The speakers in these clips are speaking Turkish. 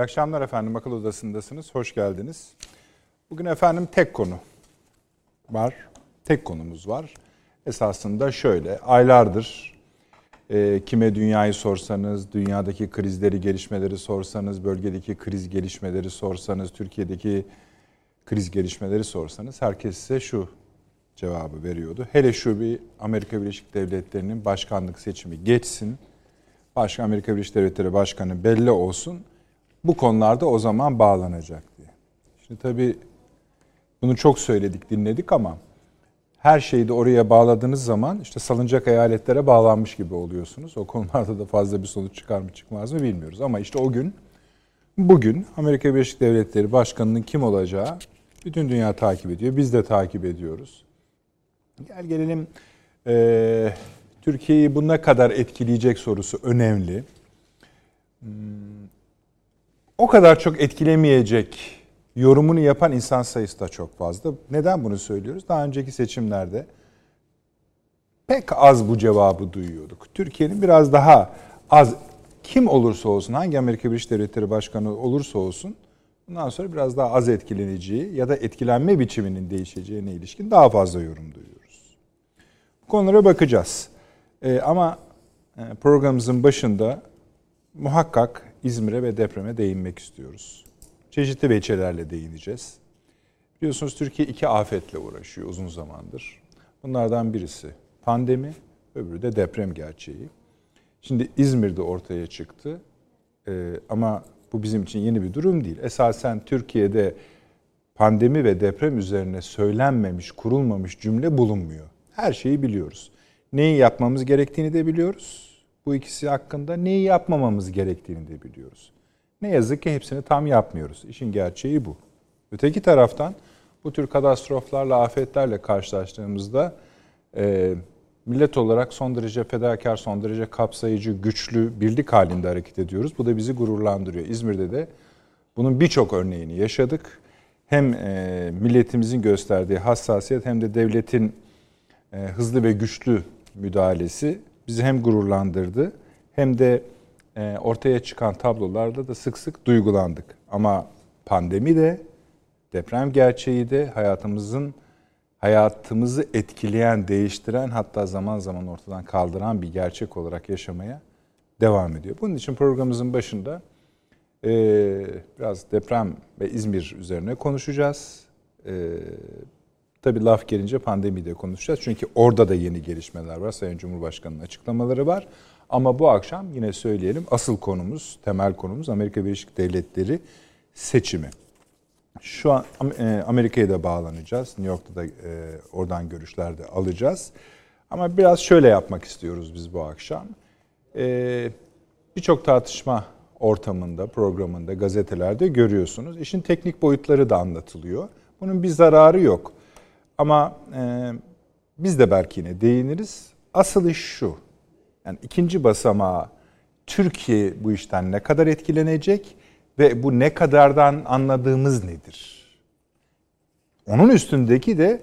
İyi akşamlar efendim. Akıl Odası'ndasınız. Hoş geldiniz. Bugün efendim tek konu var. Tek konumuz var. Esasında şöyle. Aylardır e, kime dünyayı sorsanız, dünyadaki krizleri, gelişmeleri sorsanız, bölgedeki kriz gelişmeleri sorsanız, Türkiye'deki kriz gelişmeleri sorsanız herkes size şu cevabı veriyordu. Hele şu bir Amerika Birleşik Devletleri'nin başkanlık seçimi geçsin. Başka Amerika Birleşik Devletleri Başkanı belli olsun bu konularda o zaman bağlanacak diye. Şimdi tabii bunu çok söyledik, dinledik ama her şeyi de oraya bağladığınız zaman işte salıncak eyaletlere bağlanmış gibi oluyorsunuz. O konularda da fazla bir sonuç çıkar mı çıkmaz mı bilmiyoruz. Ama işte o gün, bugün Amerika Birleşik Devletleri Başkanı'nın kim olacağı bütün dünya takip ediyor. Biz de takip ediyoruz. Gel gelelim e, Türkiye'yi bu ne kadar etkileyecek sorusu önemli. Hmm, o kadar çok etkilemeyecek yorumunu yapan insan sayısı da çok fazla. Neden bunu söylüyoruz? Daha önceki seçimlerde pek az bu cevabı duyuyorduk. Türkiye'nin biraz daha az kim olursa olsun, hangi Amerika Birleşik Devletleri Başkanı olursa olsun bundan sonra biraz daha az etkileneceği ya da etkilenme biçiminin değişeceğine ilişkin daha fazla yorum duyuyoruz. Bu konulara bakacağız. Ee, ama e, programımızın başında muhakkak İzmir'e ve depreme değinmek istiyoruz. Çeşitli veçelerle değineceğiz. Biliyorsunuz Türkiye iki afetle uğraşıyor uzun zamandır. Bunlardan birisi pandemi, öbürü de deprem gerçeği. Şimdi İzmir'de ortaya çıktı ee, ama bu bizim için yeni bir durum değil. Esasen Türkiye'de pandemi ve deprem üzerine söylenmemiş, kurulmamış cümle bulunmuyor. Her şeyi biliyoruz. Neyi yapmamız gerektiğini de biliyoruz bu ikisi hakkında neyi yapmamamız gerektiğini de biliyoruz. Ne yazık ki hepsini tam yapmıyoruz. İşin gerçeği bu. Öteki taraftan bu tür katastroflarla, afetlerle karşılaştığımızda e, millet olarak son derece fedakar, son derece kapsayıcı, güçlü, birlik halinde hareket ediyoruz. Bu da bizi gururlandırıyor. İzmir'de de bunun birçok örneğini yaşadık. Hem e, milletimizin gösterdiği hassasiyet hem de devletin e, hızlı ve güçlü müdahalesi bizi hem gururlandırdı hem de e, ortaya çıkan tablolarda da sık sık duygulandık. Ama pandemi de deprem gerçeği de hayatımızın hayatımızı etkileyen, değiştiren hatta zaman zaman ortadan kaldıran bir gerçek olarak yaşamaya devam ediyor. Bunun için programımızın başında e, biraz deprem ve İzmir üzerine konuşacağız. E, Tabii laf gelince pandemi de konuşacağız. Çünkü orada da yeni gelişmeler var. Sayın Cumhurbaşkanı'nın açıklamaları var. Ama bu akşam yine söyleyelim asıl konumuz, temel konumuz Amerika Birleşik Devletleri seçimi. Şu an e, Amerika'ya da bağlanacağız. New York'ta da e, oradan görüşler de alacağız. Ama biraz şöyle yapmak istiyoruz biz bu akşam. E, birçok tartışma ortamında, programında, gazetelerde görüyorsunuz. İşin teknik boyutları da anlatılıyor. Bunun bir zararı yok. Ama e, biz de belki yine değiniriz. Asıl iş şu. Yani ikinci basamağı Türkiye bu işten ne kadar etkilenecek ve bu ne kadardan anladığımız nedir? Onun üstündeki de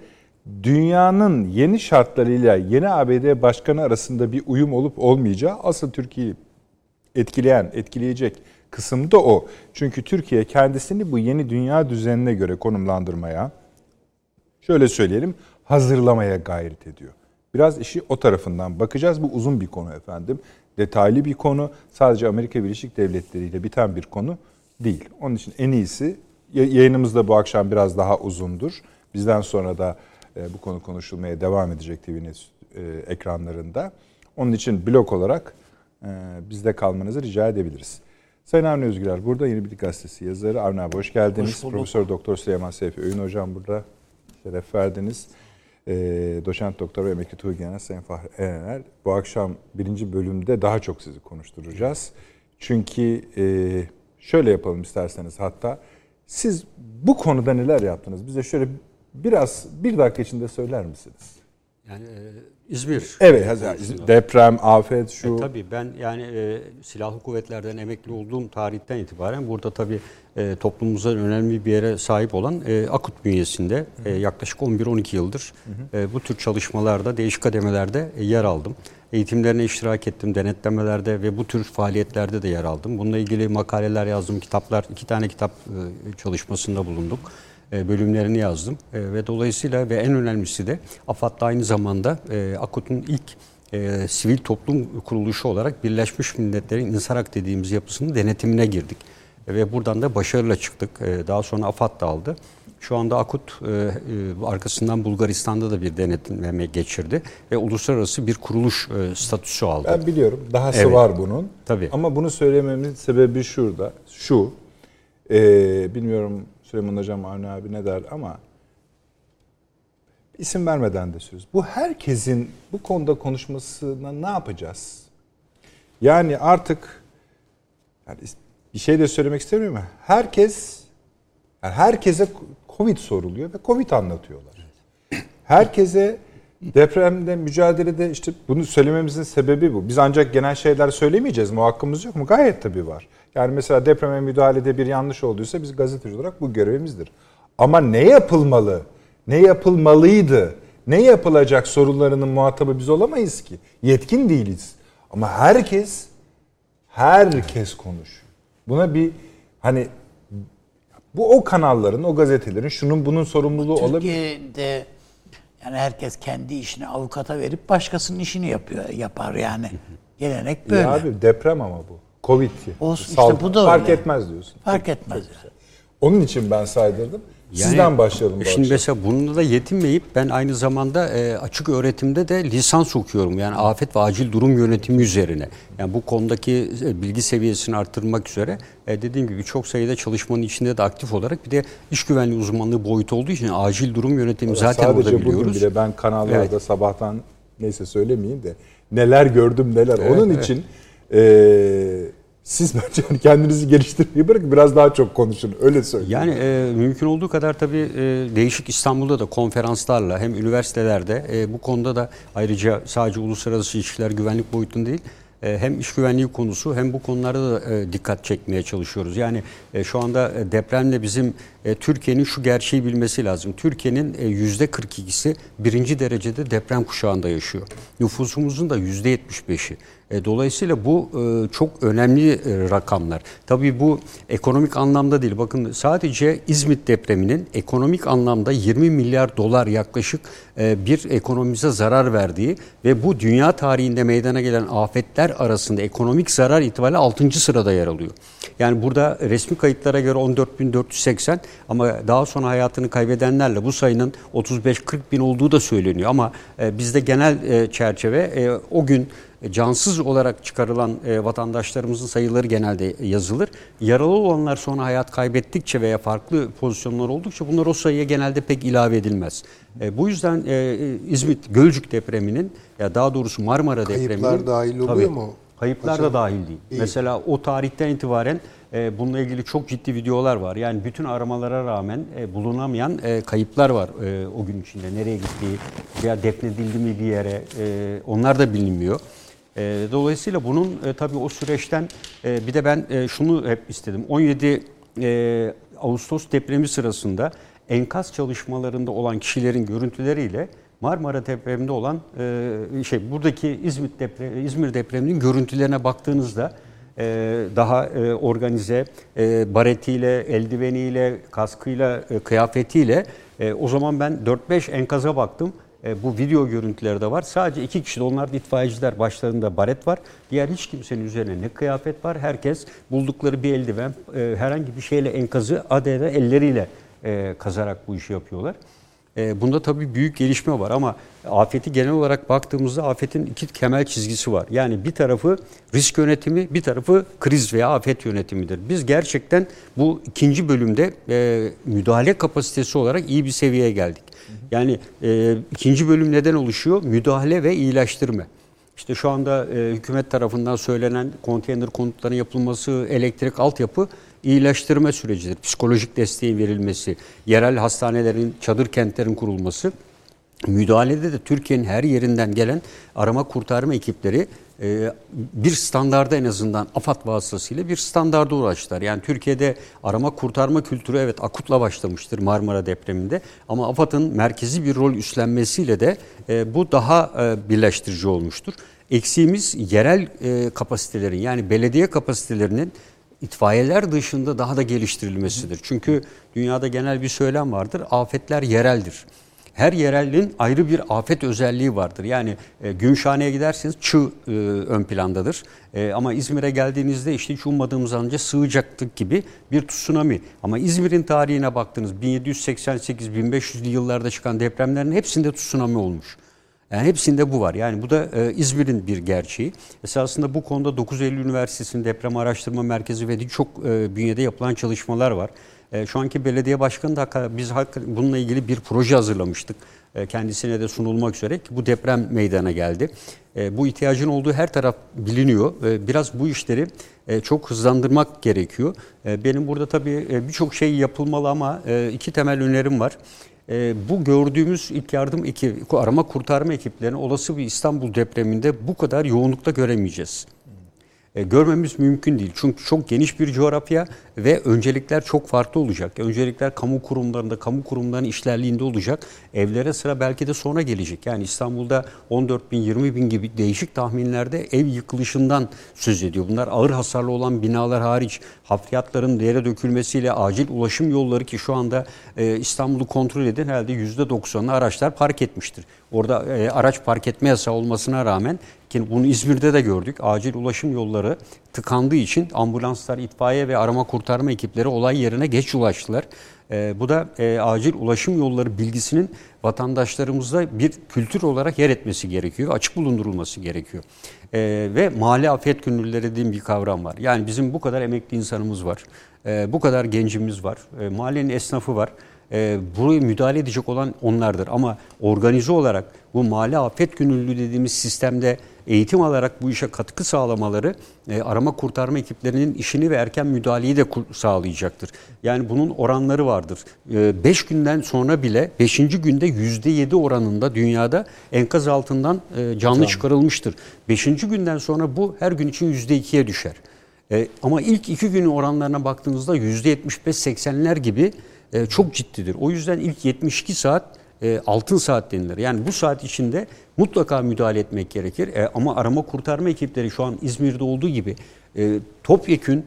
dünyanın yeni şartlarıyla yeni ABD başkanı arasında bir uyum olup olmayacağı asıl Türkiye'yi etkileyen, etkileyecek kısım da o. Çünkü Türkiye kendisini bu yeni dünya düzenine göre konumlandırmaya, şöyle söyleyelim hazırlamaya gayret ediyor. Biraz işi o tarafından bakacağız. Bu uzun bir konu efendim. Detaylı bir konu. Sadece Amerika Birleşik Devletleri ile biten bir konu değil. Onun için en iyisi yayınımız da bu akşam biraz daha uzundur. Bizden sonra da e, bu konu konuşulmaya devam edecek TV'nin e, ekranlarında. Onun için blok olarak e, bizde kalmanızı rica edebiliriz. Sayın Avni Özgürer burada Yeni Bilgi Gazetesi yazarı. Avni abi hoş geldiniz. Hoş Profesör Doktor Süleyman Seyfi Öğün hocam burada şeref. E, doçent doktor ve emekli Tuğgenel Sayın Fahri Erener. Bu akşam birinci bölümde daha çok sizi konuşturacağız. Çünkü e, şöyle yapalım isterseniz hatta siz bu konuda neler yaptınız? Bize şöyle biraz bir dakika içinde söyler misiniz? Yani e, İzmir. Evet, deprem, afet şu. E, tabii ben yani e, silahlı kuvvetlerden emekli olduğum tarihten itibaren burada tabii e, toplumumuzda önemli bir yere sahip olan e, Akut bünyesinde e, yaklaşık 11-12 yıldır e, bu tür çalışmalarda değişik kademelerde e, yer aldım. eğitimlerine iştirak ettim, denetlemelerde ve bu tür faaliyetlerde de yer aldım. Bununla ilgili makaleler yazdım, kitaplar, iki tane kitap e, çalışmasında bulunduk. E, bölümlerini yazdım e, ve dolayısıyla ve en önemlisi de AFAD'da aynı zamanda AKUT'un ilk e, sivil toplum kuruluşu olarak Birleşmiş Milletler'in İnsarak dediğimiz yapısının denetimine girdik. E, ve buradan da başarıyla çıktık. E, daha sonra AFAD da aldı. Şu anda AKUT e, e, arkasından Bulgaristan'da da bir denetleme geçirdi ve uluslararası bir kuruluş e, statüsü aldı. Ben biliyorum. Dahası evet. var bunun. Tabii. Ama bunu söylememin sebebi şurada. Şu. E, bilmiyorum Süleyman Hocam, Avni abi ne der ama isim vermeden de söz. Bu herkesin bu konuda konuşmasına ne yapacağız? Yani artık yani bir şey de söylemek istemiyorum ama herkes yani herkese Covid soruluyor ve Covid anlatıyorlar. Herkese depremde mücadelede işte bunu söylememizin sebebi bu. Biz ancak genel şeyler söylemeyeceğiz mi? O hakkımız yok mu? Gayet tabii var. Yani mesela depreme müdahalede bir yanlış olduysa biz gazeteci olarak bu görevimizdir. Ama ne yapılmalı? Ne yapılmalıydı? Ne yapılacak sorularının muhatabı biz olamayız ki. Yetkin değiliz. Ama herkes herkes konuşuyor. Buna bir hani bu o kanalların, o gazetelerin şunun bunun sorumluluğu Türkiye'de, olabilir. Türkiye'de yani herkes kendi işini avukata verip başkasının işini yapıyor yapar yani. Gelenek böyle. Ya abi deprem ama bu. Covid. Olsun, işte bu da Fark öyle. etmez diyorsun. Fark etmez. Yani. Onun için ben saydırdım. Yani, Sizden başlayalım. Şimdi akşam. mesela bununla da yetinmeyip ben aynı zamanda e, açık öğretimde de lisans okuyorum. Yani afet ve acil durum yönetimi üzerine. Yani bu konudaki e, bilgi seviyesini arttırmak üzere e, dediğim gibi çok sayıda çalışmanın içinde de aktif olarak bir de iş güvenliği uzmanlığı boyutu olduğu için acil durum yönetimi evet, zaten orada biliyoruz. Sadece bugün bile ben kanallarda evet. sabahtan neyse söylemeyeyim de neler gördüm neler. Evet, Onun evet. için e, siz bence hani kendinizi geliştirmeyi bırakın biraz daha çok konuşun öyle söyleyeyim. Yani e, mümkün olduğu kadar tabii e, değişik İstanbul'da da konferanslarla hem üniversitelerde e, bu konuda da ayrıca sadece uluslararası ilişkiler güvenlik boyutunda değil e, hem iş güvenliği konusu hem bu konulara da e, dikkat çekmeye çalışıyoruz. Yani e, şu anda depremle bizim Türkiye'nin şu gerçeği bilmesi lazım. Türkiye'nin %42'si birinci derecede deprem kuşağında yaşıyor. Nüfusumuzun da %75'i. E, dolayısıyla bu e, çok önemli e, rakamlar. Tabii bu ekonomik anlamda değil. Bakın sadece İzmit depreminin ekonomik anlamda 20 milyar dolar yaklaşık e, bir ekonomimize zarar verdiği ve bu dünya tarihinde meydana gelen afetler arasında ekonomik zarar itibariyle 6. sırada yer alıyor. Yani burada resmi kayıtlara göre 14.480 ama daha sonra hayatını kaybedenlerle bu sayının 35-40 bin olduğu da söyleniyor. Ama e, bizde genel e, çerçeve e, o gün cansız olarak çıkarılan e, vatandaşlarımızın sayıları genelde yazılır. Yaralı olanlar sonra hayat kaybettikçe veya farklı pozisyonlar oldukça bunlar o sayıya genelde pek ilave edilmez. E, bu yüzden e, İzmit Gölcük depreminin ya daha doğrusu Marmara Kayıplar depreminin Kayıplar dahil oluyor tabii, mu? Kayıplar Hocam, da dahil değil. İyi. Mesela o tarihten itibaren e, bununla ilgili çok ciddi videolar var. Yani bütün aramalara rağmen e, bulunamayan e, kayıplar var e, o gün içinde. Nereye gittiği veya defnedildi mi bir yere e, onlar da bilinmiyor. E, dolayısıyla bunun e, tabii o süreçten e, bir de ben e, şunu hep istedim. 17 e, Ağustos depremi sırasında enkaz çalışmalarında olan kişilerin görüntüleriyle Marmara depreminde olan şey buradaki İzmir depremi, İzmir depreminin görüntülerine baktığınızda daha organize baretiyle, eldiveniyle, kaskıyla, kıyafetiyle o zaman ben 4-5 enkaza baktım. E, bu video görüntüleri de var. Sadece iki kişi de onlar da itfaiyeciler başlarında baret var. Diğer hiç kimsenin üzerine ne kıyafet var. Herkes buldukları bir eldiven e, herhangi bir şeyle enkazı adeta elleriyle e, kazarak bu işi yapıyorlar. Bunda tabii büyük gelişme var ama afeti genel olarak baktığımızda afetin iki temel çizgisi var. Yani bir tarafı risk yönetimi, bir tarafı kriz veya afet yönetimidir. Biz gerçekten bu ikinci bölümde müdahale kapasitesi olarak iyi bir seviyeye geldik. Yani e, ikinci bölüm neden oluşuyor? Müdahale ve iyileştirme. İşte şu anda e, hükümet tarafından söylenen konteyner konutların yapılması, elektrik altyapı iyileştirme sürecidir. Psikolojik desteğin verilmesi, yerel hastanelerin, çadır kentlerin kurulması. Müdahalede de Türkiye'nin her yerinden gelen arama kurtarma ekipleri e, bir standarda en azından AFAD vasıtasıyla bir standarda uğraştılar. Yani Türkiye'de arama kurtarma kültürü evet akutla başlamıştır Marmara depreminde ama AFAD'ın merkezi bir rol üstlenmesiyle de e, bu daha e, birleştirici olmuştur. Eksiğimiz yerel e, kapasitelerin yani belediye kapasitelerinin itfaiyeler dışında daha da geliştirilmesidir. Çünkü dünyada genel bir söylem vardır. Afetler yereldir. Her yerelin ayrı bir afet özelliği vardır. Yani e, Gümüşhane'ye giderseniz çığ e, ön plandadır. E, ama İzmir'e geldiğinizde işte hiç ummadığımız anca sığacaktık gibi bir tsunami. Ama İzmir'in tarihine baktınız 1788-1500'lü yıllarda çıkan depremlerin hepsinde tsunami olmuş. Yani hepsinde bu var. Yani bu da e, İzmir'in bir gerçeği. Esasında bu konuda 9 Eylül Üniversitesi'nin deprem araştırma merkezi ve çok e, bünyede yapılan çalışmalar var. E, şu anki belediye başkanı da biz bununla ilgili bir proje hazırlamıştık. E, kendisine de sunulmak üzere ki bu deprem meydana geldi. E, bu ihtiyacın olduğu her taraf biliniyor. Biraz bu işleri çok hızlandırmak gerekiyor. Benim burada tabii birçok şey yapılmalı ama iki temel önerim var. Bu gördüğümüz ilk yardım ekip, arama kurtarma ekiplerini olası bir İstanbul depreminde bu kadar yoğunlukta göremeyeceğiz. E, görmemiz mümkün değil. Çünkü çok geniş bir coğrafya ve öncelikler çok farklı olacak. Öncelikler kamu kurumlarında, kamu kurumlarının işlerliğinde olacak. Evlere sıra belki de sonra gelecek. Yani İstanbul'da 14 bin, 20 bin gibi değişik tahminlerde ev yıkılışından söz ediyor. Bunlar ağır hasarlı olan binalar hariç hafriyatların yere dökülmesiyle acil ulaşım yolları ki şu anda e, İstanbul'u kontrol eden herhalde %90'ını araçlar park etmiştir. Orada e, araç park etme yasağı olmasına rağmen bunu İzmir'de de gördük. Acil ulaşım yolları tıkandığı için ambulanslar, itfaiye ve arama kurtarma ekipleri olay yerine geç ulaştılar. E, bu da e, acil ulaşım yolları bilgisinin vatandaşlarımızda bir kültür olarak yer etmesi gerekiyor. Açık bulundurulması gerekiyor. E, ve mali afet gönüllüleri dediğim bir kavram var. Yani bizim bu kadar emekli insanımız var. E, bu kadar gencimiz var. E, mahallenin esnafı var e, buraya müdahale edecek olan onlardır. Ama organize olarak bu mali afet gönüllü dediğimiz sistemde eğitim alarak bu işe katkı sağlamaları e, arama kurtarma ekiplerinin işini ve erken müdahaleyi de sağlayacaktır. Yani bunun oranları vardır. 5 e, günden sonra bile 5. günde %7 oranında dünyada enkaz altından e, canlı tamam. çıkarılmıştır. 5. günden sonra bu her gün için %2'ye düşer. E, ama ilk iki günün oranlarına baktığınızda %75-80'ler gibi e, çok ciddidir. O yüzden ilk 72 saat e, altın saat denilir. Yani bu saat içinde mutlaka müdahale etmek gerekir. E, ama arama kurtarma ekipleri şu an İzmir'de olduğu gibi e, topyekün e,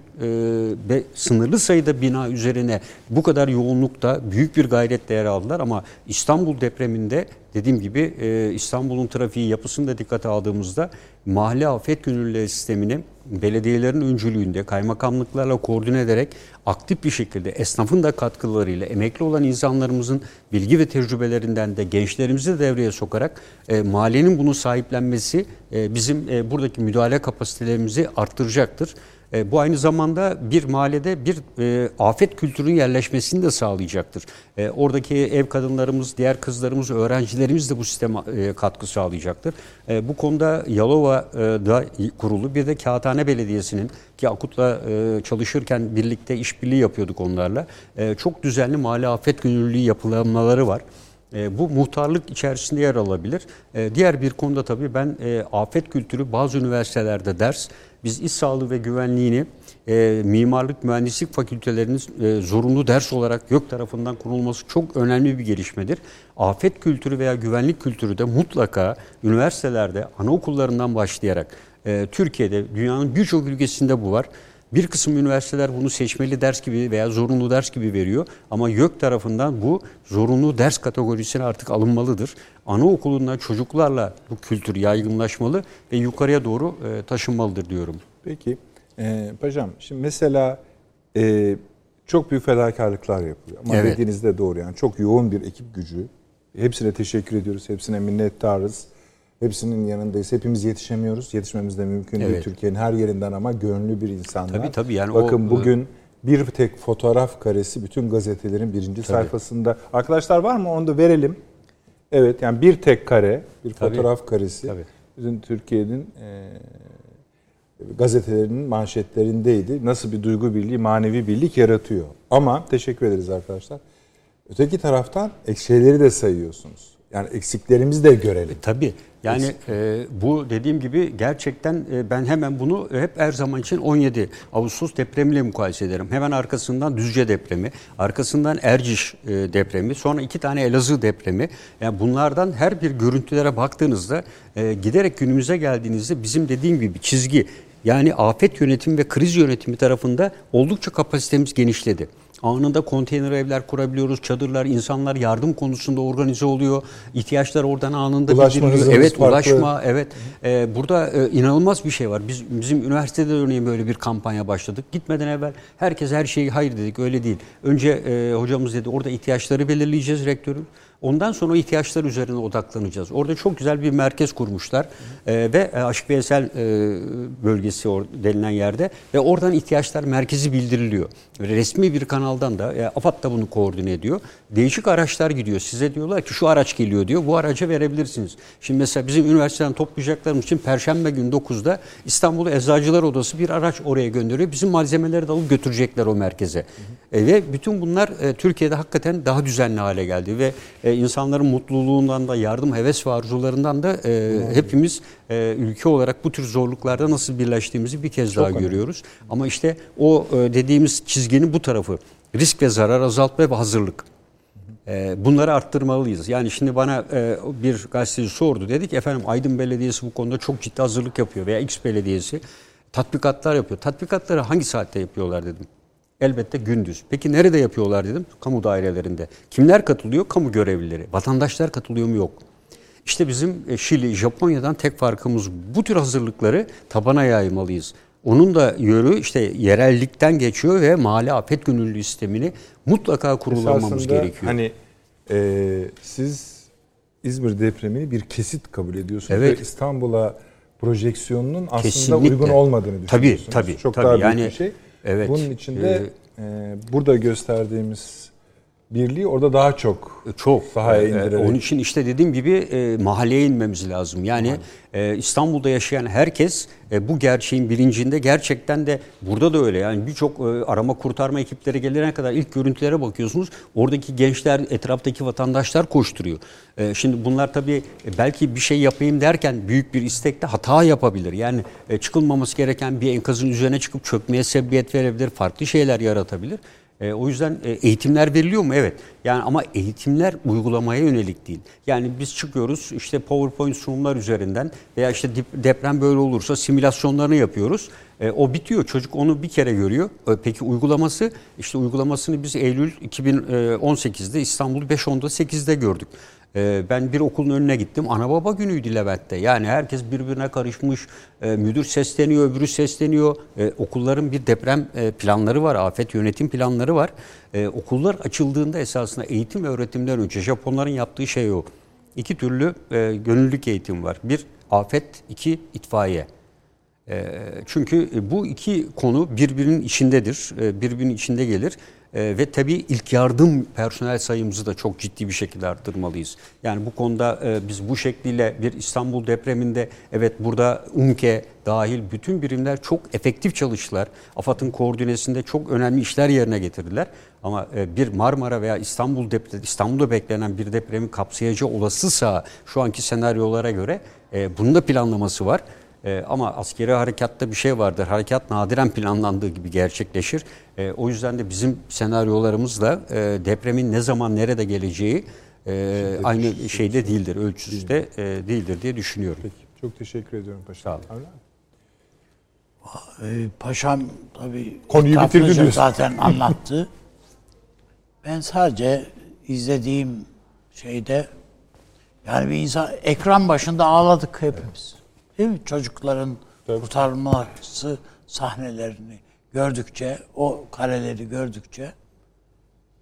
ve sınırlı sayıda bina üzerine bu kadar yoğunlukta büyük bir gayretle yer aldılar ama İstanbul depreminde dediğim gibi e, İstanbul'un trafiği yapısını da dikkate aldığımızda mahalle afet gönüllüleri sistemini belediyelerin öncülüğünde kaymakamlıklarla koordine ederek aktif bir şekilde esnafın da katkılarıyla emekli olan insanlarımızın bilgi ve tecrübelerinden de gençlerimizi de devreye sokarak e, mahallenin bunu sahiplenmesi e, bizim e, buradaki müdahale kapasitelerimizi arttıracaktır. E, bu aynı zamanda bir mahallede bir e, afet kültürünün yerleşmesini de sağlayacaktır. E, oradaki ev kadınlarımız, diğer kızlarımız, öğrencilerimiz de bu sisteme e, katkı sağlayacaktır. E, bu konuda Yalova'da kurulu bir de Kağıthane Belediyesi'nin ki Akut'la e, çalışırken birlikte işbirliği yapıyorduk onlarla. E, çok düzenli mahalle afet gönüllülüğü yapılanmaları var. E, bu muhtarlık içerisinde yer alabilir. E, diğer bir konuda tabii ben e, afet kültürü bazı üniversitelerde ders, biz iş sağlığı ve güvenliğini e, mimarlık mühendislik fakültelerinin e, zorunlu ders olarak YÖK tarafından kurulması çok önemli bir gelişmedir. Afet kültürü veya güvenlik kültürü de mutlaka üniversitelerde anaokullarından başlayarak e, Türkiye'de dünyanın birçok ülkesinde bu var. Bir kısım üniversiteler bunu seçmeli ders gibi veya zorunlu ders gibi veriyor. Ama YÖK tarafından bu zorunlu ders kategorisine artık alınmalıdır. Anaokulunda çocuklarla bu kültür yaygınlaşmalı ve yukarıya doğru e, taşınmalıdır diyorum. Peki. Ee, paşam şimdi mesela e, çok büyük fedakarlıklar yapıyor. Ama evet. dediğinizde doğru yani çok yoğun bir ekip gücü. Hepsine teşekkür ediyoruz. Hepsine minnettarız. Hepsinin yanındayız. Hepimiz yetişemiyoruz. Yetişmemiz de mümkün evet. değil Türkiye'nin her yerinden ama gönlü bir insanlar. Tabii tabii. Yani Bakın o, e, bugün bir tek fotoğraf karesi bütün gazetelerin birinci tabii. sayfasında. Arkadaşlar var mı? Onu da verelim. Evet yani bir tek kare, bir tabii. fotoğraf karesi. Tabii. Bütün Türkiye'nin e, gazetelerinin manşetlerindeydi. Nasıl bir duygu birliği, manevi birlik yaratıyor. Ama teşekkür ederiz arkadaşlar. Öteki taraftan şeyleri de sayıyorsunuz. Yani eksiklerimizi de görelim. E, tabii. Yani e, bu dediğim gibi gerçekten e, ben hemen bunu hep her zaman için 17 Ağustos depremiyle mukayese ederim. Hemen arkasından Düzce depremi, arkasından Erciş e, depremi, sonra iki tane Elazığ depremi. Yani bunlardan her bir görüntülere baktığınızda e, giderek günümüze geldiğinizde bizim dediğim gibi çizgi yani afet yönetimi ve kriz yönetimi tarafında oldukça kapasitemiz genişledi. Anında konteyner evler kurabiliyoruz, çadırlar, insanlar yardım konusunda organize oluyor. İhtiyaçlar oradan anında bildiriliyor. Evet, farklı. ulaşma, evet. Ee, burada e, inanılmaz bir şey var. Biz bizim üniversitede örneğin böyle bir kampanya başladık. Gitmeden evvel herkes her şeyi hayır dedik. Öyle değil. Önce e, hocamız dedi orada ihtiyaçları belirleyeceğiz rektörün. Ondan sonra ihtiyaçlar üzerine odaklanacağız. Orada çok güzel bir merkez kurmuşlar Ee, ve e, Aşık Veysel e, bölgesi or, denilen yerde ve oradan ihtiyaçlar merkezi bildiriliyor. Ve resmi bir kanaldan da e, AFAD da bunu koordine ediyor. Değişik araçlar gidiyor. Size diyorlar ki şu araç geliyor diyor. Bu araca verebilirsiniz. Şimdi mesela bizim üniversiteden toplayacaklarımız için Perşembe günü 9'da İstanbul Eczacılar Odası bir araç oraya gönderiyor. Bizim malzemeleri de alıp götürecekler o merkeze. E, ve bütün bunlar e, Türkiye'de hakikaten daha düzenli hale geldi ve e, insanların mutluluğundan da yardım heves ve arzularından da e, hepimiz e, ülke olarak bu tür zorluklarda nasıl birleştiğimizi bir kez daha görüyoruz. Ama işte o e, dediğimiz çizginin bu tarafı risk ve zarar azaltma ve hazırlık. E, Bunları arttırmalıyız. Yani şimdi bana e, bir gazeteci sordu. Dedi ki efendim Aydın Belediyesi bu konuda çok ciddi hazırlık yapıyor veya X Belediyesi tatbikatlar yapıyor. Tatbikatları hangi saatte yapıyorlar dedim. Elbette gündüz. Peki nerede yapıyorlar dedim. Kamu dairelerinde. Kimler katılıyor? Kamu görevlileri. Vatandaşlar katılıyor mu? Yok. İşte bizim e, Şili, Japonya'dan tek farkımız bu tür hazırlıkları tabana yaymalıyız. Onun da yönü işte yerellikten geçiyor ve mali afet gönüllü sistemini mutlaka kurulamamız Esasında gerekiyor. Hani e, siz İzmir depremini bir kesit kabul ediyorsunuz Evet. ve İstanbul'a projeksiyonunun aslında Kesinlikle. uygun olmadığını Tabii, düşünüyorsunuz. tabii, Çok tabii. daha büyük Yani, bir şey. Evet, Bunun içinde e, burada gösterdiğimiz birliği orada daha çok Çok. sahaya indirerek. Onun için işte dediğim gibi e, mahalleye inmemiz lazım. Yani e, İstanbul'da yaşayan herkes e, bu gerçeğin bilincinde gerçekten de burada da öyle. Yani birçok e, arama kurtarma ekipleri gelene kadar ilk görüntülere bakıyorsunuz. Oradaki gençler, etraftaki vatandaşlar koşturuyor. E, şimdi bunlar tabii e, belki bir şey yapayım derken büyük bir istekte hata yapabilir. Yani e, çıkılmaması gereken bir enkazın üzerine çıkıp çökmeye sebebiyet verebilir. Farklı şeyler yaratabilir. E, o yüzden e, eğitimler veriliyor mu? Evet. Yani ama eğitimler uygulamaya yönelik değil. Yani biz çıkıyoruz işte PowerPoint sunumlar üzerinden veya işte deprem böyle olursa simülasyonlarını yapıyoruz. E, o bitiyor. Çocuk onu bir kere görüyor. E, peki uygulaması? İşte uygulamasını biz Eylül 2018'de İstanbul 5.10'da 8'de gördük. Ee, Ben bir okulun önüne gittim. Ana baba günüydü Levent'te. Yani herkes birbirine karışmış. Ee, Müdür sesleniyor, öbürü sesleniyor. Ee, Okulların bir deprem e, planları var, afet yönetim planları var. Okullar açıldığında esasında eğitim ve öğretimden önce Japonların yaptığı şey o. İki türlü e, gönüllülük eğitim var. Bir afet, iki itfaiye. Çünkü bu iki konu birbirinin içindedir, e, birbirinin içinde gelir E, ve tabii ilk yardım personel sayımızı da çok ciddi bir şekilde arttırmalıyız. Yani bu konuda e, biz bu şekliyle bir İstanbul depreminde evet burada UMKE dahil bütün birimler çok efektif çalıştılar. AFAD'ın koordinesinde çok önemli işler yerine getirdiler. Ama e, bir Marmara veya İstanbul depremi, İstanbul'da beklenen bir depremi kapsayacağı olasıysa şu anki senaryolara göre e, bunun da planlaması var. Ee, ama askeri harekatta bir şey vardır. Harekat nadiren planlandığı gibi gerçekleşir. Ee, o yüzden de bizim senaryolarımızla e, depremin ne zaman nerede geleceği e, aynı şeyde değildir, ölçüsüde e, değildir diye düşünüyorum. Peki. Çok teşekkür ediyorum paşam. Sağ olun. Ee, paşam tabii Konuyu bitirdi diyorsun. zaten anlattı. ben sadece izlediğim şeyde yani bir insan ekran başında ağladık hepimiz. Değil mi? Çocukların Tabii. kurtarılması sahnelerini gördükçe, o kareleri gördükçe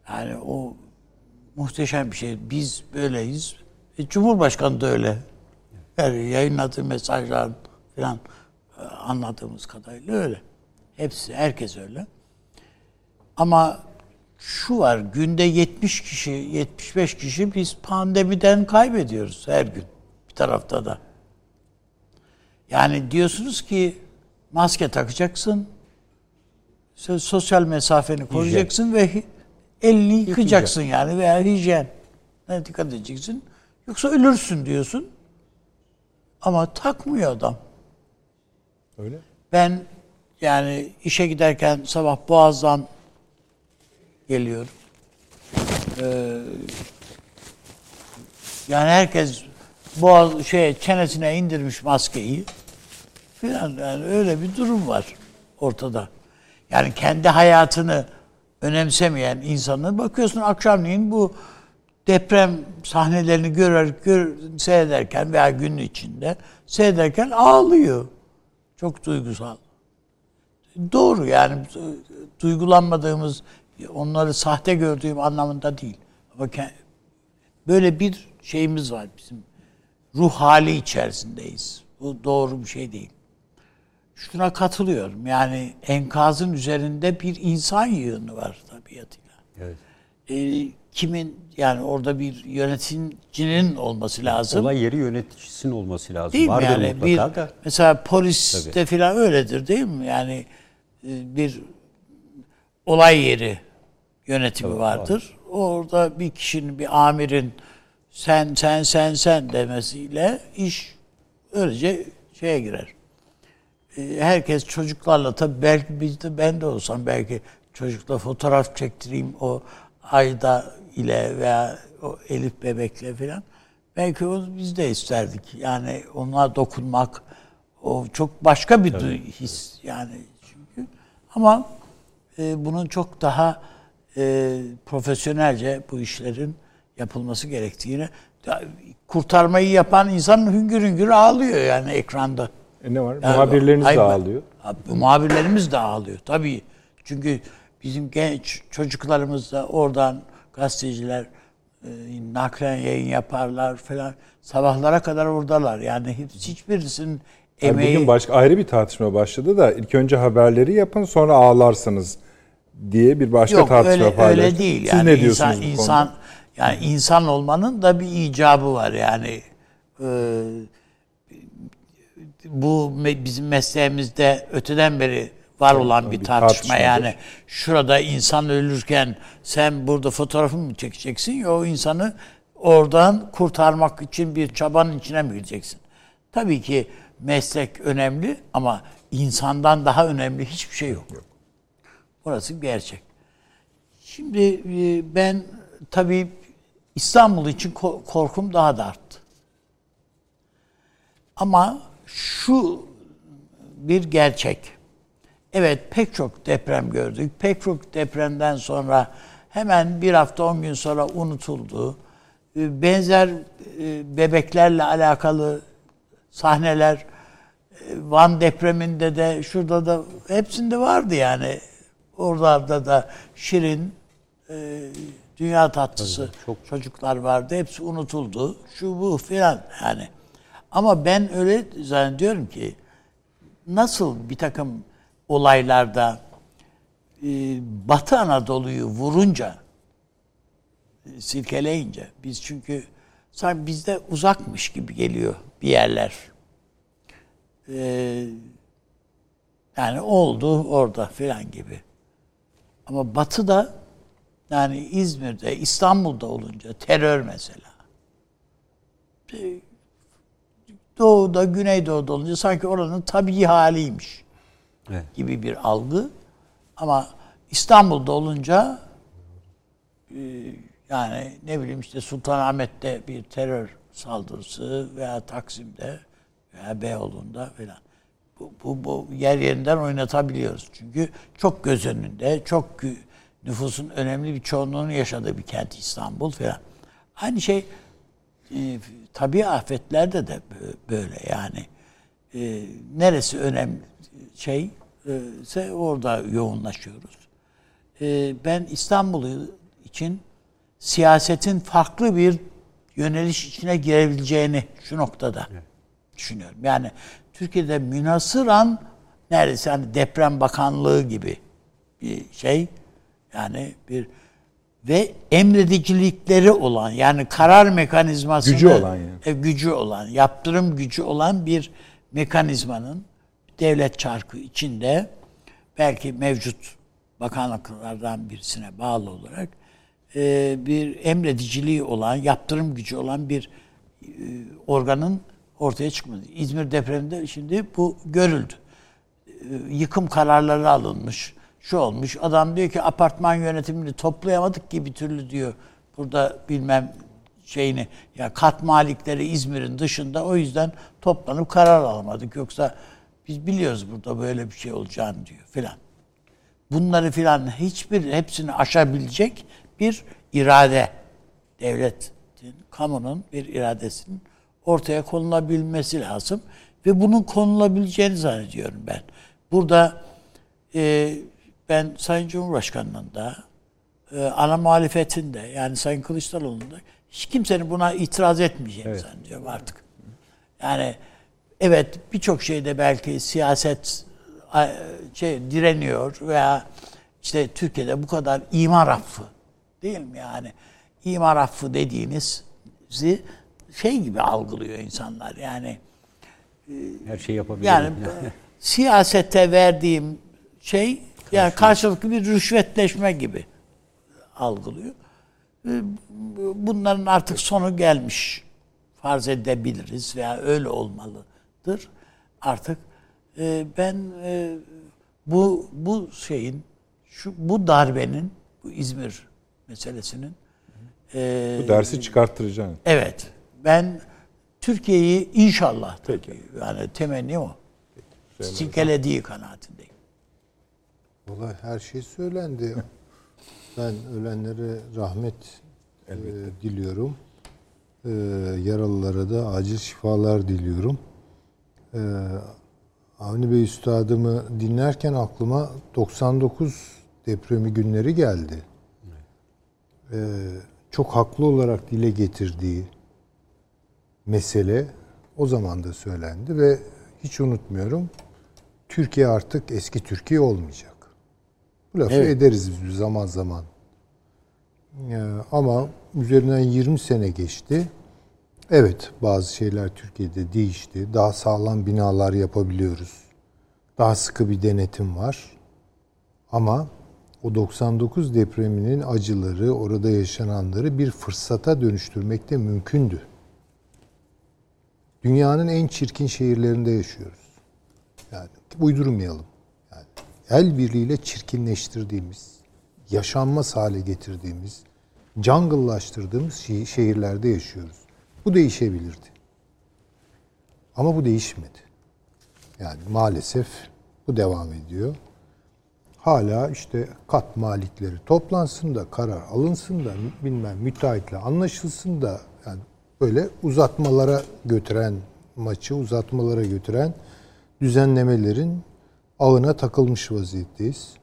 yani o muhteşem bir şey. Biz böyleyiz. E, Cumhurbaşkanı da öyle. Yani yayınladığı mesajlar falan e, anladığımız kadarıyla öyle. Hepsi, herkes öyle. Ama şu var, günde 70 kişi, 75 kişi biz pandemiden kaybediyoruz her gün. Bir tarafta da. Yani diyorsunuz ki maske takacaksın, so- sosyal mesafeni koruyacaksın ve elini yıkacaksın yani veya hijyen. Ne dikkat edeceksin. Yoksa ölürsün diyorsun. Ama takmıyor adam. Öyle. Ben yani işe giderken sabah Boğaz'dan geliyorum. Ee, yani herkes boğaz şey çenesine indirmiş maskeyi filan yani öyle bir durum var ortada. Yani kendi hayatını önemsemeyen insanın bakıyorsun akşamleyin bu deprem sahnelerini görer, gör, seyrederken veya gün içinde seyrederken ağlıyor. Çok duygusal. Doğru yani duygulanmadığımız, onları sahte gördüğüm anlamında değil. Ama böyle bir şeyimiz var bizim. Ruh hali içerisindeyiz. Bu doğru bir şey değil. Şuna katılıyorum. Yani enkazın üzerinde bir insan yığını var tabiatıyla. Evet. Ee, kimin yani orada bir yöneticinin olması lazım. Olay yeri yöneticisinin olması lazım. Değil Vardır yani? mutlaka Bir, da. mesela poliste falan öyledir değil mi? Yani e, bir olay yeri yönetimi vardır. Orada bir kişinin, bir amirin sen sen sen sen demesiyle iş öylece şeye girer. E, Herkes çocuklarla tabii belki biz de ben de olsam belki çocukla fotoğraf çektireyim o Ayda ile veya o Elif bebekle falan. Belki onu biz de isterdik. Yani ona dokunmak o çok başka bir duy- his yani çünkü. Ama e, bunun çok daha e, profesyonelce bu işlerin yapılması gerektiğini kurtarmayı yapan insan hüngür hüngür ağlıyor yani ekranda. E ne var? Yani Muhabirleriniz hayır. Abi, muhabirlerimiz de ağlıyor tabii. Çünkü bizim genç çocuklarımız da oradan gazeteciler e, naklen yayın yaparlar falan. Sabahlara kadar oradalar. Yani hiç, hiçbirisinin emeği... bugün başka ayrı bir tartışma başladı da ilk önce haberleri yapın sonra ağlarsınız diye bir başka Yok tartışma öyle, paylaştı. öyle değil. Siz Yani ne diyorsunuz insan, bu insan, konuda? Yani insan olmanın da bir icabı var yani. Ee, bu bizim mesleğimizde öteden beri var olan bir bir tartışma yani. Şurada insan ölürken sen burada fotoğrafını mı çekeceksin ya o insanı oradan kurtarmak için bir çabanın içine mi gireceksin? Tabii ki meslek önemli ama insandan daha önemli hiçbir şey yok. Orası gerçek. Şimdi e, ben tabii İstanbul için ko- korkum daha da arttı. Ama şu bir gerçek. Evet pek çok deprem gördük. Pek çok depremden sonra hemen bir hafta on gün sonra unutuldu. E, Benzer e, bebeklerle alakalı sahneler e, Van depreminde de şurada da hepsinde vardı yani. Oralarda da Şirin e, dünya tatlısı çocuklar vardı. Hepsi unutuldu. Şu bu filan yani. Ama ben öyle zannediyorum ki nasıl bir takım olaylarda e, Batı Anadolu'yu vurunca e, silkeleyince biz çünkü sanki bizde uzakmış gibi geliyor bir yerler. Ee, yani oldu orada filan gibi. Ama Batı'da yani İzmir'de, İstanbul'da olunca terör mesela. Doğu'da, Güneydoğu'da olunca sanki oranın tabii haliymiş Evet. gibi bir algı. Ama İstanbul'da olunca e, yani ne bileyim işte Sultanahmet'te bir terör saldırısı veya Taksim'de veya Beyoğlu'nda falan. Bu, bu, bu yer yerinden oynatabiliyoruz. Çünkü çok göz önünde, çok nüfusun önemli bir çoğunluğunu yaşadığı bir kent İstanbul falan. Aynı şey e, tabii afetlerde de bö- böyle yani. E, neresi önemli şey ise orada yoğunlaşıyoruz. E, ben İstanbul'u için siyasetin farklı bir yöneliş içine girebileceğini şu noktada düşünüyorum. Yani Türkiye'de münasıran neredeyse hani deprem bakanlığı gibi bir şey yani bir ve emredicilikleri olan yani karar mekanizmasını Gücü olan yani. e, gücü olan, yaptırım gücü olan bir mekanizmanın devlet çarkı içinde belki mevcut bakanlıklardan birisine bağlı olarak e, bir emrediciliği olan, yaptırım gücü olan bir e, organın ortaya çıkmadı. İzmir depreminde şimdi bu görüldü. Ee, Yıkım kararları alınmış. Şu olmuş. Adam diyor ki apartman yönetimini toplayamadık ki bir türlü diyor. Burada bilmem şeyini ya kat malikleri İzmir'in dışında o yüzden toplanıp karar alamadık. Yoksa biz biliyoruz burada böyle bir şey olacağını diyor filan. Bunları filan hiçbir hepsini aşabilecek bir irade devletin, kamunun bir iradesinin ortaya konulabilmesi lazım ve bunun konulabileceğini zannediyorum ben. Burada e, ben Sayın Cumhurbaşkanı'nın da e, ana muhalefetinde yani Sayın Kılıçdaroğlu'nun da hiç kimsenin buna itiraz etmeyeceğini Evet. zannediyorum artık. Yani evet birçok şeyde belki siyaset şey direniyor veya işte Türkiye'de bu kadar imar affı değil mi yani? İmar affı dediğinizi şey gibi algılıyor insanlar. Yani Her şeyi yapabilirim. yani siyasete verdiğim şey yani karşılıklı bir rüşvetleşme gibi algılıyor. Ee, Bunların artık sonu gelmiş farz edebiliriz veya öyle olmalıdır. Artık e, ben e, bu bu şeyin şu bu darbenin bu İzmir meselesinin e, Bu dersi çıkarttıracağım. Evet. Ben Türkiye'yi inşallah tabii, Peki. yani temenni o. Silkelediği kanaatindeyim. Vallahi her şey söylendi. ben ölenlere rahmet e, diliyorum. E, yaralılara da acil şifalar diliyorum. E, Avni Bey Üstadımı dinlerken aklıma 99 depremi günleri geldi. E, çok haklı olarak dile getirdiği mesele o zaman da söylendi ve hiç unutmuyorum. Türkiye artık eski Türkiye olmayacak. Lafı Evet. ederiz biz zaman zaman. Ya, ama üzerinden 20 sene geçti. Evet bazı şeyler Türkiye'de değişti. Daha sağlam binalar yapabiliyoruz. Daha sıkı bir denetim var. Ama o 99 depreminin acıları, orada yaşananları bir fırsata dönüştürmek de mümkündü. Dünyanın en çirkin şehirlerinde yaşıyoruz. Yani uydurmayalım. El birliğiyle çirkinleştirdiğimiz, yaşanmaz hale getirdiğimiz, jungle'laştırdığımız şehirlerde yaşıyoruz. Bu değişebilirdi. Ama bu değişmedi. Yani maalesef bu devam ediyor. Hala işte kat malikleri toplansın da karar alınsın da bilmem müteahhitle anlaşılsın da yani böyle uzatmalara götüren maçı uzatmalara götüren düzenlemelerin ağına takılmış vaziyetteyiz.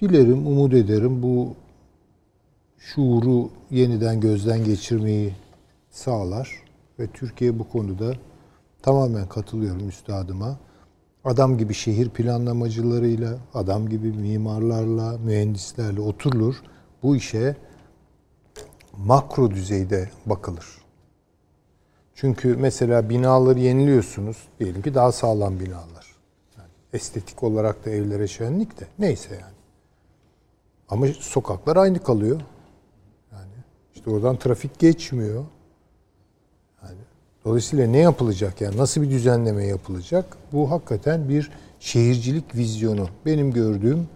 Dilerim, umut ederim bu şuuru yeniden gözden geçirmeyi sağlar ve Türkiye bu konuda tamamen katılıyorum üstadıma. Adam gibi şehir planlamacılarıyla, adam gibi mimarlarla, mühendislerle oturulur. Bu işe makro düzeyde bakılır. Çünkü mesela binaları yeniliyorsunuz. Diyelim ki daha sağlam binalar. Estetik olarak da evlere şenlik de. Neyse yani. Ama sokaklar aynı kalıyor. Yani işte oradan trafik geçmiyor. Yani dolayısıyla ne yapılacak yani nasıl bir düzenleme yapılacak? Bu hakikaten bir şehircilik vizyonu. Benim gördüğüm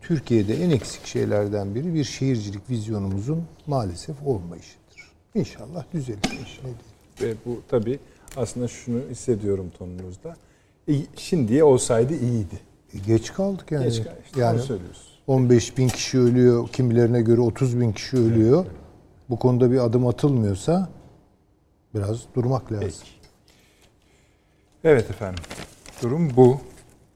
Türkiye'de en eksik şeylerden biri bir şehircilik vizyonumuzun maalesef olmayışıdır. İnşallah düzelir. Ve bu tabii aslında şunu hissediyorum tonunuzda. Şimdiye olsaydı iyiydi. E, Geç kaldık yani. Geç kaldı, işte yani söylüyorsun. 15 bin kişi ölüyor, kimilerine göre 30 bin kişi ölüyor. Bu konuda bir adım atılmıyorsa biraz durmak lazım. Peki. Evet efendim. Durum bu.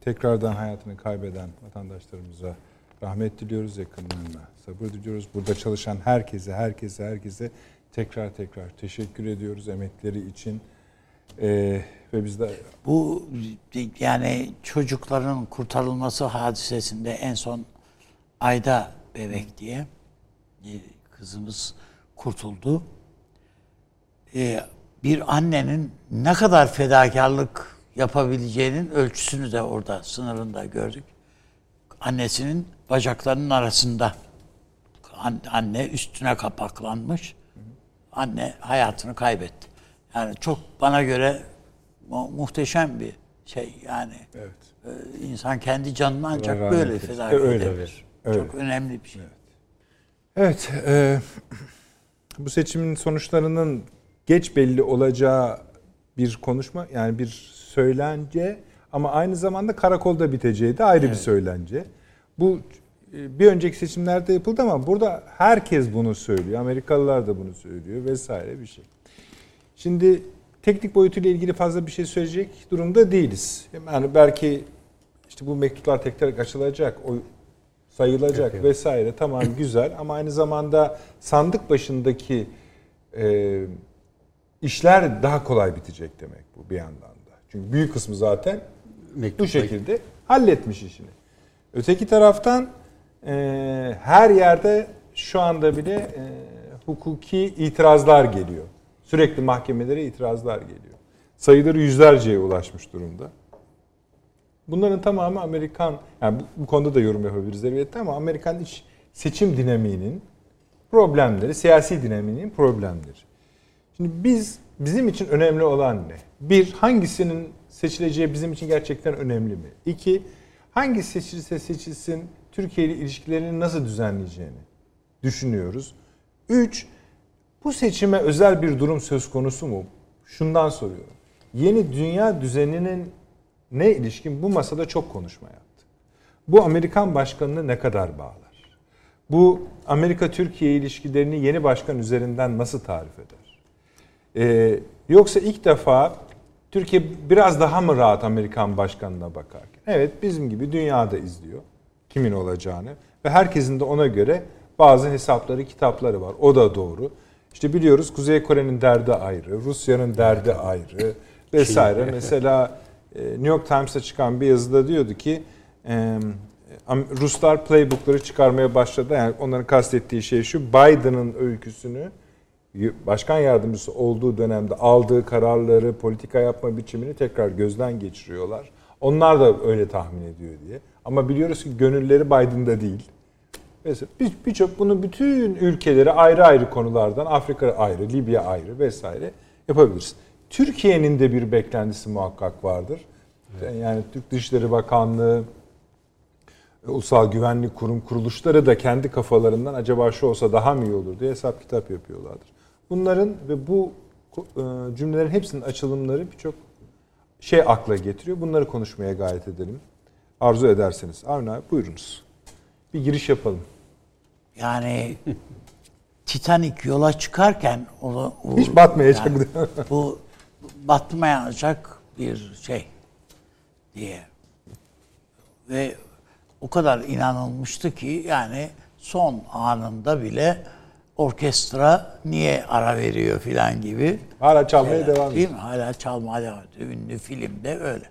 Tekrardan hayatını kaybeden vatandaşlarımıza rahmet diliyoruz, yakınlarına sabır diliyoruz. Burada çalışan herkese, herkese, herkese tekrar tekrar teşekkür ediyoruz emekleri için. Ee, ve biz de Bu yani çocukların kurtarılması hadisesinde en son Ayda bebek diye kızımız kurtuldu. E, Bir annenin ne kadar fedakarlık yapabileceğinin ölçüsünü de orada sınırında gördük. Annesinin bacaklarının arasında An- anne üstüne kapaklanmış. Anne hayatını kaybetti. Yani çok bana göre muhteşem bir şey yani. Evet. Ee, insan kendi canını ancak böyle rahmet eylesin. feda E, öyle. edebilir. Öyle. Çok önemli bir şey. Evet, e, bu seçimin sonuçlarının geç belli olacağı bir konuşma, yani bir söylence ama aynı zamanda karakolda biteceği de ayrı bir söylence. Bu e, bir önceki seçimlerde yapıldı ama burada herkes bunu söylüyor. Amerikalılar da bunu söylüyor vesaire bir şey. Şimdi teknik boyutuyla ilgili fazla bir şey söyleyecek durumda değiliz. Yani belki işte bu mektuplar tek tek açılacak, o sayılacak vesaire tamam güzel ama aynı zamanda sandık başındaki e, işler daha kolay bitecek demek bu bir yandan da. Çünkü büyük kısmı zaten Mektup- bu şekilde halletmiş işini. Öteki taraftan e, her yerde şu anda bile e, hukuki itirazlar geliyor. Sürekli mahkemelere itirazlar geliyor. Sayıları yüzlerceye ulaşmış durumda. Bunların tamamı Amerikan, yani bu, bu konuda da yorum yapabiliriz elbette ama Amerikan iç seçim dinamiğinin problemleri, siyasi dinamiğinin problemleri. Şimdi biz, bizim için önemli olan ne? Bir, hangisinin seçileceği bizim için gerçekten önemli mi? İki, hangi seçilirse seçilsin Türkiye ile ilişkilerini nasıl düzenleyeceğini düşünüyoruz. Üç, bu seçime özel bir durum söz konusu mu? Şundan soruyorum. Yeni dünya düzeninin ne ilişkin bu masada çok konuşma yaptı. Bu Amerikan başkanını ne kadar bağlar? Bu Amerika-Türkiye ilişkilerini yeni başkan üzerinden nasıl tarif eder? Ee, yoksa ilk defa Türkiye biraz daha mı rahat Amerikan başkanına bakarken? Evet bizim gibi dünyada izliyor kimin olacağını ve herkesin de ona göre bazı hesapları, kitapları var. O da doğru. İşte biliyoruz Kuzey Kore'nin derdi ayrı, Rusya'nın derdi ayrı vesaire. Mesela e, New York Times'ta çıkan bir yazıda diyordu ki e, Ruslar playbookları çıkarmaya başladı. Yani onların kastettiği şey şu Biden'ın öyküsünü başkan yardımcısı olduğu dönemde aldığı kararları, politika yapma biçimini tekrar gözden geçiriyorlar. Onlar da öyle tahmin ediyor diye. Ama biliyoruz ki gönülleri Biden'da değil. Mesela bir- birçok bunu bütün ülkeleri ayrı ayrı konulardan Afrika ayrı, Libya ayrı vesaire yapabiliriz. Türkiye'nin de bir beklentisi muhakkak vardır. Yani Türk Dışişleri Bakanlığı, Ulusal Güvenlik Kurum kuruluşları da kendi kafalarından acaba şu olsa daha mı iyi olur diye hesap kitap yapıyorlardır. Bunların ve bu e, cümlelerin hepsinin açılımları birçok şey akla getiriyor. Bunları konuşmaya gayret edelim. Arzu ederseniz. Avni abi buyurunuz. Bir giriş yapalım. Yani Titanic yola çıkarken o, o- Hiç batmayacak yani bu. batmayacak bir şey diye. Ve o kadar inanılmıştı ki yani son anında bile orkestra niye ara veriyor filan gibi. Hala çalmaya şeyler, devam Değil ediyor. mi? Hala çalmaya devam ediyor. Ünlü filmde öyle.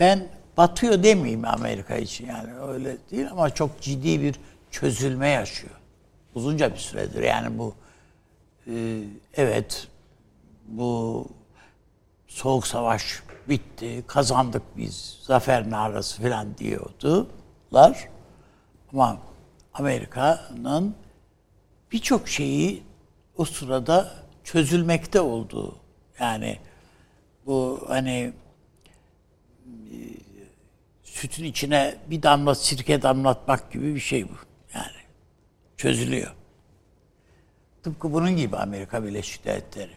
Ben batıyor demeyeyim Amerika için yani öyle değil ama çok ciddi bir çözülme yaşıyor. Uzunca bir süredir yani bu e, evet bu soğuk savaş bitti, kazandık biz, zafer narası falan diyordular. Ama Amerika'nın birçok şeyi o sırada çözülmekte olduğu yani bu hani e, sütün içine bir damla sirke damlatmak gibi bir şey bu. Çözülüyor. Tıpkı bunun gibi Amerika Birleşik Devletleri.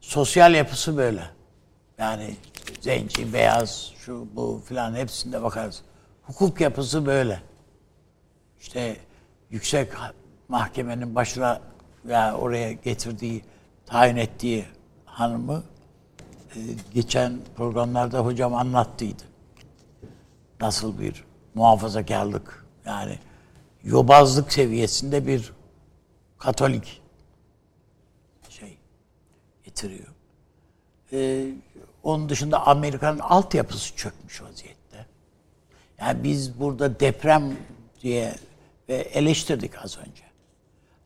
Sosyal yapısı böyle. Yani zenci, beyaz, şu bu filan hepsinde bakarız. Hukuk yapısı böyle. İşte yüksek mahkemenin başına ya oraya getirdiği, tayin ettiği hanımı e, geçen programlarda hocam anlattıydı. Nasıl bir muhafazakarlık yani yobazlık seviyesinde bir Katolik şey getiriyor. Ee, onun dışında Amerika'nın altyapısı çökmüş vaziyette. Yani biz burada deprem diye ve eleştirdik az önce.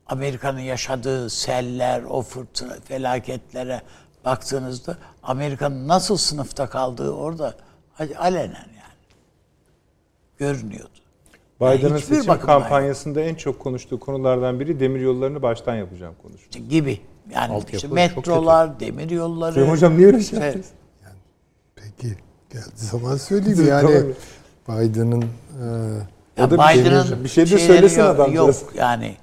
Amerika'nın yaşadığı seller, o fırtına, felaketlere baktığınızda Amerika'nın nasıl sınıfta kaldığı orada alenen yani görünüyordu. Biden'ın hiçbir seçim kampanyasında en çok konuştuğu konulardan biri demir yollarını baştan yapacağım. İşte gibi. Yani Altyapı işte metrolar, demir yolları. Hocam, hocam niye öyle şey işte- yaptınız? Peki geldi zaman söyleyeyim yani Biden'ın e, Ya Biden'ın şey- bir şey de söylesin yok, adamcağız. Yok yani.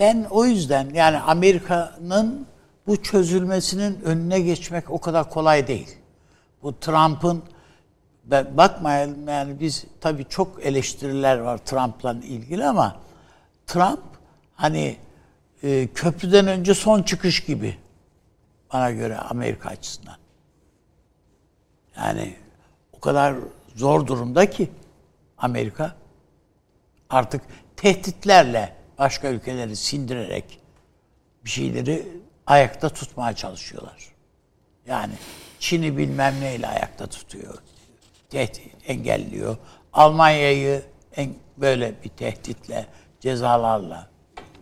Ben o yüzden yani Amerika'nın bu çözülmesinin önüne geçmek o kadar kolay değil. Bu Trump'ın ben bakmayalım yani biz tabii çok eleştiriler var Trump'la ilgili ama Trump hani e, köprüden önce son çıkış gibi bana göre Amerika açısından. Yani o kadar zor durumda ki Amerika artık tehditlerle başka ülkeleri sindirerek bir şeyleri ayakta tutmaya çalışıyorlar. Yani Çin'i bilmem neyle ayakta tutuyor. Tehdit engelliyor. Almanya'yı en, böyle bir tehditle, cezalarla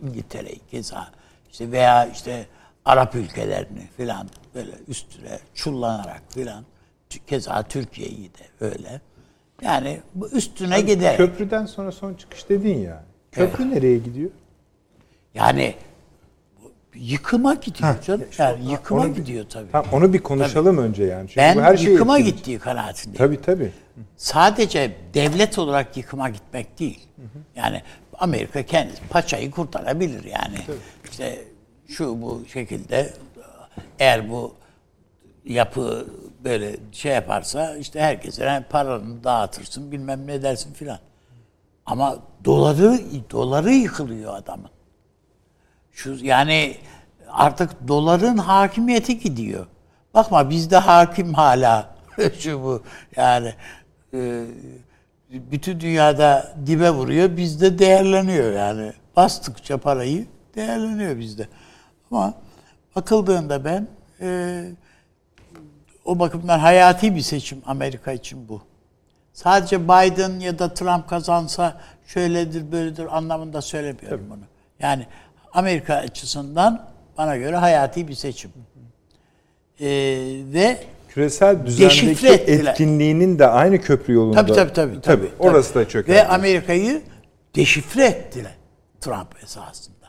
İngiltere'yi keza işte veya işte Arap ülkelerini filan böyle üstüne çullanarak filan keza Türkiye'yi de öyle. Yani bu üstüne gider. Köprüden sonra son çıkış dedin ya. Köprü nereye gidiyor? Yani yıkıma gidiyor canım. Yani yıkıma onu gidiyor tabii. Tamam, onu bir konuşalım önce yani. Çünkü ben her şeyi yıkıma etkileyecek. gittiği kanaatindeyim. Tabii tabii. Sadece devlet olarak yıkıma gitmek değil. Yani Amerika kendi paçayı kurtarabilir yani. İşte şu bu şekilde eğer bu yapı böyle şey yaparsa işte herkese yani paranı dağıtırsın bilmem ne dersin filan. Ama doları doları yıkılıyor adamın. Şu yani artık doların hakimiyeti gidiyor. Bakma bizde hakim hala şu bu yani e, bütün dünyada dibe vuruyor bizde değerleniyor yani bastıkça parayı değerleniyor bizde. Ama bakıldığında ben e, o bakımdan hayati bir seçim Amerika için bu. Sadece Biden ya da Trump kazansa şöyledir böyledir anlamında söylemiyorum bunu. Yani Amerika açısından bana göre hayati bir seçim. Ee, ve Küresel düzendeki etkinliğinin de aynı köprü yolunda. tabii tabii tabii. tabii, Orası tabii. da çöker. Ve Amerika'yı deşifre ettiler Trump esasında.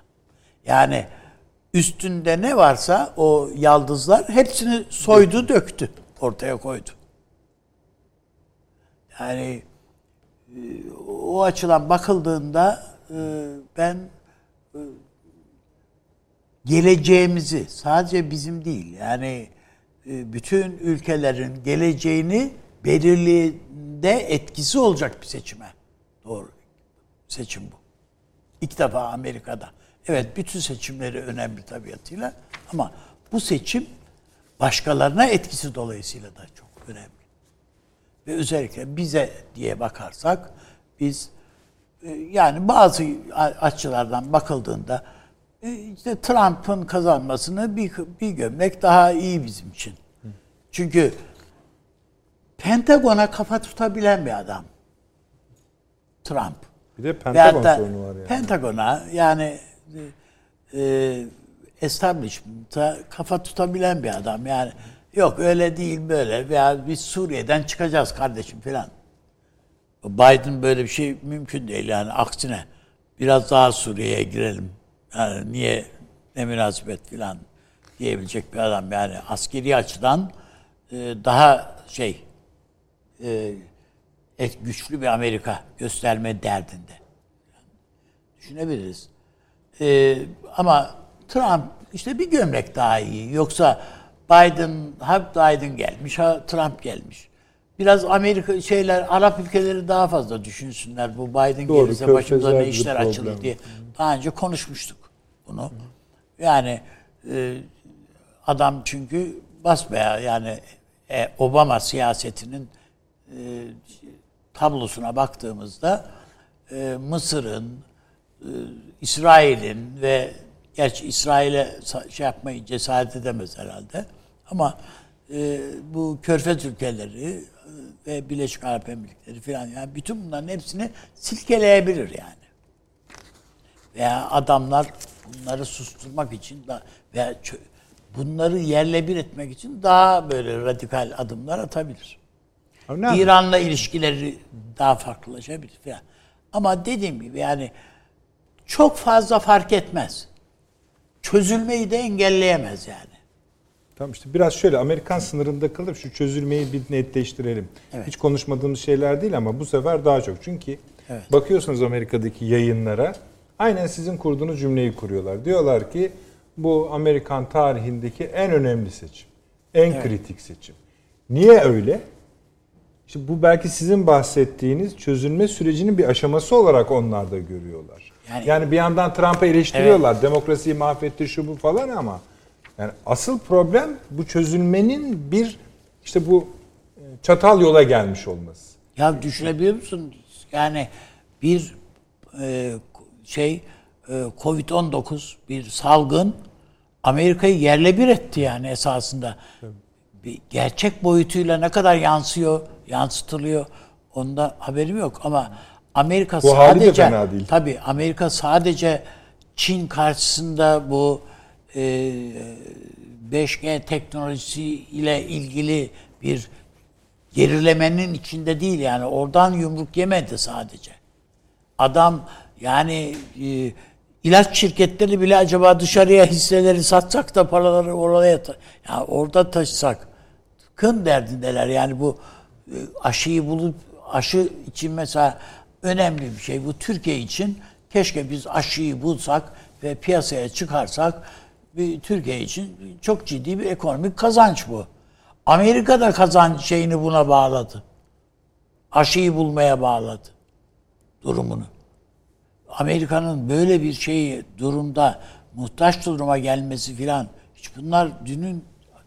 Yani üstünde ne varsa o yaldızlar hepsini soydu döktü. Ortaya koydu. Yani e, o açıdan bakıldığında e, ben geleceğimizi sadece bizim değil yani e, bütün ülkelerin geleceğini belirliğinde etkisi olacak bir seçime doğru seçim bu. İlk defa Amerika'da. Evet bütün seçimleri önemli tabiatıyla ama bu seçim başkalarına etkisi dolayısıyla da çok önemli. Ve özellikle bize diye bakarsak biz e, yani bazı açılardan bakıldığında işte Trump'ın kazanmasını bir, bir gömlek daha iyi bizim için. Çünkü Pentagon'a kafa tutabilen bir adam. Trump. Bir de Pentagon sorunu var yani. Pentagon'a yani e, e, establishment'a kafa tutabilen bir adam. Yani yok öyle değil böyle veya biz Suriye'den çıkacağız kardeşim falan. Biden böyle bir şey mümkün değil yani aksine biraz daha Suriye'ye girelim. Yani niye ne münasebet falan diyebilecek bir adam yani askeri açıdan e, daha şey e, et, güçlü bir Amerika gösterme derdinde. Düşünebiliriz. E, ama Trump işte bir gömlek daha iyi. Yoksa Biden, ha Biden gelmiş, ha Trump gelmiş. Biraz Amerika şeyler, Arap ülkeleri daha fazla düşünsünler. Bu Biden Doğru, gelirse başımıza ne işler açılır diye. Daha önce konuşmuştuk bunu. Yani e, adam çünkü basbaya yani e, Obama siyasetinin e, tablosuna baktığımızda Mısır'ın, İsrail'in ve gerçi İsrail'e şey yapmayı cesaret edemez herhalde ama bu Körfez ülkeleri ve Birleşik Arap Emirlikleri falan yani bütün bunların hepsini silkeleyebilir yani veya adamlar bunları susturmak için da veya çö- bunları yerle bir etmek için daha böyle radikal adımlar atabilir. İran'la ilişkileri daha farklılaşabilir falan. Ama dediğim gibi yani çok fazla fark etmez. Çözülmeyi de engelleyemez yani. Tamam işte biraz şöyle Amerikan sınırında kalıp şu çözülmeyi bir netleştirelim. Evet. Hiç konuşmadığımız şeyler değil ama bu sefer daha çok. Çünkü Evet. bakıyorsunuz Amerika'daki yayınlara aynen sizin kurduğunuz cümleyi kuruyorlar. Diyorlar ki bu Amerikan tarihindeki en önemli seçim. En kritik seçim. Niye öyle? İşte bu belki sizin bahsettiğiniz çözülme sürecinin bir aşaması olarak onlar da görüyorlar. Yani, Yani- bir yandan Trump'ı eleştiriyorlar. Demokrasiyi mahvetti şu bu falan ama yani asıl problem bu çözülmenin bir işte bu e, çatal yola gelmiş olması. Ya düşünebiliyor musun? Yani bir e, şey e, Covid-19 bir salgın Amerika'yı yerle bir etti yani esasında. Bir gerçek boyutuyla ne kadar yansıyor, yansıtılıyor onda haberim yok ama Amerika Bu de sadece değil. tabii Amerika sadece Çin karşısında bu e, 5G teknolojisi ile ilgili bir gerilemenin içinde değil yani oradan yumruk yemedi sadece. Adam yani e, ilaç şirketleri bile acaba dışarıya hisseleri satsak da paraları oraya ya orada taşısak kın derdindeler yani bu e, aşıyı bulup aşı için mesela önemli bir şey bu Türkiye için keşke biz aşıyı bulsak ve piyasaya çıkarsak bir Türkiye için çok ciddi bir ekonomik kazanç bu. Amerika da kazanç şeyini buna bağladı. Aşıyı bulmaya bağladı durumunu. Amerika'nın böyle bir şeyi durumda muhtaç duruma gelmesi filan hiç bunlar dünün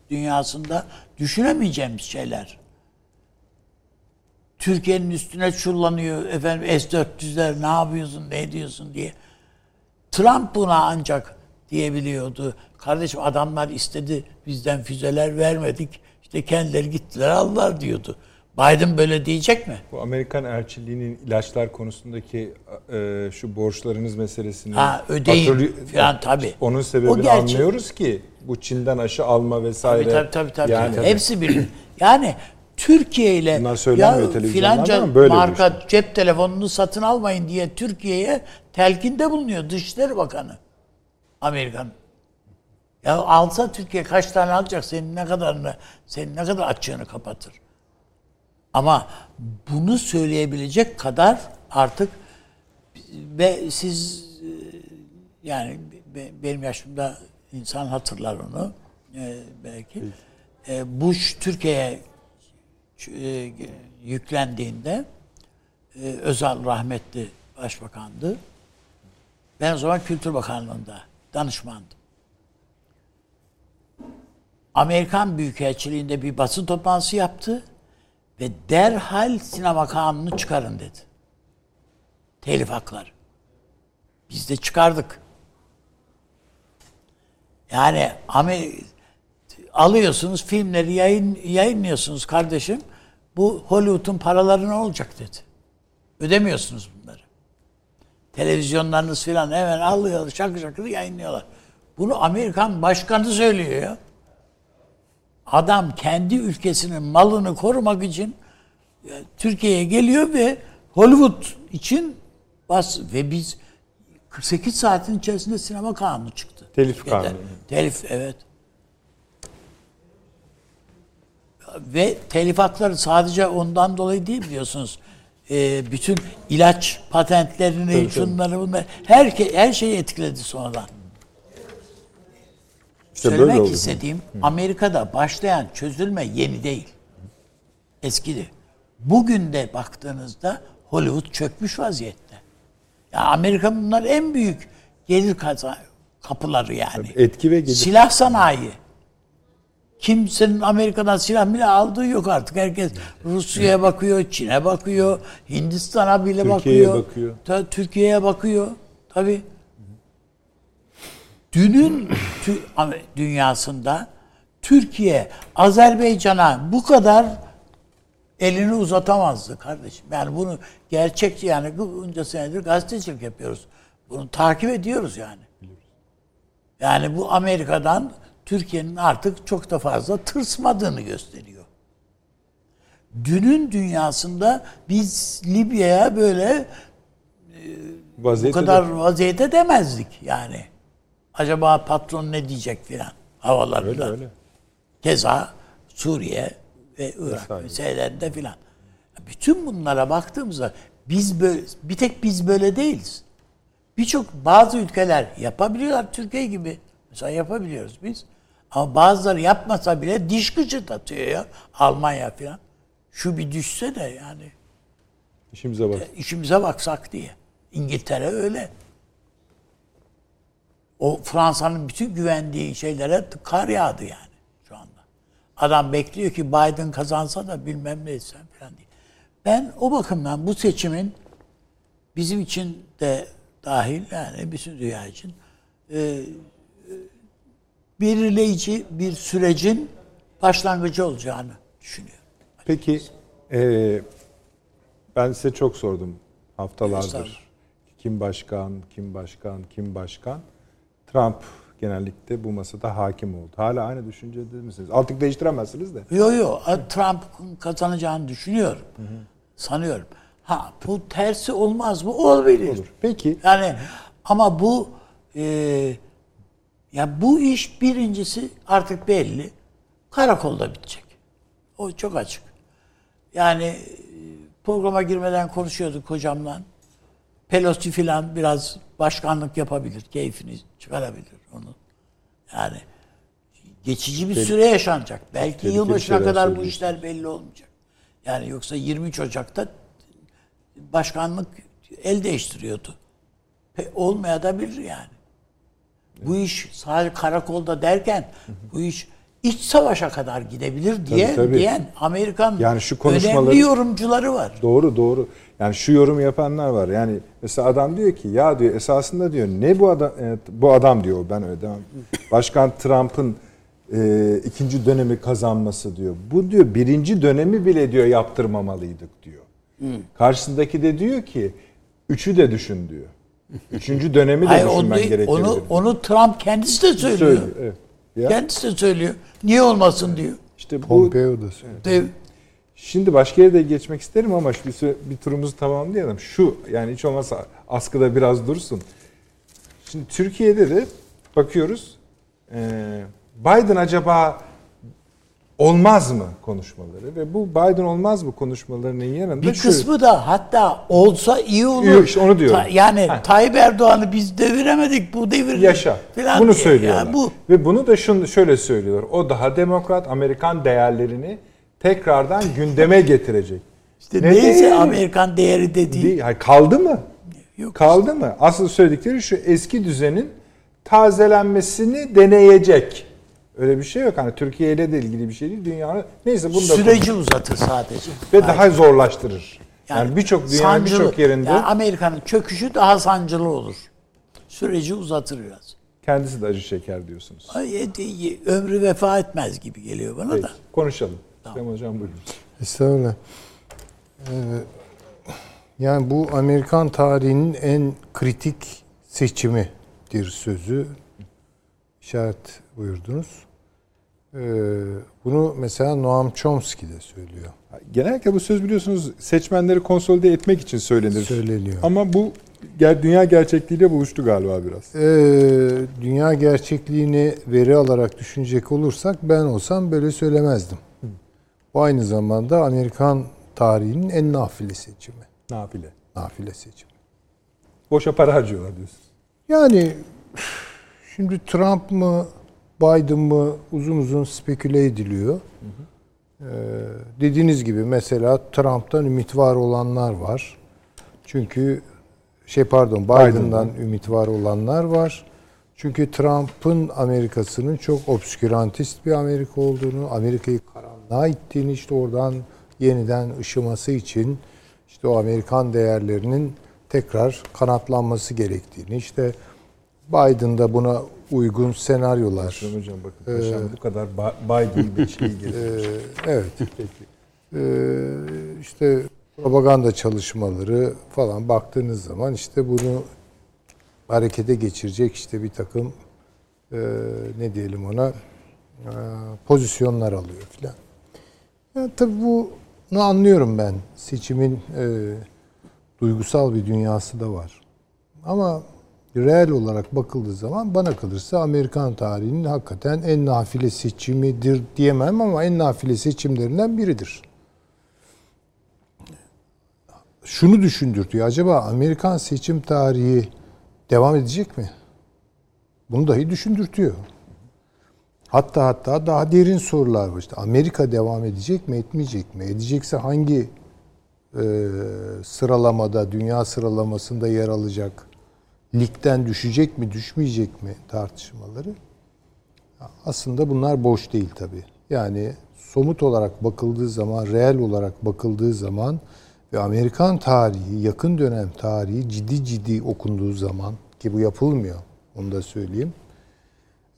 dünyasında düşünemeyeceğimiz şeyler. Türkiye'nin üstüne çullanıyor efendim S-400'ler ne yapıyorsun ne ediyorsun diye. Trump buna ancak diyebiliyordu. Kardeşim adamlar istedi bizden füzeler vermedik. İşte kendileri gittiler aldılar diyordu. Biden böyle diyecek mi? Bu Amerikan elçiliğinin ilaçlar konusundaki e, şu borçlarınız meselesini Ha, ödeyin filan, tabii. Onun sebebini gerçek. anlıyoruz ki bu Çin'den aşı alma vesaire. Tabii tabii tabii. tabii. Yani Hepsi bir. Yani Türkiye ile televizyonlarda filanca böyle marka şey. cep telefonunu satın almayın diye Türkiye'ye telkinde bulunuyor Dışişleri Bakanı. Amerikan. Ya alsa Türkiye kaç tane alacak? Senin ne kadarını, senin ne kadar açığını kapatır. Ama bunu söyleyebilecek kadar artık ve siz e, yani be- benim yaşımda insan hatırlar onu e, belki. E, Bush Türkiye'ye e, yüklendiğinde e, Özal rahmetli başbakandı. Ben o zaman Kültür Bakanlığı'nda danışmandım. Amerikan Büyükelçiliğinde bir basın toplantısı yaptı ve derhal sinema kanunu çıkarın dedi. Telif hakları. Biz de çıkardık. Yani alıyorsunuz filmleri yayın yayınlıyorsunuz kardeşim. Bu Hollywood'un paraları ne olacak dedi. Ödemiyorsunuz bunları. Televizyonlarınız filan hemen alıyor şakır şakır yayınlıyorlar. Bunu Amerikan başkanı söylüyor ya. Adam kendi ülkesinin malını korumak için e, Türkiye'ye geliyor ve Hollywood için bas ve biz 48 saatin içerisinde sinema kanunu çıktı. Telif Türkiye'de. kanunu. Telif evet. Ve telif hakları sadece ondan dolayı değil biliyorsunuz. Ee, bütün ilaç patentlerini, şunları bunları her her şeyi etkiledi sonradan. İşte böyle Söylemek oldu. istediğim Amerika'da başlayan çözülme yeni değil. Eskidi. Bugün de baktığınızda Hollywood çökmüş vaziyette. Ya Amerika bunlar en büyük gelir kazan kapıları yani. etki ve gelir. Silah sanayi. Kimsenin Amerika'dan silah bile aldığı yok artık. Herkes Rusya'ya bakıyor, Çin'e bakıyor, Hindistan'a bile Türkiye'ye bakıyor. bakıyor. Ta- Türkiye'ye bakıyor. Tabii. Dünün tü- dünyasında Türkiye Azerbaycan'a bu kadar elini uzatamazdı kardeşim. Yani bunu gerçek yani bunca senedir gazetecilik yapıyoruz. Bunu takip ediyoruz yani. Yani bu Amerika'dan Türkiye'nin artık çok da fazla tırsmadığını gösteriyor. Dünün dünyasında biz Libya'ya böyle bu Vaziyette kadar de- vaziyete demezdik yani. Acaba patron ne diyecek filan havalarında. öyle öyle. Keza Suriye ve Irak meselelerinde filan. Bütün bunlara baktığımızda biz böyle, bir tek biz böyle değiliz. Birçok bazı ülkeler yapabiliyorlar Türkiye gibi. Mesela yapabiliyoruz biz. Ama bazıları yapmasa bile diş gıcırdatıyor ya. Almanya filan. Şu bir düşse de yani İşimize bak. işimize baksak diye. İngiltere öyle. O Fransa'nın bütün güvendiği şeylere kar yağdı yani şu anda. Adam bekliyor ki Biden kazansa da bilmem ne etsem falan diye. Ben o bakımdan bu seçimin bizim için de dahil yani bütün dünya için e, e, belirleyici bir sürecin başlangıcı olacağını düşünüyorum. Peki eee, ben size çok sordum haftalardır. Kim başkan, kim başkan, kim başkan? Trump genellikle bu masada hakim oldu. Hala aynı düşüncede misiniz? Artık değiştiremezsiniz de. Yo yo Trump'ın kazanacağını düşünüyorum. Sanıyorum. Ha bu tersi olmaz mı? Olabilir. Olur. Peki Yani ama bu e, ya bu iş birincisi artık belli. Karakolda bitecek. O çok açık. Yani e, programa girmeden konuşuyorduk hocamla. Pelosi filan biraz başkanlık yapabilir. Keyfini çıkarabilir onu. Yani geçici bir süre yaşanacak. Belki yılbaşına kadar bu işler belli olmayacak. Yani yoksa 23 Ocak'ta başkanlık el değiştiriyordu. Pe- olmaya da bilir yani. Bu iş sadece karakolda derken bu iş iç savaşa kadar gidebilir diye tabii. diyen Amerikan Yani şu konuşmaları- önemli yorumcuları var. Doğru doğru. Yani şu yorum yapanlar var. Yani mesela adam diyor ki ya diyor esasında diyor ne bu adam e, bu adam diyor ben öyle demem. Başkan Trump'ın e, ikinci dönemi kazanması diyor. Bu diyor birinci dönemi bile diyor yaptırmamalıydık diyor. Karşısındaki de diyor ki üçü de düşün diyor. Üçüncü dönemi de Hayır, onu, düşünmen onu, diyor. onu Trump kendisi de söylüyor. söylüyor. Evet. Ya, Kendisi de söylüyor. Niye olmasın diyor. işte bu Pompeo da söyledi. Dev, Şimdi başka yere de geçmek isterim ama bir, süre- bir turumuzu tamamlayalım. Şu yani hiç olmazsa askıda biraz dursun. Şimdi Türkiye'de de bakıyoruz. Biden acaba olmaz mı konuşmaları ve bu Biden olmaz mı konuşmalarının yanında bir şu- kısmı da hatta olsa iyi olur. İyi, işte onu diyorum. Ta- yani Ha. Tayyip Erdoğan'ı biz deviremedik bu devir. yaşa. falan Bunu söylüyorlar. Ya bu Ve bunu da şunu şöyle söylüyorlar. O daha demokrat Amerikan değerlerini tekrardan gündeme getirecek. işte Ne neyse? Amerikan değeri dediği. Değil, kaldı mı? Yok. Kaldı mı? Asıl söyledikleri şu eski düzenin tazelenmesini deneyecek. Öyle bir şey yok. Hani Türkiye ile de ilgili bir şey değil. Dünyanın neyse bunu da Süreci uzatır sadece. ve daha zorlaştırır. Yani, Yani birçok dünyanın birçok yerinde Yani Amerika'nın çöküşü daha sancılı olur. Süreci uzatır biraz. kendisi de acı çeker diyorsunuz. E, ömrü vefa etmez gibi geliyor bana Peki, da. konuşalım. Tamam. Hocam buyurun. Estağfurullah. Ee, yani bu Amerikan tarihinin en kritik seçimidir sözü. İşaret buyurdunuz. Ee, bunu mesela Noam Chomsky de söylüyor. Genellikle bu söz biliyorsunuz seçmenleri konsolide etmek için söylenir. Söyleniyor. Ama bu ger- dünya gerçekliğiyle buluştu galiba biraz. Ee, dünya gerçekliğini veri alarak düşünecek olursak ben olsam böyle söylemezdim. Bu aynı zamanda Amerikan tarihinin en nafile seçimi. Nafile. Nafile seçimi. Boşa para harcıyorlar diyorsunuz. Yani şimdi Trump mı Biden mı uzun uzun speküle ediliyor. Ee, dediğiniz gibi mesela Trump'tan ümit var olanlar var. Çünkü şey pardon Biden'dan Biden'dan. ümit var olanlar var. Çünkü Trump'ın Amerika'sının çok obskürantist bir Amerika olduğunu, Amerika'yı karanlığa ittiğini işte oradan yeniden ışıması için işte o Amerikan değerlerinin tekrar kanatlanması gerektiğini, işte Biden'da buna uygun senaryolar. Hocam bakın paşam bu kadar Biden bir şey gelir. Ee, evet. Ee, işte propaganda çalışmaları falan baktığınız zaman işte bunu harekete geçirecek işte bir takım e, ne diyelim ona e, pozisyonlar alıyor filan. Ya tabii bunu anlıyorum ben seçimin e, duygusal bir dünyası da var. Ama reel olarak bakıldığı zaman bana kalırsa Amerikan tarihinin hakikaten en nafile seçimidir diyemem ama en nafile seçimlerinden biridir. Şunu düşündürtüyor. Acaba Amerikan seçim tarihi devam edecek mi? Bunu dahi düşündürtüyor. Hatta hatta daha derin sorular var. İşte Amerika devam edecek mi, etmeyecek mi? Edecekse hangi e, sıralamada, dünya sıralamasında yer alacak? Ligden düşecek mi, düşmeyecek mi tartışmaları? Aslında bunlar boş değil tabii. Yani somut olarak bakıldığı zaman, reel olarak bakıldığı zaman ve Amerikan tarihi, yakın dönem tarihi ciddi ciddi okunduğu zaman ki bu yapılmıyor, onu da söyleyeyim.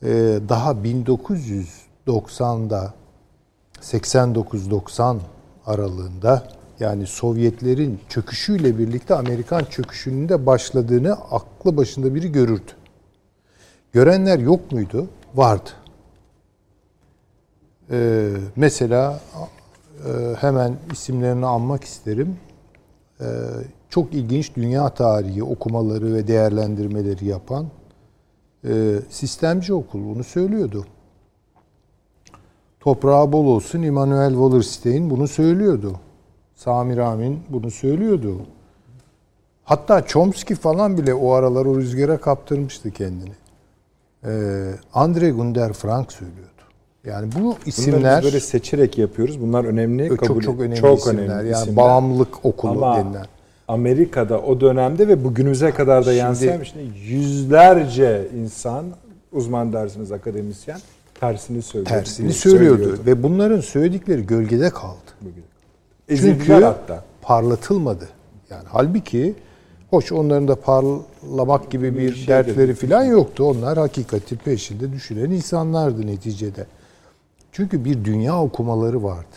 Ee, daha 1990'da 89-90 aralığında yani Sovyetlerin çöküşüyle birlikte Amerikan çöküşünün de başladığını aklı başında biri görürdü. Görenler yok muydu? Vardı. Ee, mesela e, hemen isimlerini anmak isterim. Ee, çok ilginç dünya tarihi okumaları ve değerlendirmeleri yapan e, sistemci okul bunu söylüyordu. Toprağı bol olsun Immanuel Wallerstein bunu söylüyordu. Sami Ramin bunu söylüyordu. Hatta Chomsky falan bile o aralar o rüzgara kaptırmıştı kendini. Ee, Andre Gunder Frank söylüyordu. Yani bu Bunları isimler biz böyle seçerek yapıyoruz. Bunlar önemli. çok kabul- çok önemli çok isimler. önemli yani isimler. bağımlılık okulu Ama denilen. Amerika'da o dönemde ve bugünümüze kadar da yansıyan şimdi yüzlerce insan uzman dersiniz akademisyen tersini söylüyor. Tersini söylüyordu ve bunların söyledikleri gölgede kaldı. Ezildiler Çünkü hatta. parlatılmadı. Yani halbuki hoş onların da parlamak gibi bir şey dertleri falan yoktu. Onlar hakikati peşinde düşünen insanlardı neticede. Çünkü bir dünya okumaları vardı.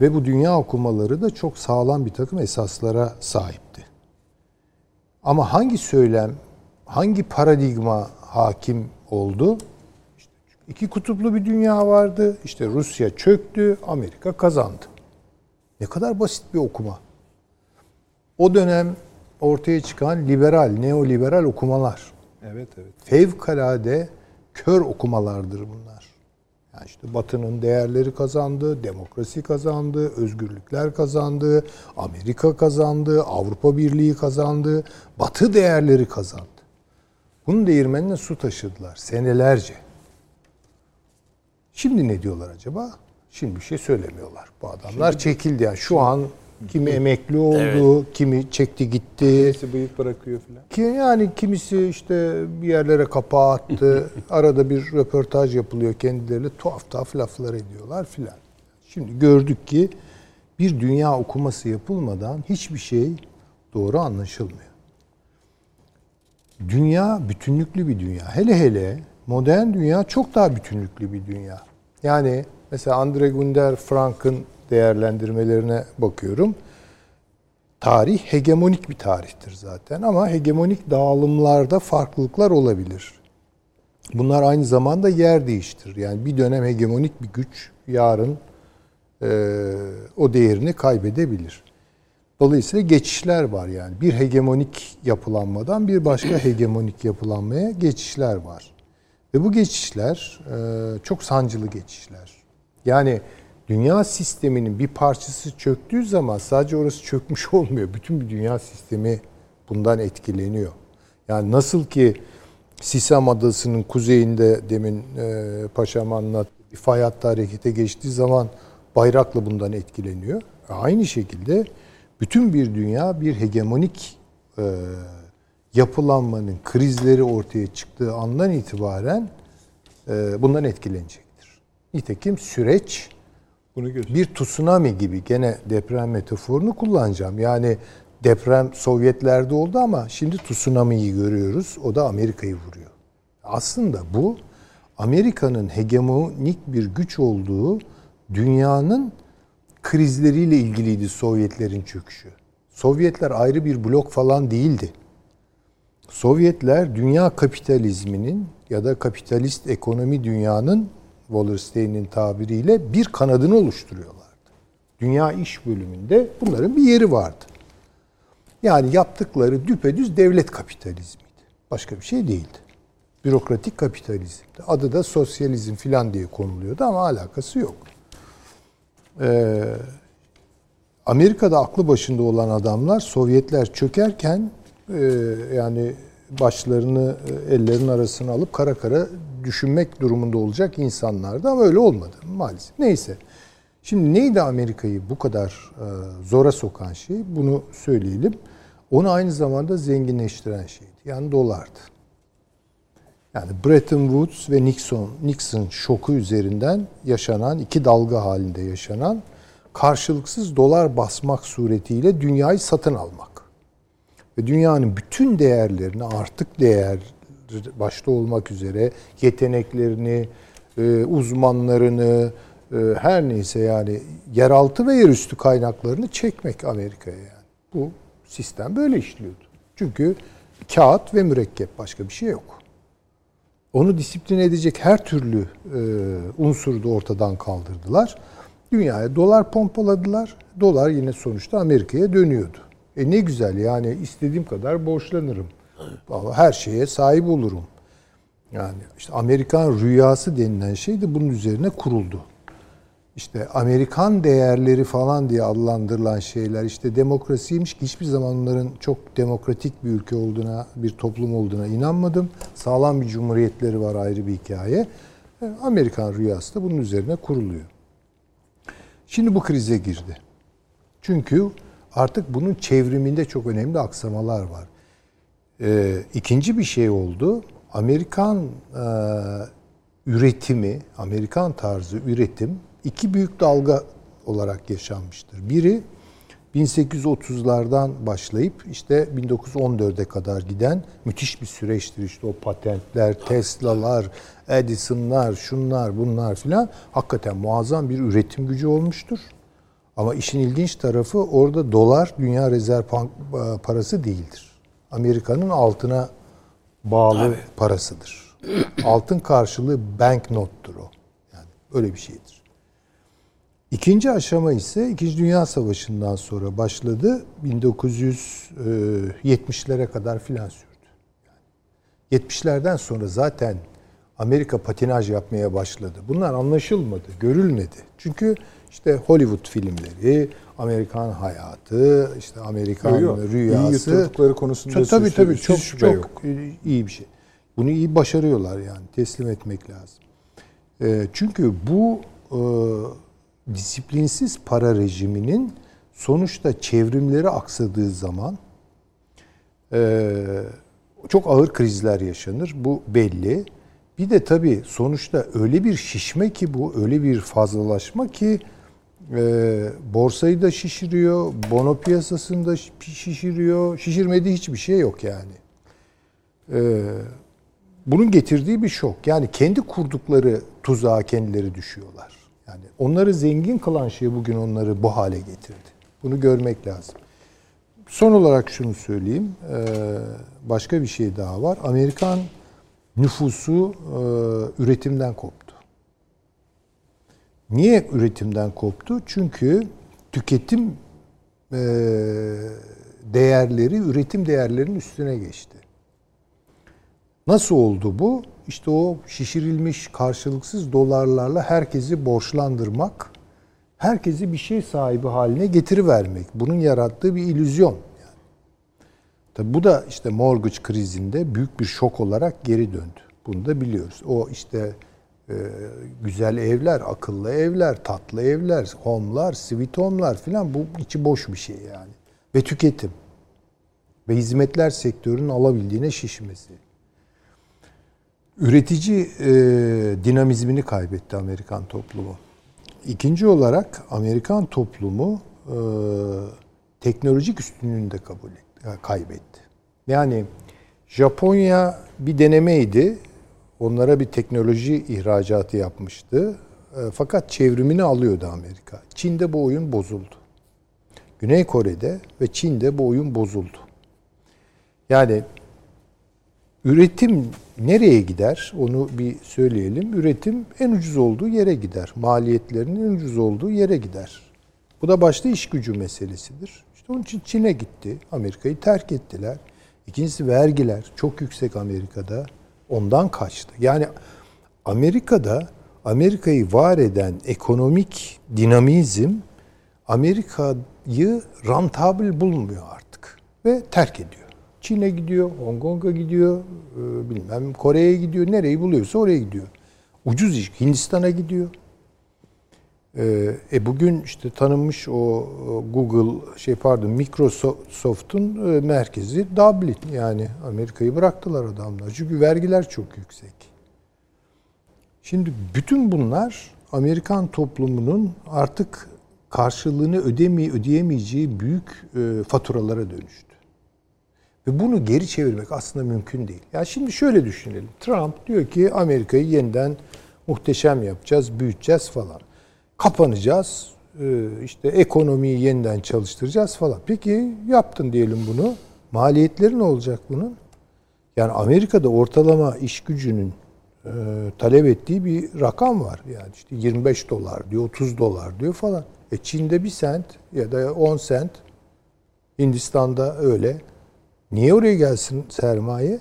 Ve bu dünya okumaları da çok sağlam bir takım esaslara sahipti. Ama hangi söylem, hangi paradigma hakim oldu? İşte iki kutuplu bir dünya vardı. İşte Rusya çöktü, Amerika kazandı. Ne kadar basit bir okuma. O dönem ortaya çıkan liberal, neoliberal okumalar. Evet evet. Fevkalade kör okumalardır bunlar. Yani işte Batı'nın değerleri kazandı, demokrasi kazandı, özgürlükler kazandı, Amerika kazandı, Avrupa Birliği kazandı, Batı değerleri kazandı. Bunun değirmenine su taşıdılar senelerce. Şimdi ne diyorlar acaba? Şimdi bir şey söylemiyorlar. Bu adamlar çekildi yani. Şu an kimi emekli oldu, kimi çekti gitti. Birisi bıyık bırakıyor filan. Ki yani kimisi işte bir yerlere kapağı attı. Arada bir röportaj yapılıyor kendileriyle tuhaf tuhaf laflar ediyorlar filan. Şimdi gördük ki bir dünya okuması yapılmadan hiçbir şey doğru anlaşılmıyor. Dünya bütünlüklü bir dünya. Hele hele modern dünya çok daha bütünlüklü bir dünya. Yani mesela Andre Gunder Frank'ın değerlendirmelerine bakıyorum. Tarih hegemonik bir tarihtir zaten ama hegemonik dağılımlarda farklılıklar olabilir. Bunlar aynı zamanda yer değiştirir. Yani bir dönem hegemonik bir güç yarın e, o değerini kaybedebilir. Dolayısıyla geçişler var yani. Bir hegemonik yapılanmadan bir başka hegemonik yapılanmaya geçişler var. Ve bu geçişler e, çok sancılı geçişler. Yani dünya sisteminin bir parçası çöktüğü zaman sadece orası çökmüş olmuyor. Bütün bir dünya sistemi bundan etkileniyor. Yani nasıl ki Sisam Adası'nın kuzeyinde demin e, paşam anlattı. Bir fay hattı harekete geçtiği zaman bayrakla bundan etkileniyor. Aynı şekilde bütün bir dünya bir hegemonik e, yapılanmanın krizleri ortaya çıktığı andan itibaren e, bundan etkilenecektir. Nitekim süreç Bunu bir tsunami gibi gene deprem metaforunu kullanacağım. Yani deprem Sovyetlerde oldu ama şimdi tsunami'yi görüyoruz. O da Amerika'yı vuruyor. Aslında bu Amerika'nın hegemonik bir güç olduğu dünyanın krizleriyle ilgiliydi Sovyetlerin çöküşü. Sovyetler ayrı bir blok falan değildi. Sovyetler dünya kapitalizminin ya da kapitalist ekonomi dünyanın Wallerstein'in tabiriyle bir kanadını oluşturuyorlardı. Dünya iş bölümünde bunların bir yeri vardı. Yani yaptıkları düpedüz devlet kapitalizmiydi. Başka bir şey değildi. Bürokratik kapitalizmdi. Adı da sosyalizm falan diye konuluyordu ama alakası yok. Ee, Amerika'da aklı başında olan adamlar Sovyetler çökerken e, yani başlarını e, ellerin arasına alıp kara kara düşünmek durumunda olacak insanlardı ama öyle olmadı maalesef. Neyse. Şimdi neydi Amerika'yı bu kadar e, zora sokan şey? Bunu söyleyelim. Onu aynı zamanda zenginleştiren şeydi. Yani dolardı. Yani Bretton Woods ve Nixon Nixon şoku üzerinden yaşanan iki dalga halinde yaşanan karşılıksız dolar basmak suretiyle dünyayı satın almak. Ve dünyanın bütün değerlerini artık değer başta olmak üzere yeteneklerini, e, uzmanlarını, e, her neyse yani yeraltı ve yerüstü kaynaklarını çekmek Amerika'ya yani. Bu sistem böyle işliyordu. Çünkü kağıt ve mürekkep başka bir şey yok. Onu disiplin edecek her türlü e, unsuru da ortadan kaldırdılar. Dünyaya dolar pompaladılar. Dolar yine sonuçta Amerika'ya dönüyordu. E ne güzel yani istediğim kadar borçlanırım. Her şeye sahip olurum. Yani işte Amerikan rüyası denilen şey de bunun üzerine kuruldu. İşte Amerikan değerleri falan diye adlandırılan şeyler işte demokrasiymiş ki hiçbir zaman onların çok demokratik bir ülke olduğuna, bir toplum olduğuna inanmadım. Sağlam bir cumhuriyetleri var ayrı bir hikaye. E, Amerikan rüyası da bunun üzerine kuruluyor. Şimdi bu krize girdi. Çünkü artık bunun çevriminde çok önemli aksamalar var. Ee, ikinci bir şey oldu. Amerikan e, üretimi, Amerikan tarzı üretim iki büyük dalga olarak yaşanmıştır. Biri 1830'lardan başlayıp işte 1914'e kadar giden müthiş bir süreçtir. İşte o patentler, Tesla'lar, Edison'lar, şunlar, bunlar filan hakikaten muazzam bir üretim gücü olmuştur. Ama işin ilginç tarafı orada dolar dünya rezerv parası değildir. Amerika'nın altına bağlı Tabii. parasıdır. Altın karşılığı banknottur o. Yani öyle bir şeydir. İkinci aşama ise İkinci Dünya Savaşı'ndan sonra başladı. 1970'lere kadar filan sürdü. 70'lerden sonra zaten Amerika patinaj yapmaya başladı. Bunlar anlaşılmadı, görülmedi. Çünkü işte Hollywood filmleri, Amerikan hayatı, işte Amerikan yok, rüyası. İyi konusunda tabii tabii çok çok yok. iyi bir şey. Bunu iyi başarıyorlar yani teslim etmek lazım. E, çünkü bu e, disiplinsiz para rejiminin sonuçta çevrimleri aksadığı zaman e, çok ağır krizler yaşanır. Bu belli. Bir de tabii sonuçta öyle bir şişme ki bu, öyle bir fazlalaşma ki e, borsayı da şişiriyor, bono piyasasını da şişiriyor. Şişirmediği hiçbir şey yok yani. E, bunun getirdiği bir şok. Yani kendi kurdukları tuzağa kendileri düşüyorlar. Yani onları zengin kılan şey bugün onları bu hale getirdi. Bunu görmek lazım. Son olarak şunu söyleyeyim. E, başka bir şey daha var. Amerikan nüfusu e, üretimden koptu. Niye üretimden koptu? Çünkü tüketim e, değerleri üretim değerlerinin üstüne geçti. Nasıl oldu bu? İşte o şişirilmiş karşılıksız dolarlarla herkesi borçlandırmak, herkesi bir şey sahibi haline getirivermek. Bunun yarattığı bir illüzyon. Yani. Tabi bu da işte mortgage krizinde büyük bir şok olarak geri döndü. Bunu da biliyoruz. O işte e, güzel evler, akıllı evler, tatlı evler, home'lar, sweet home'lar filan bu içi boş bir şey yani. Ve tüketim. Ve hizmetler sektörünün alabildiğine şişmesi. Üretici e, dinamizmini kaybetti Amerikan toplumu. İkinci olarak Amerikan toplumu e, teknolojik üstünlüğünü de kabul etti, kaybetti. Yani Japonya bir denemeydi. Onlara bir teknoloji ihracatı yapmıştı. E, fakat çevrimini alıyordu Amerika. Çin'de bu oyun bozuldu. Güney Kore'de ve Çin'de bu oyun bozuldu. Yani üretim nereye gider? Onu bir söyleyelim. Üretim en ucuz olduğu yere gider. Maliyetlerinin en ucuz olduğu yere gider. Bu da başta iş gücü meselesidir. İşte onun için Çin'e gitti. Amerika'yı terk ettiler. İkincisi vergiler çok yüksek Amerika'da. Ondan kaçtı. Yani Amerika'da Amerika'yı var eden ekonomik dinamizm Amerika'yı rantabil bulmuyor artık ve terk ediyor. Çin'e gidiyor, Hong Kong'a gidiyor, e, bilmem Kore'ye gidiyor, nereyi buluyorsa oraya gidiyor. Ucuz iş, Hindistan'a gidiyor. E, e bugün işte tanınmış o Google şey pardon Microsoft'un e, merkezi Dublin yani Amerika'yı bıraktılar adamlar. Çünkü vergiler çok yüksek. Şimdi bütün bunlar Amerikan toplumunun artık karşılığını ödemeye ödeyemeyeceği büyük e, faturalara dönüştü. Ve bunu geri çevirmek aslında mümkün değil. Yani şimdi şöyle düşünelim. Trump diyor ki Amerika'yı yeniden muhteşem yapacağız, büyüteceğiz falan. Kapanacağız, e, işte ekonomiyi yeniden çalıştıracağız falan. Peki yaptın diyelim bunu. Maliyetleri ne olacak bunun? Yani Amerika'da ortalama iş gücünün e, talep ettiği bir rakam var. Yani işte 25 dolar diyor, 30 dolar diyor falan. E Çin'de bir sent ya da 10 sent. Hindistan'da öyle. Niye oraya gelsin sermaye?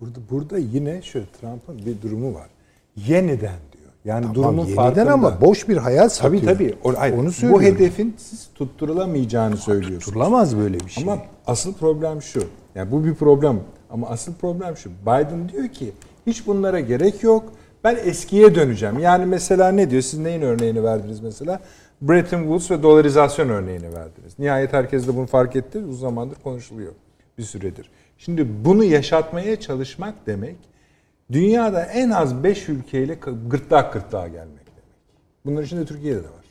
Burada burada yine şöyle Trump'ın bir durumu var. Yeniden. Yani Tamam, durumun farkında. ama boş bir hayal satıyor. Tabii tabii. O, hayır, Onu bu söylüyorum. hedefin siz tutturulamayacağını söylüyorsunuz. Tutturulamaz böyle bir şey. Ama asıl problem şu. Yani bu bir problem. Ama asıl problem şu. Biden diyor ki hiç bunlara gerek yok. Ben eskiye döneceğim. Yani mesela ne diyor? Siz neyin örneğini verdiniz mesela? Bretton Woods ve dolarizasyon örneğini verdiniz. Nihayet herkes de bunu fark etti. Uzun zamandır konuşuluyor. Bir süredir. Şimdi bunu yaşatmaya çalışmak demek dünyada en az 5 ülkeyle gırtlak gırtlağa gelmek demek. Bunların içinde Türkiye'de de var.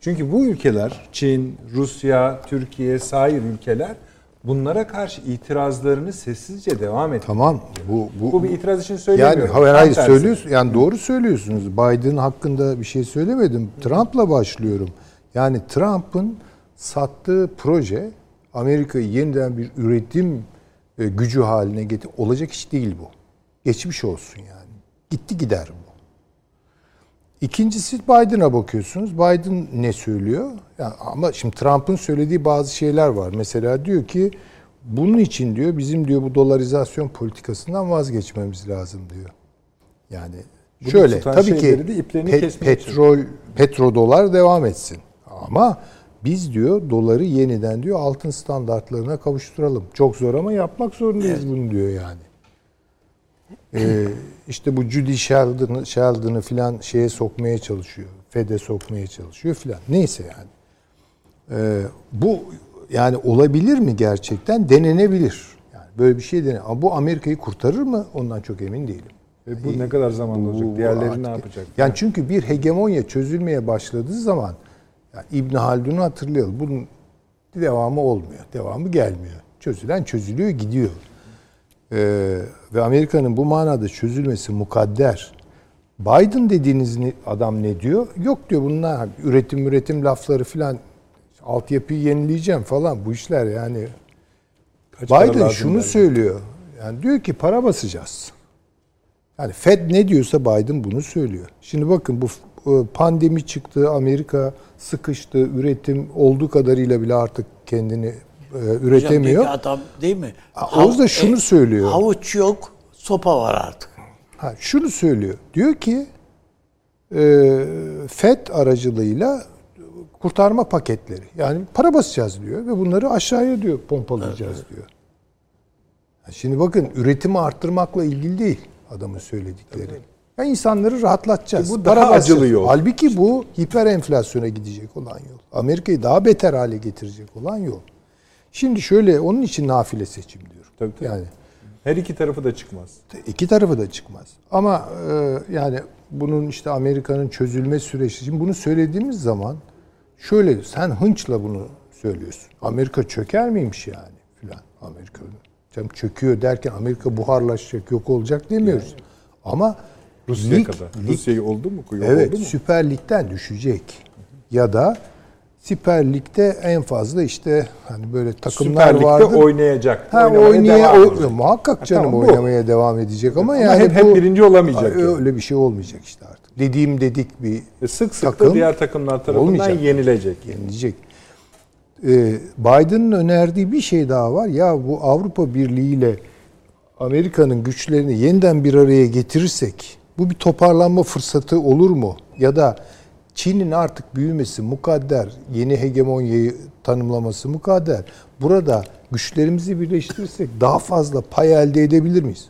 Çünkü bu ülkeler Çin, Rusya, Türkiye, sair ülkeler bunlara karşı itirazlarını sessizce devam ettiriyor. Tamam. Bu bu, Bu bir itiraz için yani söylemiyorum. hayır Tam hayır tersi. söylüyorsun. Yani doğru söylüyorsunuz. Biden hakkında bir şey söylemedim. Trump'la başlıyorum. Yani Trump'ın sattığı proje Amerika'yı yeniden bir üretim e, gücü haline getir. Olacak iş değil bu. Geçmiş olsun yani. Gitti gider bu. İkincisi Biden'a bakıyorsunuz. Biden ne söylüyor? Yani ama şimdi Trump'ın söylediği bazı şeyler var. Mesela diyor ki bunun için diyor bizim diyor bu dolarizasyon politikasından vazgeçmemiz lazım diyor. Yani Bunu şöyle tabii ki pe- petrol petrodolar devam etsin. Ama biz diyor doları yeniden diyor altın standartlarına kavuşturalım. Çok zor ama yapmak zorundayız bunu diyor yani. Ee, işte bu Judy Sheldon'ı Sheldon'ı filan şeye sokmaya çalışıyor. Fed'e sokmaya çalışıyor filan. Neyse yani. Ee, bu yani olabilir mi gerçekten? Denenebilir. Yani böyle bir şey dene. Ama bu Amerika'yı kurtarır mı? Ondan çok emin değilim. Ve bu ne kadar zamanlı Bu- olacak? bu Diğerleri artık- ne yapacak? Yani çünkü bir hegemonya çözülmeye başladığı zaman yani İbn Haldun'u hatırlayalım. Bunun devamı olmuyor. Devamı gelmiyor. Çözülen çözülüyor, gidiyor. Ee, ve Amerika'nın bu manada çözülmesi mukadder. Biden dediğiniz adam ne diyor? Yok diyor bunlar üretim üretim lafları filan altyapıyı yenileyeceğim falan bu işler yani. Kaç Biden şunu der. söylüyor. Yani diyor ki para basacağız. Yani Fed ne diyorsa Biden bunu söylüyor. Şimdi bakın bu e, pandemi çıktı, Amerika sıkıştı, üretim olduğu kadarıyla bile artık kendini e, üretemiyor. Hocam adam değil mi? Oğuz da şunu söylüyor. Havuç yok, sopa var artık. Ha, şunu söylüyor. Diyor ki e, FED aracılığıyla kurtarma paketleri. Yani para basacağız diyor ve bunları aşağıya diyor pompalayacağız diyor. Ha, Şimdi bakın üretimi arttırmakla ilgili değil adamın söyledikleri. Ya insanları rahatlatacağız. E bu para daha basacağız. acılı yol. Halbuki bu hiper enflasyona gidecek olan yol. Amerika'yı daha beter hale getirecek olan yol. Şimdi şöyle onun için nafile seçim diyorum. Tabii, tabii. Yani Her iki tarafı da çıkmaz. İki tarafı da çıkmaz. Ama e, yani bunun işte Amerika'nın çözülme süreci. Şimdi bunu söylediğimiz zaman şöyle sen hınçla bunu söylüyorsun. Amerika çöker miymiş yani filan Amerika. Canım çöküyor derken Amerika buharlaşacak, yok olacak demiyoruz. Ama Rusya lig- kadar. Rusya'yı oldu mu? Yok Evet, oldu mu? Süper Lig'den düşecek. Ya da Süper Lig'de en fazla işte hani böyle takımlar Süper Lig'de vardır. oynayacak. Ha oynaya o, muhakkak Ha, canım tamam, bu. oynamaya devam edecek ama, Ama yani hep- hep birinci olamayacak Ay, yani. Öyle bir şey olmayacak işte artık. Dediğim dedik bir Ve sık sık takım da diğer takımlar tarafından olmayacak. yenilecek. yenilecek. e, Biden'ın önerdiği bir şey daha var. Ya bu Avrupa Birliği ile Amerika'nın güçlerini yeniden bir araya getirirsek bu bir toparlanma fırsatı olur mu? Ya da Çin'in artık büyümesi mukadder, yeni hegemonyayı tanımlaması mukadder. Burada güçlerimizi birleştirirsek daha fazla pay elde edebilir miyiz?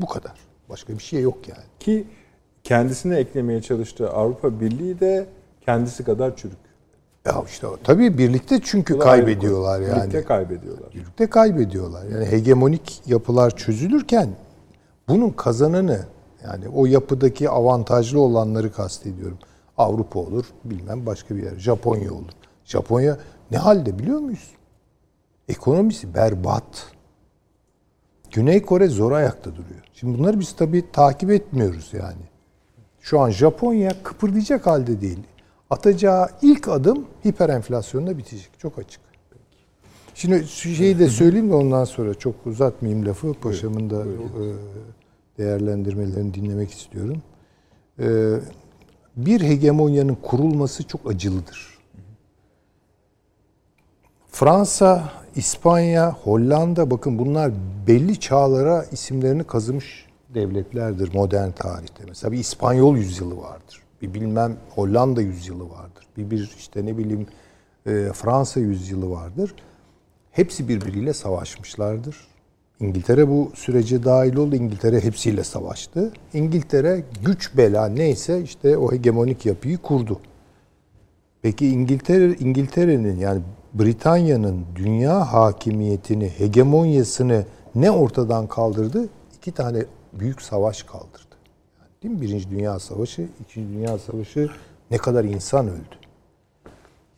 Bu kadar. Başka bir şey yok yani. Ki kendisine eklemeye çalıştığı Avrupa Birliği de kendisi kadar çürük. Ya işte tabii birlikte çünkü Bu da ayrı kaybediyorlar konu. yani. Birlikte kaybediyorlar. Birlikte kaybediyorlar. Yani hegemonik yapılar çözülürken bunun kazananı yani o yapıdaki avantajlı olanları kastediyorum. Avrupa olur, bilmem başka bir yer. Japonya olur. Japonya ne halde biliyor muyuz? Ekonomisi berbat. Güney Kore zor ayakta duruyor. Şimdi bunları biz tabii takip etmiyoruz yani. Şu an Japonya kıpırdayacak halde değil. Atacağı ilk adım hiper enflasyonla bitecek. Çok açık. Şimdi şu şeyi de söyleyeyim de ondan sonra çok uzatmayayım lafı. Paşamın da e, değerlendirmelerini dinlemek istiyorum. Bir hegemonyanın kurulması çok acılıdır. Fransa, İspanya, Hollanda bakın bunlar belli çağlara isimlerini kazımış devletlerdir modern tarihte. Mesela bir İspanyol yüzyılı vardır. Bir bilmem Hollanda yüzyılı vardır. Bir bir işte ne bileyim e, Fransa yüzyılı vardır. Hepsi birbiriyle savaşmışlardır. İngiltere bu sürece dahil oldu. İngiltere hepsiyle savaştı. İngiltere güç bela neyse işte o hegemonik yapıyı kurdu. Peki İngiltere İngiltere'nin yani Britanya'nın dünya hakimiyetini, hegemonyasını ne ortadan kaldırdı? İki tane büyük savaş kaldırdı. Değil mi? Birinci Dünya Savaşı, İkinci Dünya Savaşı ne kadar insan öldü.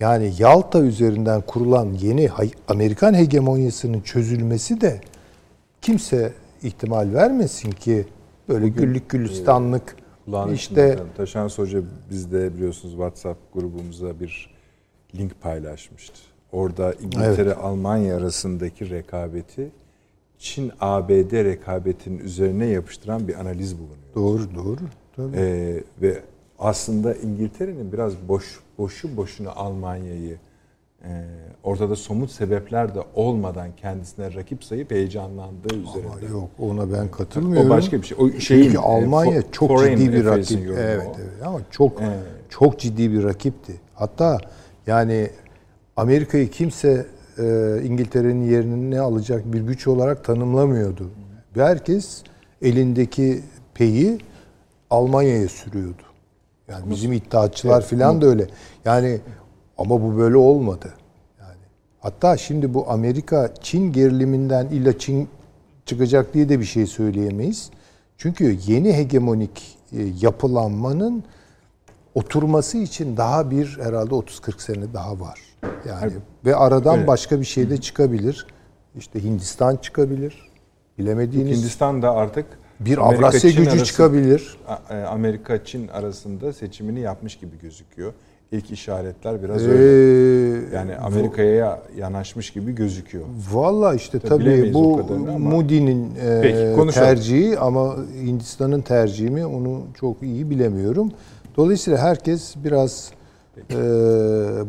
Yani Yalta üzerinden kurulan yeni Amerikan hegemonyasının çözülmesi de kimse ihtimal vermesin ki böyle güllük gülistanlık Kulağın işte Taşan Hoca bizde biliyorsunuz WhatsApp grubumuza bir link paylaşmıştı. Orada İngiltere Almanya arasındaki rekabeti Çin ABD rekabetinin üzerine yapıştıran bir analiz bulunuyor. doğru doğru. Tabii. Ee, ve aslında İngiltere'nin biraz boş boşu boşuna Almanya'yı e, ortada somut sebepler de olmadan kendisine rakip sayıp heyecanlandığı üzerinde. Yok ona ben katılmıyorum. O başka bir şey. O şeyin, Çünkü e, Almanya fo- çok ciddi bir rakip. Evet o. evet ama çok Evet. çok ciddi bir rakipti. Hatta yani Amerika'yı kimse e, İngiltere'nin yerini ne alacak bir güç olarak tanımlamıyordu. Herkes elindeki peyi Almanya'ya sürüyordu. Yani bizim iddiaçılar filan da öyle. Yani ama bu böyle olmadı. Yani hatta şimdi bu Amerika Çin geriliminden illa Çin çıkacak diye de bir şey söyleyemeyiz. Çünkü yeni hegemonik e, yapılanmanın oturması için daha bir herhalde 30-40 sene daha var. Yani ve aradan Öyle. başka bir şey de çıkabilir. İşte Hindistan çıkabilir. Bilemediğiniz Hindistan da artık bir Amerika, Avrasya Çin gücü arası- çıkabilir. E, Amerika Çin arasında seçimini yapmış gibi gözüküyor. İlk işaretler biraz Ee, öyle. Yani Amerika'ya yanaşmış gibi gözüküyor. Valla işte Tabii tabii bu Moody'nin e, konuşalım. tercihi ama Hindistan'ın tercihi mi onu çok iyi bilemiyorum. Dolayısıyla herkes biraz e,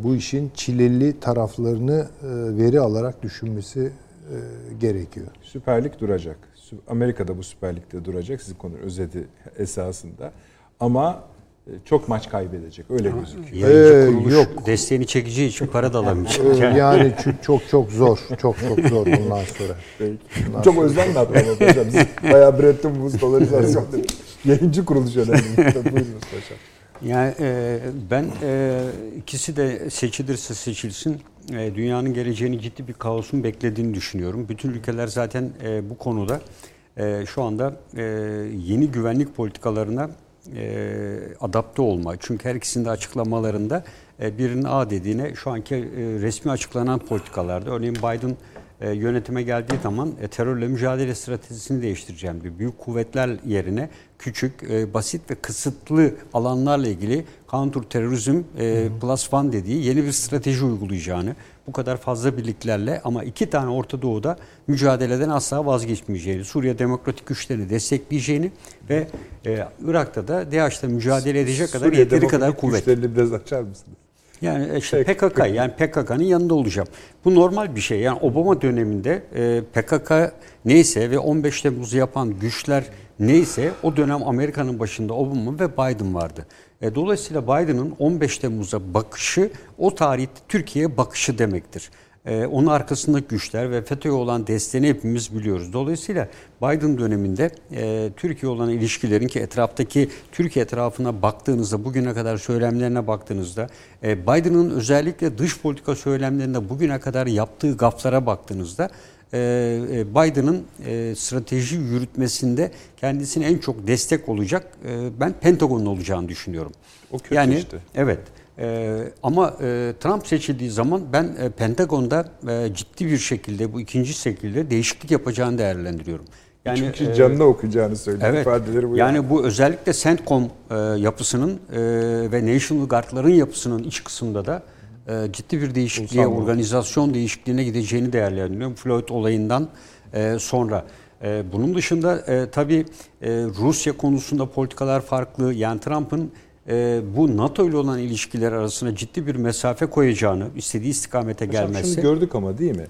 bu işin çileli taraflarını e, veri alarak düşünmesi e, gerekiyor. Süper Lig duracak. Amerika'da bu Süper Lig'de duracak. Sizin konu özeti esasında. Ama çok maç kaybedecek. Öyle gözüküyor. Yayıncı Ee, kuruluş yok. desteğini çekeceği için para da alamayacak. E, Yani. yani çok çok çok zor. Çok çok zor bundan sonra. Çok özlem de atmam hocam. Siz bayağı Bretton Woods dolarizasyon Yayıncı kuruluş önemli. Buyurunuz. Yani e, ben e, ikisi de seçilirse seçilsin e, dünyanın geleceğini ciddi bir kaosun beklediğini düşünüyorum. Bütün ülkeler zaten e, bu konuda e, şu anda e, yeni güvenlik politikalarına e, adapte olma. Çünkü her ikisinin de açıklamalarında e, birinin A dediğine şu anki e, resmi açıklanan politikalarda örneğin Biden e, yönetime geldiği zaman e, terörle mücadele stratejisini değiştireceğim diyor. Büyük kuvvetler yerine küçük, e, basit ve kısıtlı alanlarla ilgili counter terörizm e, plus one dediği yeni bir strateji uygulayacağını, bu kadar fazla birliklerle ama iki tane Orta Doğu'da mücadeleden asla vazgeçmeyeceğini, Suriye demokratik güçlerini destekleyeceğini ve e, Irak'ta da DAEŞ'le mücadele edecek kadar Suriye yeteri kadar Demokratik kuvvet. güçlerini biraz açar mısınız? Yani işte Peki, PKK yani PKK'nın yanında olacağım. Bu normal bir şey. Yani Obama döneminde e, PKK neyse ve 15 Temmuz'u yapan güçler neyse o dönem Amerika'nın başında Obama ve Biden vardı. E, dolayısıyla Biden'ın 15 Temmuz'a bakışı o tarihte Türkiye'ye bakışı demektir. E, onun arkasındaki güçler ve FETÖ'ye olan desteğini hepimiz biliyoruz. Dolayısıyla Biden döneminde e, Türkiye olan ilişkilerin ki etraftaki Türkiye etrafına baktığınızda bugüne kadar söylemlerine baktığınızda e, Biden'ın özellikle dış politika söylemlerinde bugüne kadar yaptığı gaflara baktığınızda e, e, Biden'ın e, strateji yürütmesinde kendisine en çok destek olacak ben Pentagon'un olacağını düşünüyorum. O kötü yani işte. evet. E, ama e, Trump seçildiği zaman ben e, Pentagon'da e, ciddi bir şekilde bu ikinci şekilde değişiklik yapacağını değerlendiriyorum. Yani Çünkü e, okuyacağını söylüyor Evet. ifadeleri bu. yani bu özellikle CENTCOM e, yapısının e, ve National Guard'ların yapısının iç kısmında da e, ciddi bir değişikliğe, mı? organizasyon değişikliğine gideceğini değerlendiriyorum. Floyd olayından e, sonra. E, bunun dışında e, tabii e, Rusya konusunda politikalar farklı. Yani Trump'ın e, bu NATO ile olan ilişkiler arasına ciddi bir mesafe koyacağını, istediği istikamete Hocam gelmesi. Şunu gördük ama değil mi?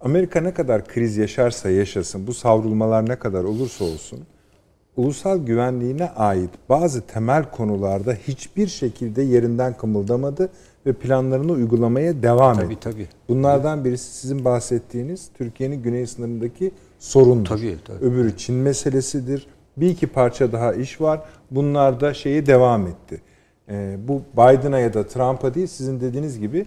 Amerika ne kadar kriz yaşarsa yaşasın, bu savrulmalar ne kadar olursa olsun, ulusal güvenliğine ait bazı temel konularda hiçbir şekilde yerinden kımıldamadı ve planlarını uygulamaya devam Tabii, etti. tabii. Bunlardan birisi sizin bahsettiğiniz Türkiye'nin güney sınırındaki sorundur. Tabii, tabii. Öbürü Çin meselesidir. Bir iki parça daha iş var. Bunlar da şeyi devam etti. Ee, bu Biden'a ya da Trump'a değil sizin dediğiniz gibi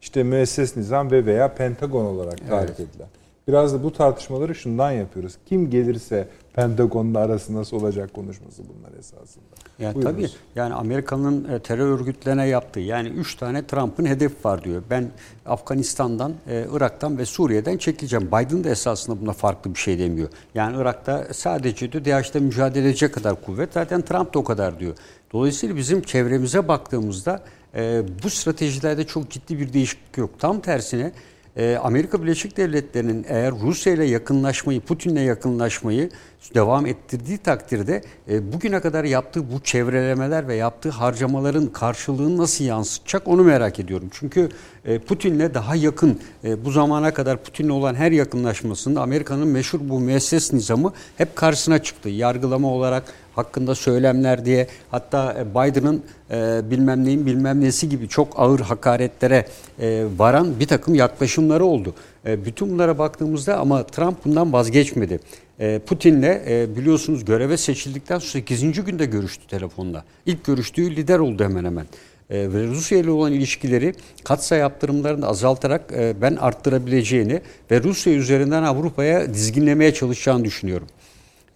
işte müesses nizam ve veya Pentagon olarak tarif edilen. Biraz da bu tartışmaları şundan yapıyoruz. Kim gelirse Pentagon'la arası nasıl olacak konuşması bunlar esasında. Yani Buyurunuz. tabii yani Amerika'nın e, terör örgütlerine yaptığı yani 3 tane Trump'ın hedefi var diyor. Ben Afganistan'dan, e, Irak'tan ve Suriye'den çekileceğim. Biden de esasında buna farklı bir şey demiyor. Yani Irak'ta sadece diyor DAEŞ'le mücadele edecek kadar kuvvet. Zaten Trump da o kadar diyor. Dolayısıyla bizim çevremize baktığımızda e, bu stratejilerde çok ciddi bir değişiklik yok. Tam tersine e, Amerika Birleşik Devletleri'nin eğer Rusya ile yakınlaşmayı, Putin'le yakınlaşmayı devam ettirdiği takdirde e, bugüne kadar yaptığı bu çevrelemeler ve yaptığı harcamaların karşılığını nasıl yansıtacak onu merak ediyorum. Çünkü e, Putin'le daha yakın e, bu zamana kadar Putin'le olan her yakınlaşmasında Amerika'nın meşhur bu müesses nizamı hep karşısına çıktı. Yargılama olarak hakkında söylemler diye hatta e, Biden'ın e, bilmem neyin bilmem nesi gibi çok ağır hakaretlere e, varan bir takım yaklaşımları oldu. E, bütün bunlara baktığımızda ama Trump bundan vazgeçmedi. E, Putin'le e, biliyorsunuz göreve seçildikten sonra 8. günde görüştü telefonla. İlk görüştüğü lider oldu hemen hemen. E, ve Rusya ile olan ilişkileri katsayı yaptırımlarını azaltarak e, ben arttırabileceğini ve Rusya üzerinden Avrupa'ya dizginlemeye çalışacağını düşünüyorum.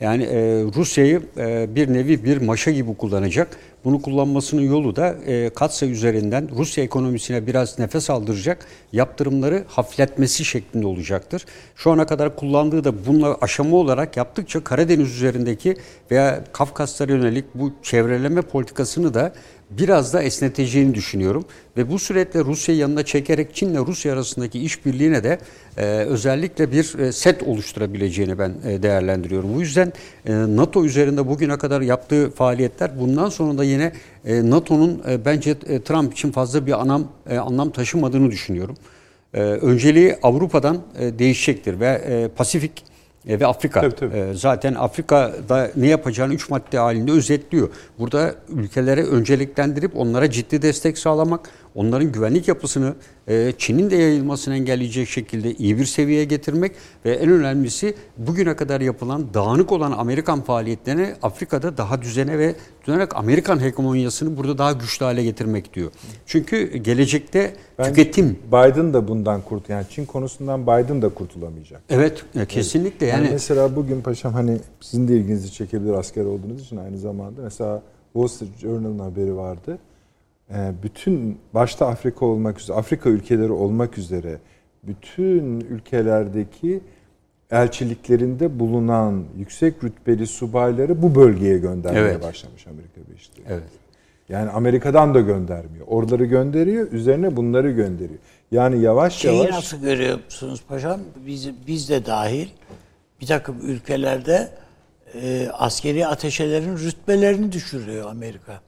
Yani e, Rusya'yı e, bir nevi bir maşa gibi kullanacak. Bunu kullanmasının yolu da e, katsayı üzerinden Rusya ekonomisine biraz nefes aldıracak yaptırımları hafifletmesi şeklinde olacaktır. Şu ana kadar kullandığı da bununla aşama olarak yaptıkça Karadeniz üzerindeki veya Kafkaslara yönelik bu çevreleme politikasını da biraz da esneteceğini düşünüyorum. Ve bu süreçte Rusya'yı yanına çekerek Çin'le Rusya arasındaki işbirliğine de e, özellikle bir e, set oluşturabileceğini ben e, değerlendiriyorum. Bu yüzden e, NATO üzerinde bugüne kadar yaptığı faaliyetler bundan sonra da yine e, NATO'nun e, bence e, Trump için fazla bir anlam e, anlam taşımadığını düşünüyorum. E, önceliği Avrupa'dan e, değişecektir ve e, Pasifik ve Afrika. Tabii, tabii. E, zaten Afrika'da ne yapacağını üç madde halinde özetliyor. Burada ülkelere önceliklendirip onlara ciddi destek sağlamak, onların güvenlik yapısını e, Çin'in de yayılmasını engelleyecek şekilde iyi bir seviyeye getirmek ve en önemlisi bugüne kadar yapılan dağınık olan Amerikan faaliyetlerini Afrika'da daha düzene ve dönerek Amerikan hegemonyasını burada daha güçlü hale getirmek diyor. Çünkü gelecekte Bence tüketim Biden da bundan kurt yani Çin konusundan Biden da kurtulamayacak. Evet, e, kesinlikle Yani, yani mesela bugün paşam hani sizin de ilginizi çekebilir asker olduğunuz için aynı zamanda. Mesela Wall Street Journal'ın haberi vardı. Ee, bütün başta Afrika olmak üzere, Afrika ülkeleri olmak üzere bütün ülkelerdeki elçiliklerinde bulunan yüksek rütbeli subayları bu bölgeye göndermeye Evet. başlamış Amerika Birleşik Devletleri. Evet. Yani Amerika'dan da göndermiyor. Oraları gönderiyor, üzerine bunları gönderiyor. Yani yavaş Şeyi yavaş nasıl görüyorsunuz paşam? Biz, biz de dahil bir takım ülkelerde e, askeri ateşelerin rütbelerini düşürüyor Amerika.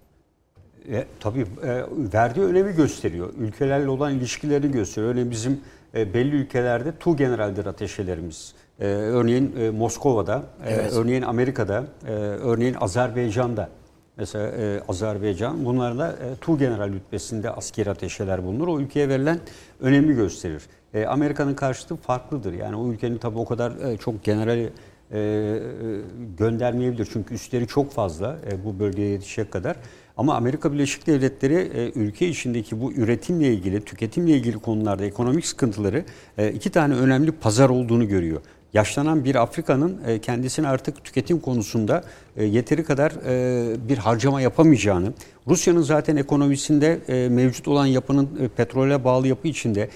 E, tabii e, verdiği önemi gösteriyor. Ülkelerle olan ilişkilerini gösteriyor. Örneğin bizim e, belli ülkelerde tu generaldir ateşelerimiz. E, örneğin e, Moskova'da, e, Evet. örneğin Amerika'da, e, örneğin Azerbaycan'da. Mesela e, Azerbaycan bunlarda e, tu general rütbesinde askeri ateşeler bulunur. O ülkeye verilen önemi gösterir. E, Amerika'nın karşıtı farklıdır. Yani o ülkenin tabii o kadar e, çok generali e, e, göndermeyebilir. Çünkü üstleri çok fazla e, bu bölgeye yetişecek kadar. Ama Amerika Birleşik Devletleri e, ülke içindeki bu üretimle ilgili, tüketimle ilgili konularda ekonomik sıkıntıları e, iki tane önemli pazar olduğunu görüyor. Yaşlanan bir Afrika'nın e, kendisine artık tüketim konusunda yeteri kadar bir harcama yapamayacağını, Rusya'nın zaten ekonomisinde mevcut olan yapının petrole bağlı yapı içinde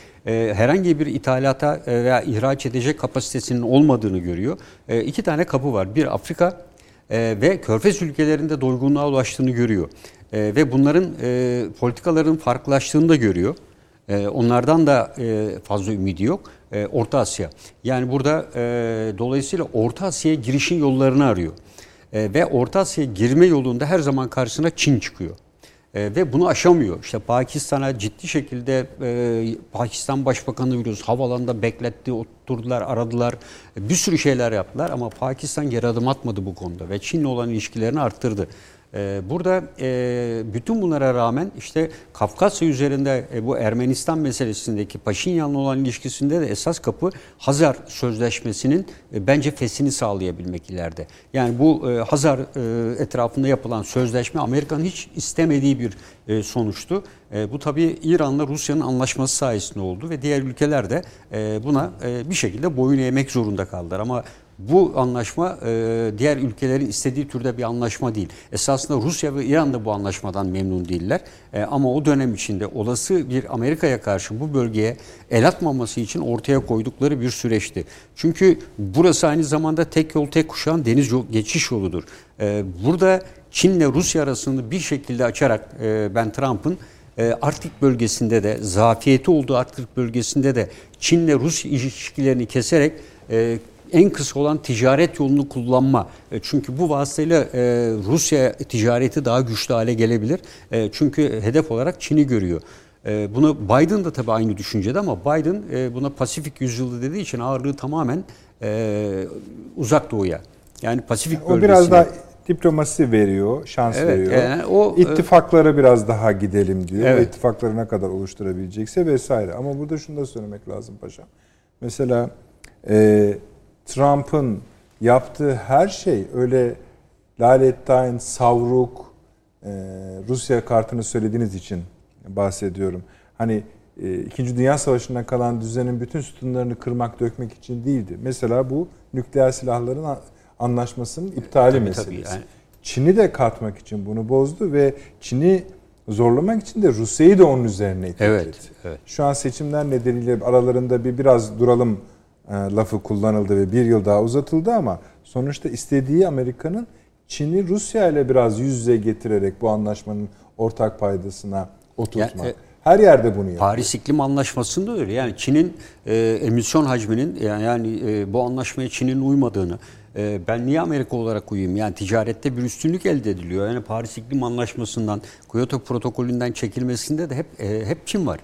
herhangi bir ithalata veya ihraç edecek kapasitesinin olmadığını görüyor. İki tane kapı var. Bir Afrika e, ve Körfez ülkelerinde doygunluğa ulaştığını görüyor. E, ve bunların e, politikaların farklılaştığını da görüyor. E, onlardan da e, fazla ümidi yok. E, Orta Asya. Yani burada e, dolayısıyla Orta Asya'ya girişin yollarını arıyor. E, ve Orta Asya'ya girme yolunda her zaman karşısına Çin çıkıyor. E, ve bunu aşamıyor. İşte Pakistan'a ciddi şekilde e, Pakistan Başbakanı biliyoruz havalanında bekletti, oturdular, aradılar. E, bir sürü şeyler yaptılar ama Pakistan geri adım atmadı bu konuda ve Çin'le olan ilişkilerini arttırdı. E, burada e, bütün bunlara rağmen işte Kafkasya üzerinde e, bu Ermenistan meselesindeki Paşinyan'la olan ilişkisinde de esas kapı Hazar Sözleşmesi'nin e, bence fesini sağlayabilmek ileride. Yani bu Hazar etrafında yapılan sözleşme Amerika'nın hiç istemediği bir sonuçtu. Bu tabii İran'la Rusya'nın anlaşması sayesinde oldu ve diğer ülkeler de buna bir şekilde boyun eğmek zorunda kaldılar. Ama bu anlaşma e, diğer ülkelerin istediği türde bir anlaşma değil. Esasında Rusya ve İran da bu anlaşmadan memnun değiller. E, ama o dönem içinde olası bir Amerika'ya karşı bu bölgeye el atmaması için ortaya koydukları bir süreçti. Çünkü burası aynı zamanda tek yol tek kuşağın deniz yol, geçiş yoludur. E, burada Çin'le Rusya arasını bir şekilde açarak ben Trump'ın Arktik bölgesinde de zafiyeti olduğu Arktik bölgesinde de Çin'le Rus ilişkilerini keserek en kısa olan ticaret yolunu kullanma. E, Çünkü bu vasıtayla e, Rusya ticareti daha güçlü hale gelebilir. E, Çünkü hedef olarak Çin'i görüyor. Bunu Biden da tabii aynı düşüncede ama Biden buna Pasifik yüzyılı dediği için ağırlığı tamamen uzak doğuya. Yani Pasifik O bölgesine. biraz daha diplomasi veriyor, şans Evet, veriyor. yani o, İttifaklara biraz daha gidelim diyor. Evet. İttifakları ne kadar oluşturabilecekse vesaire. Ama burada şunu da söylemek lazım paşam. Mesela e, Trump'ın yaptığı her şey öyle lalettayn, savruk, e, Rusya kartını söylediğiniz için bahsediyorum. Hani e, İkinci Dünya Savaşı'ndan kalan düzenin bütün sütunlarını kırmak, dökmek için değildi. Mesela bu nükleer silahların anlaşmasının iptali Tabii, meselesi. tabii, yani. Çin'i de katmak için bunu bozdu ve Çin'i zorlamak için de Rusya'yı da onun üzerine itekledi. Evet, evet. Şu an seçimler nedeniyle aralarında bir biraz duralım lafı kullanıldı ve bir yıl daha uzatıldı ama sonuçta istediği Amerika'nın Çin'i Rusya ile biraz yüz yüze getirerek bu anlaşmanın ortak paydasına oturtmak. Ya, e, Her yerde bunu yapıyor. Paris İklim Anlaşması'nda öyle. Yani Çin'in e, emisyon hacminin yani, yani e, bu anlaşmaya Çin'in uymadığını e, ben niye Amerika olarak uyayım? Yani ticarette bir üstünlük elde ediliyor. Yani Paris İklim Anlaşması'ndan, Kyoto protokolünden çekilmesinde de hep e, hep Çin var.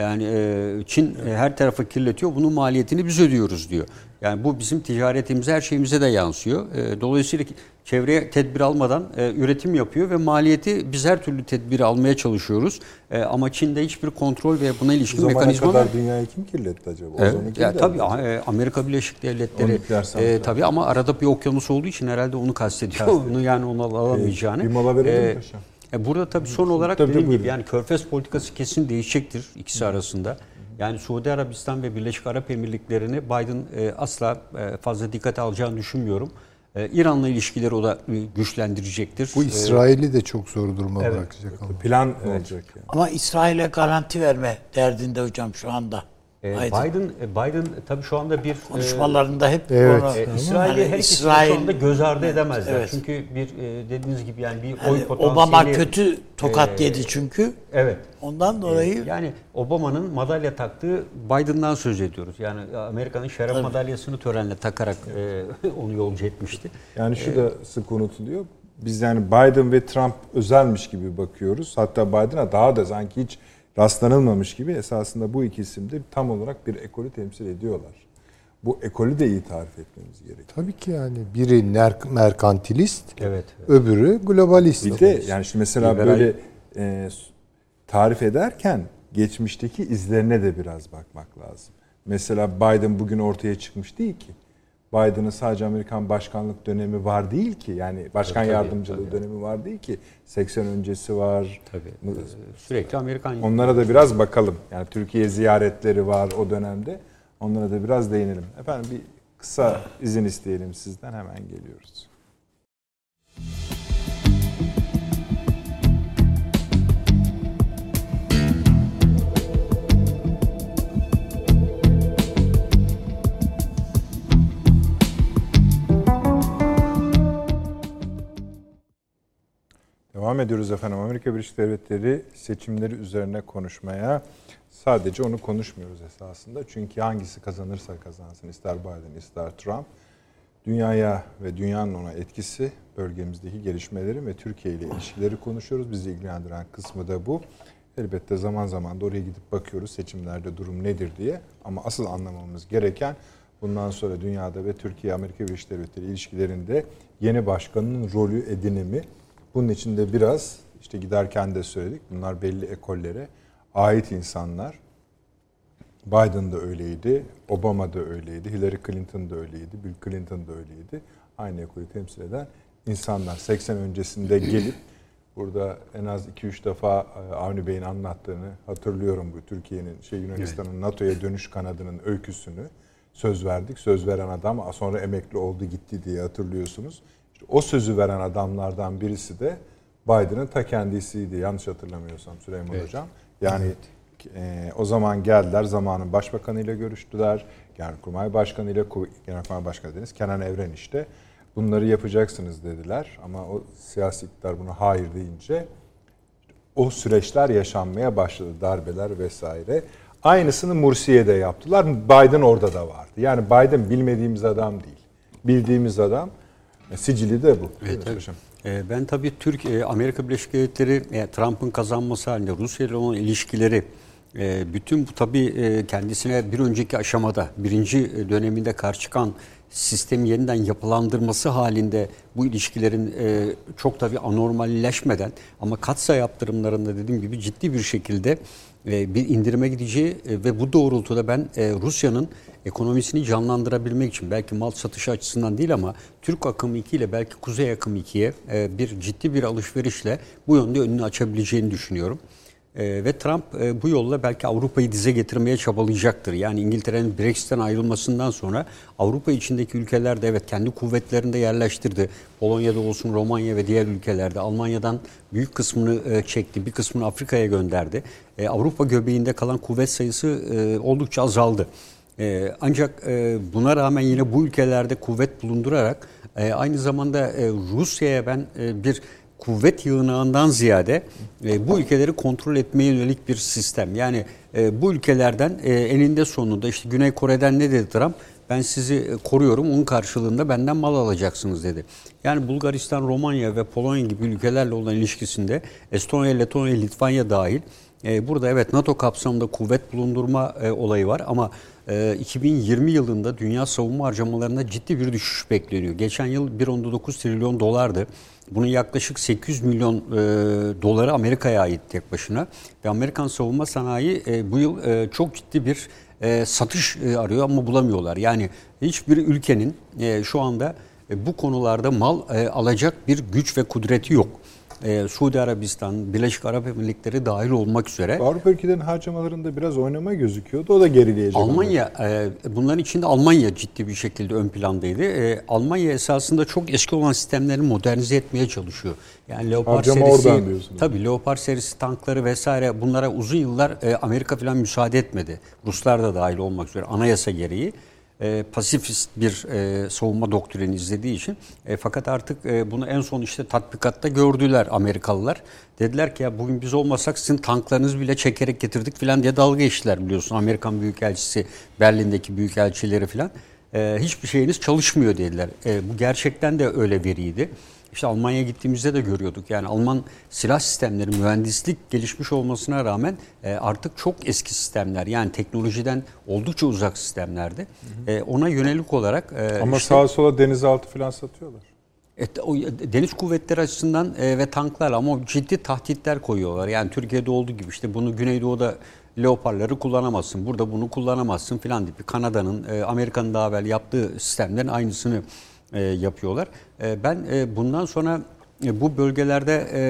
Yani e, Çin e, her tarafı kirletiyor. Bunun maliyetini biz ödüyoruz diyor. Yani bu bizim ticaretimize, her şeyimize de yansıyor. E, dolayısıyla çevreye tedbir almadan e, üretim yapıyor ve maliyeti biz her türlü tedbiri almaya çalışıyoruz. E, ama Çin'de hiçbir kontrol ve buna Bu ilişkin mekanizma kadar dünyayı kim kirletti acaba? Evet, kim ya, tabii e, Amerika Birleşik Devletleri e, tabii ama arada bir okyanus olduğu için herhalde onu kastediyor. onu yani onu alamayacağını. bir mola verelim E? E, burada tabii son olarak Tabii, dediğim gibi yani Körfez politikası kesin değişecektir ikisi arasında. Yani Suudi Arabistan ve Birleşik Arap Emirlikleri'ni Biden e, asla e, fazla dikkate alacağını düşünmüyorum. E, İran'la ilişkileri o da e, güçlendirecektir. Bu E, İsrail'i de çok zor duruma bırakacak ama. Plan olacak yani. Ama İsrail'e garanti verme derdinde hocam şu anda. E, Biden. Biden e, Biden tabii şu anda bir e, Konuşmalarında hep Evet. E, İsrail'i her ikisi şu anda göz ardı edemezler. Evet. Çünkü bir e, dediğiniz gibi yani bir Hani oy potansiyeli... Obama kötü tokat e, yedi çünkü. Evet. Ondan dolayı Yani Obama'nın madalya taktığı Biden'dan söz ediyoruz. Yani Amerika'nın şeref madalyasını törenle takarak e, onu yolcu etmişti. Yani şu da sık unutuluyor. biz yani Biden ve Trump özelmiş gibi bakıyoruz. Hatta Biden'a daha da sanki hiç rastlanılmamış gibi esasında bu iki isim de tam olarak bir ekolü temsil ediyorlar. Bu ekolü de iyi tarif etmemiz gerekiyor. Tabii ki yani biri merkantilist, Evet. öbürü globalist. Bir de yani şimdi mesela Liberal- böyle e, tarif ederken geçmişteki izlerine de biraz bakmak lazım. Mesela Biden bugün ortaya çıkmış değil ki. Biden'ın sadece Amerikan başkanlık dönemi var değil ki. Yani başkan Tabii, yardımcılığı tabii. dönemi var değil ki. 80 öncesi var. Tabii. Sürekli Amerikan Onlara da biraz bakalım. Yani Türkiye ziyaretleri var o dönemde. Onlara da biraz değinelim. Efendim bir kısa izin isteyelim sizden hemen geliyoruz. Devam ediyoruz efendim. Amerika Birleşik Devletleri seçimleri üzerine konuşmaya. Sadece onu konuşmuyoruz esasında. Çünkü hangisi kazanırsa kazansın, ister Biden ister Trump, dünyaya ve dünyanın ona etkisi, bölgemizdeki gelişmeleri ve Türkiye ile ilişkileri konuşuyoruz. Bizi ilgilendiren kısmı da bu. Elbette zaman zaman da oraya gidip bakıyoruz seçimlerde durum nedir diye. Ama asıl anlamamız gereken bundan sonra dünyada ve Türkiye-Amerika Birleşik Devletleri ilişkilerinde yeni başkanın rolü edinimi. Bunun için de biraz işte giderken de söyledik. Bunlar belli ekollere ait insanlar. Biden da öyleydi, Obama da öyleydi, Hillary Clinton da öyleydi, Bill Clinton da öyleydi. Aynı ekolü temsil eden insanlar 80 öncesinde gelip burada en az 2-3 defa e, Avni Bey'in anlattığını hatırlıyorum bu Türkiye'nin şey Yunanistan'ın NATO'ya dönüş kanadının öyküsünü söz verdik. Söz veren adam sonra emekli oldu gitti diye hatırlıyorsunuz. O sözü veren adamlardan birisi de Biden'ın ta kendisiydi yanlış hatırlamıyorsam Süleyman Hocam. Yani e, o zaman geldiler zamanın başbakanıyla görüştüler. Genelkurmay Başkanı ile Genelkurmay Başkanı dediniz Kenan Evren işte. Bunları yapacaksınız dediler ama o siyasi iktidar buna hayır deyince o süreçler yaşanmaya başladı. Darbeler vesaire. Aynısını Mursiye'de yaptılar. Biden orada da vardı. Yani Biden bilmediğimiz adam değil. Bildiğimiz adam. E, Sicili de bu. Evet, tabii. Ee, Ben tabii Türk e, Amerika Birleşik Devletleri e, Trump'ın kazanması halinde Rusya ile olan ilişkileri e, bütün bu tabii e, kendisine bir önceki aşamada birinci e, döneminde karşı çıkan sistemi yeniden yapılandırması halinde bu ilişkilerin e, çok tabii anormalleşmeden ama katsa yaptırımlarında dediğim gibi ciddi bir şekilde e, bir indirime gideceği e, ve bu doğrultuda ben e, Rusya'nın ekonomisini canlandırabilmek için belki mal satışı açısından değil ama Türk akım 2 ile belki Kuzey akım 2'ye e, bir ciddi bir alışverişle bu yönde önünü açabileceğini düşünüyorum. E, ve Trump e, bu yolla belki Avrupa'yı dize getirmeye çabalayacaktır. Yani İngiltere'nin Brexit'ten ayrılmasından sonra Avrupa içindeki ülkelerde evet kendi kuvvetlerinde yerleştirdi. Polonya'da olsun, Romanya ve diğer ülkelerde. Almanya'dan büyük kısmını e, çekti, bir kısmını Afrika'ya gönderdi. E, Avrupa göbeğinde kalan kuvvet sayısı e, oldukça azaldı. E, ancak e, buna rağmen yine bu ülkelerde kuvvet bulundurarak e, aynı zamanda e, Rusya'ya ben e, bir kuvvet yığınağından ziyade e, bu ülkeleri kontrol etmeye yönelik bir sistem. Yani e, bu ülkelerden e, eninde sonunda işte Güney Kore'den ne dedi Trump? Ben sizi e, koruyorum, onun karşılığında benden mal alacaksınız dedi. Yani Bulgaristan, Romanya ve Polonya gibi ülkelerle olan ilişkisinde Estonya, Letonya, Litvanya dahil e, burada evet NATO kapsamında kuvvet bulundurma e, olayı var ama e, 2020 yılında dünya savunma harcamalarında ciddi bir düşüş bekleniyor. Geçen yıl 1.9 trilyon dolardı. Bunun yaklaşık 800 milyon e, doları Amerika'ya ait tek başına. Ve Amerikan savunma sanayi e, bu yıl e, çok ciddi bir e, satış e, arıyor ama bulamıyorlar. Yani hiçbir ülkenin e, şu anda e, bu konularda mal e, alacak bir güç ve kudreti yok. E, Suudi Arabistan, Birleşik Arap Emirlikleri dahil olmak üzere. Avrupa ülkelerinin harcamalarında biraz oynama gözüküyordu. O da gerileyecek. Almanya, e, bunların içinde Almanya ciddi bir şekilde ön plandaydı. E, Almanya esasında çok eski olan sistemlerini modernize etmeye çalışıyor. Yani Leopard Harcama serisi, tabii Leopard serisi tankları vesaire bunlara uzun yıllar e, Amerika falan müsaade etmedi. Ruslar da dahil olmak üzere anayasa gereği e, pasifist bir e, savunma doktrini izlediği için. E, fakat artık e, bunu en son işte tatbikatta gördüler Amerikalılar. Dediler ki ya bugün biz olmasak sizin tanklarınızı bile çekerek getirdik falan diye dalga geçtiler biliyorsun. Amerikan Büyükelçisi, Berlin'deki büyükelçileri falan. E, hiçbir şeyiniz çalışmıyor dediler. E, bu gerçekten de öyle veriydi. İşte Almanya'ya gittiğimizde de görüyorduk. Yani Alman silah sistemleri mühendislik gelişmiş olmasına rağmen e, artık çok eski sistemler. Yani teknolojiden oldukça uzak sistemlerdi. E, ona yönelik olarak e, Ama işte- sağa sola denizaltı falan satıyorlar. Evet, o deniz kuvvetleri açısından e, ve tanklar ama ciddi tahditler koyuyorlar. Yani Türkiye'de olduğu gibi işte bunu Güneydoğu'da Leopard'ları kullanamazsın. Burada bunu kullanamazsın filan gibi. Kanada'nın, e, Amerika'nın daha evvel yaptığı sistemlerin aynısını e, yapıyorlar. E, ben e, bundan sonra e, bu bölgelerde e,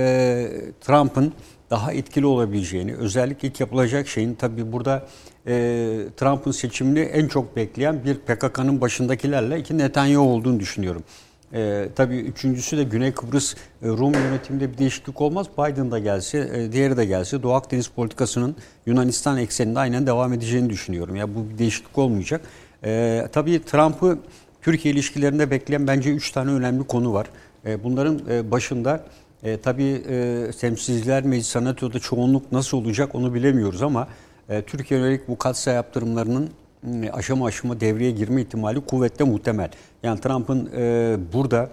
Trump'ın daha etkili olabileceğini, özellikle ilk yapılacak şeyin tabii burada e, Trump'ın seçimini en çok bekleyen bir PKK'nın başındakilerle iki Netanyahu olduğunu düşünüyorum. E, tabii üçüncüsü de Güney Kıbrıs e, Rum yönetiminde bir değişiklik olmaz. Biden da gelse, e, diğeri de gelse Doğu Akdeniz politikasının Yunanistan ekseninde aynen devam edeceğini düşünüyorum. Ya bu bir değişiklik olmayacak. E, tabii Trump'ı Türkiye ilişkilerinde bekleyen bence üç tane önemli konu var. E, bunların e, başında e, tabii e, Temsilciler Meclisi Senato'da çoğunluk nasıl olacak onu bilemiyoruz ama e, Türkiye yönelik bu katsa yaptırımlarının aşama aşama devreye girme ihtimali kuvvetle muhtemel. Yani Trump'ın burada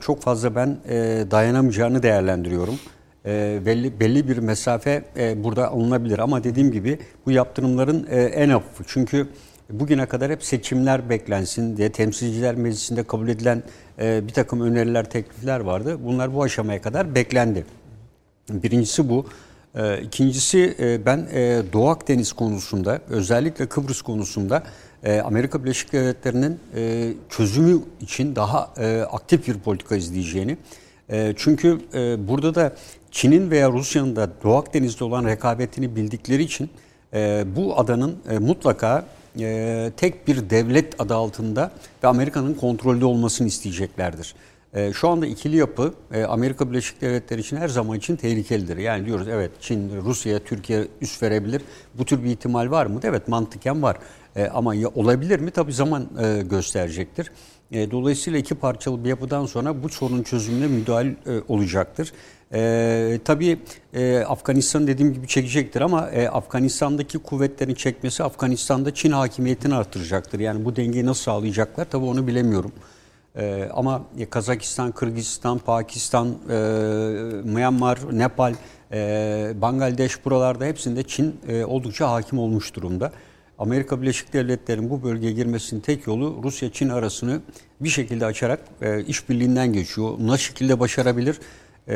çok fazla ben e, dayanamayacağını değerlendiriyorum. E, belli belli bir mesafe e, burada alınabilir ama dediğim gibi bu yaptırımların e, en hafif. Çünkü bugüne kadar hep seçimler beklensin diye temsilciler meclisinde kabul edilen e, bir takım öneriler, teklifler vardı. Bunlar bu aşamaya kadar beklendi. Birincisi bu. E, İkincisi e, ben e, Doğu Akdeniz konusunda özellikle Kıbrıs konusunda e, Amerika Birleşik Devletleri'nin çözümü için daha aktif bir politika izleyeceğini çünkü burada da Çin'in veya Rusya'nın da Doğu Akdeniz'de olan rekabetini bildikleri için bu adanın mutlaka e, tek bir devlet adı altında ve Amerika'nın kontrolde olmasını isteyeceklerdir. E, şu anda ikili yapı e, Amerika Birleşik Devletleri için her zaman için tehlikelidir. Yani diyoruz evet Çin, Rusya, Türkiye üst verebilir. Bu tür bir ihtimal var mı? Evet mantıken var. E, ama ya, olabilir mi? Tabii zaman e, gösterecektir. E, dolayısıyla iki parçalı bir yapıdan sonra bu sorunun çözümüne müdahale e, olacaktır. E, tabii e, Afganistan dediğim gibi çekecektir ama e, Afganistan'daki kuvvetlerin çekmesi Afganistan'da Çin hakimiyetini artıracaktır. Yani bu dengeyi nasıl sağlayacaklar tabii onu bilemiyorum. E, ama Kazakistan, Kırgızistan, Pakistan, e, Myanmar, Nepal, e, Bangladeş buralarda hepsinde Çin e, oldukça hakim olmuş durumda. Amerika Birleşik Devletleri'nin bu bölgeye girmesinin tek yolu Rusya-Çin arasını bir şekilde açarak e, işbirliğinden geçiyor. Nasıl şekilde başarabilir? E,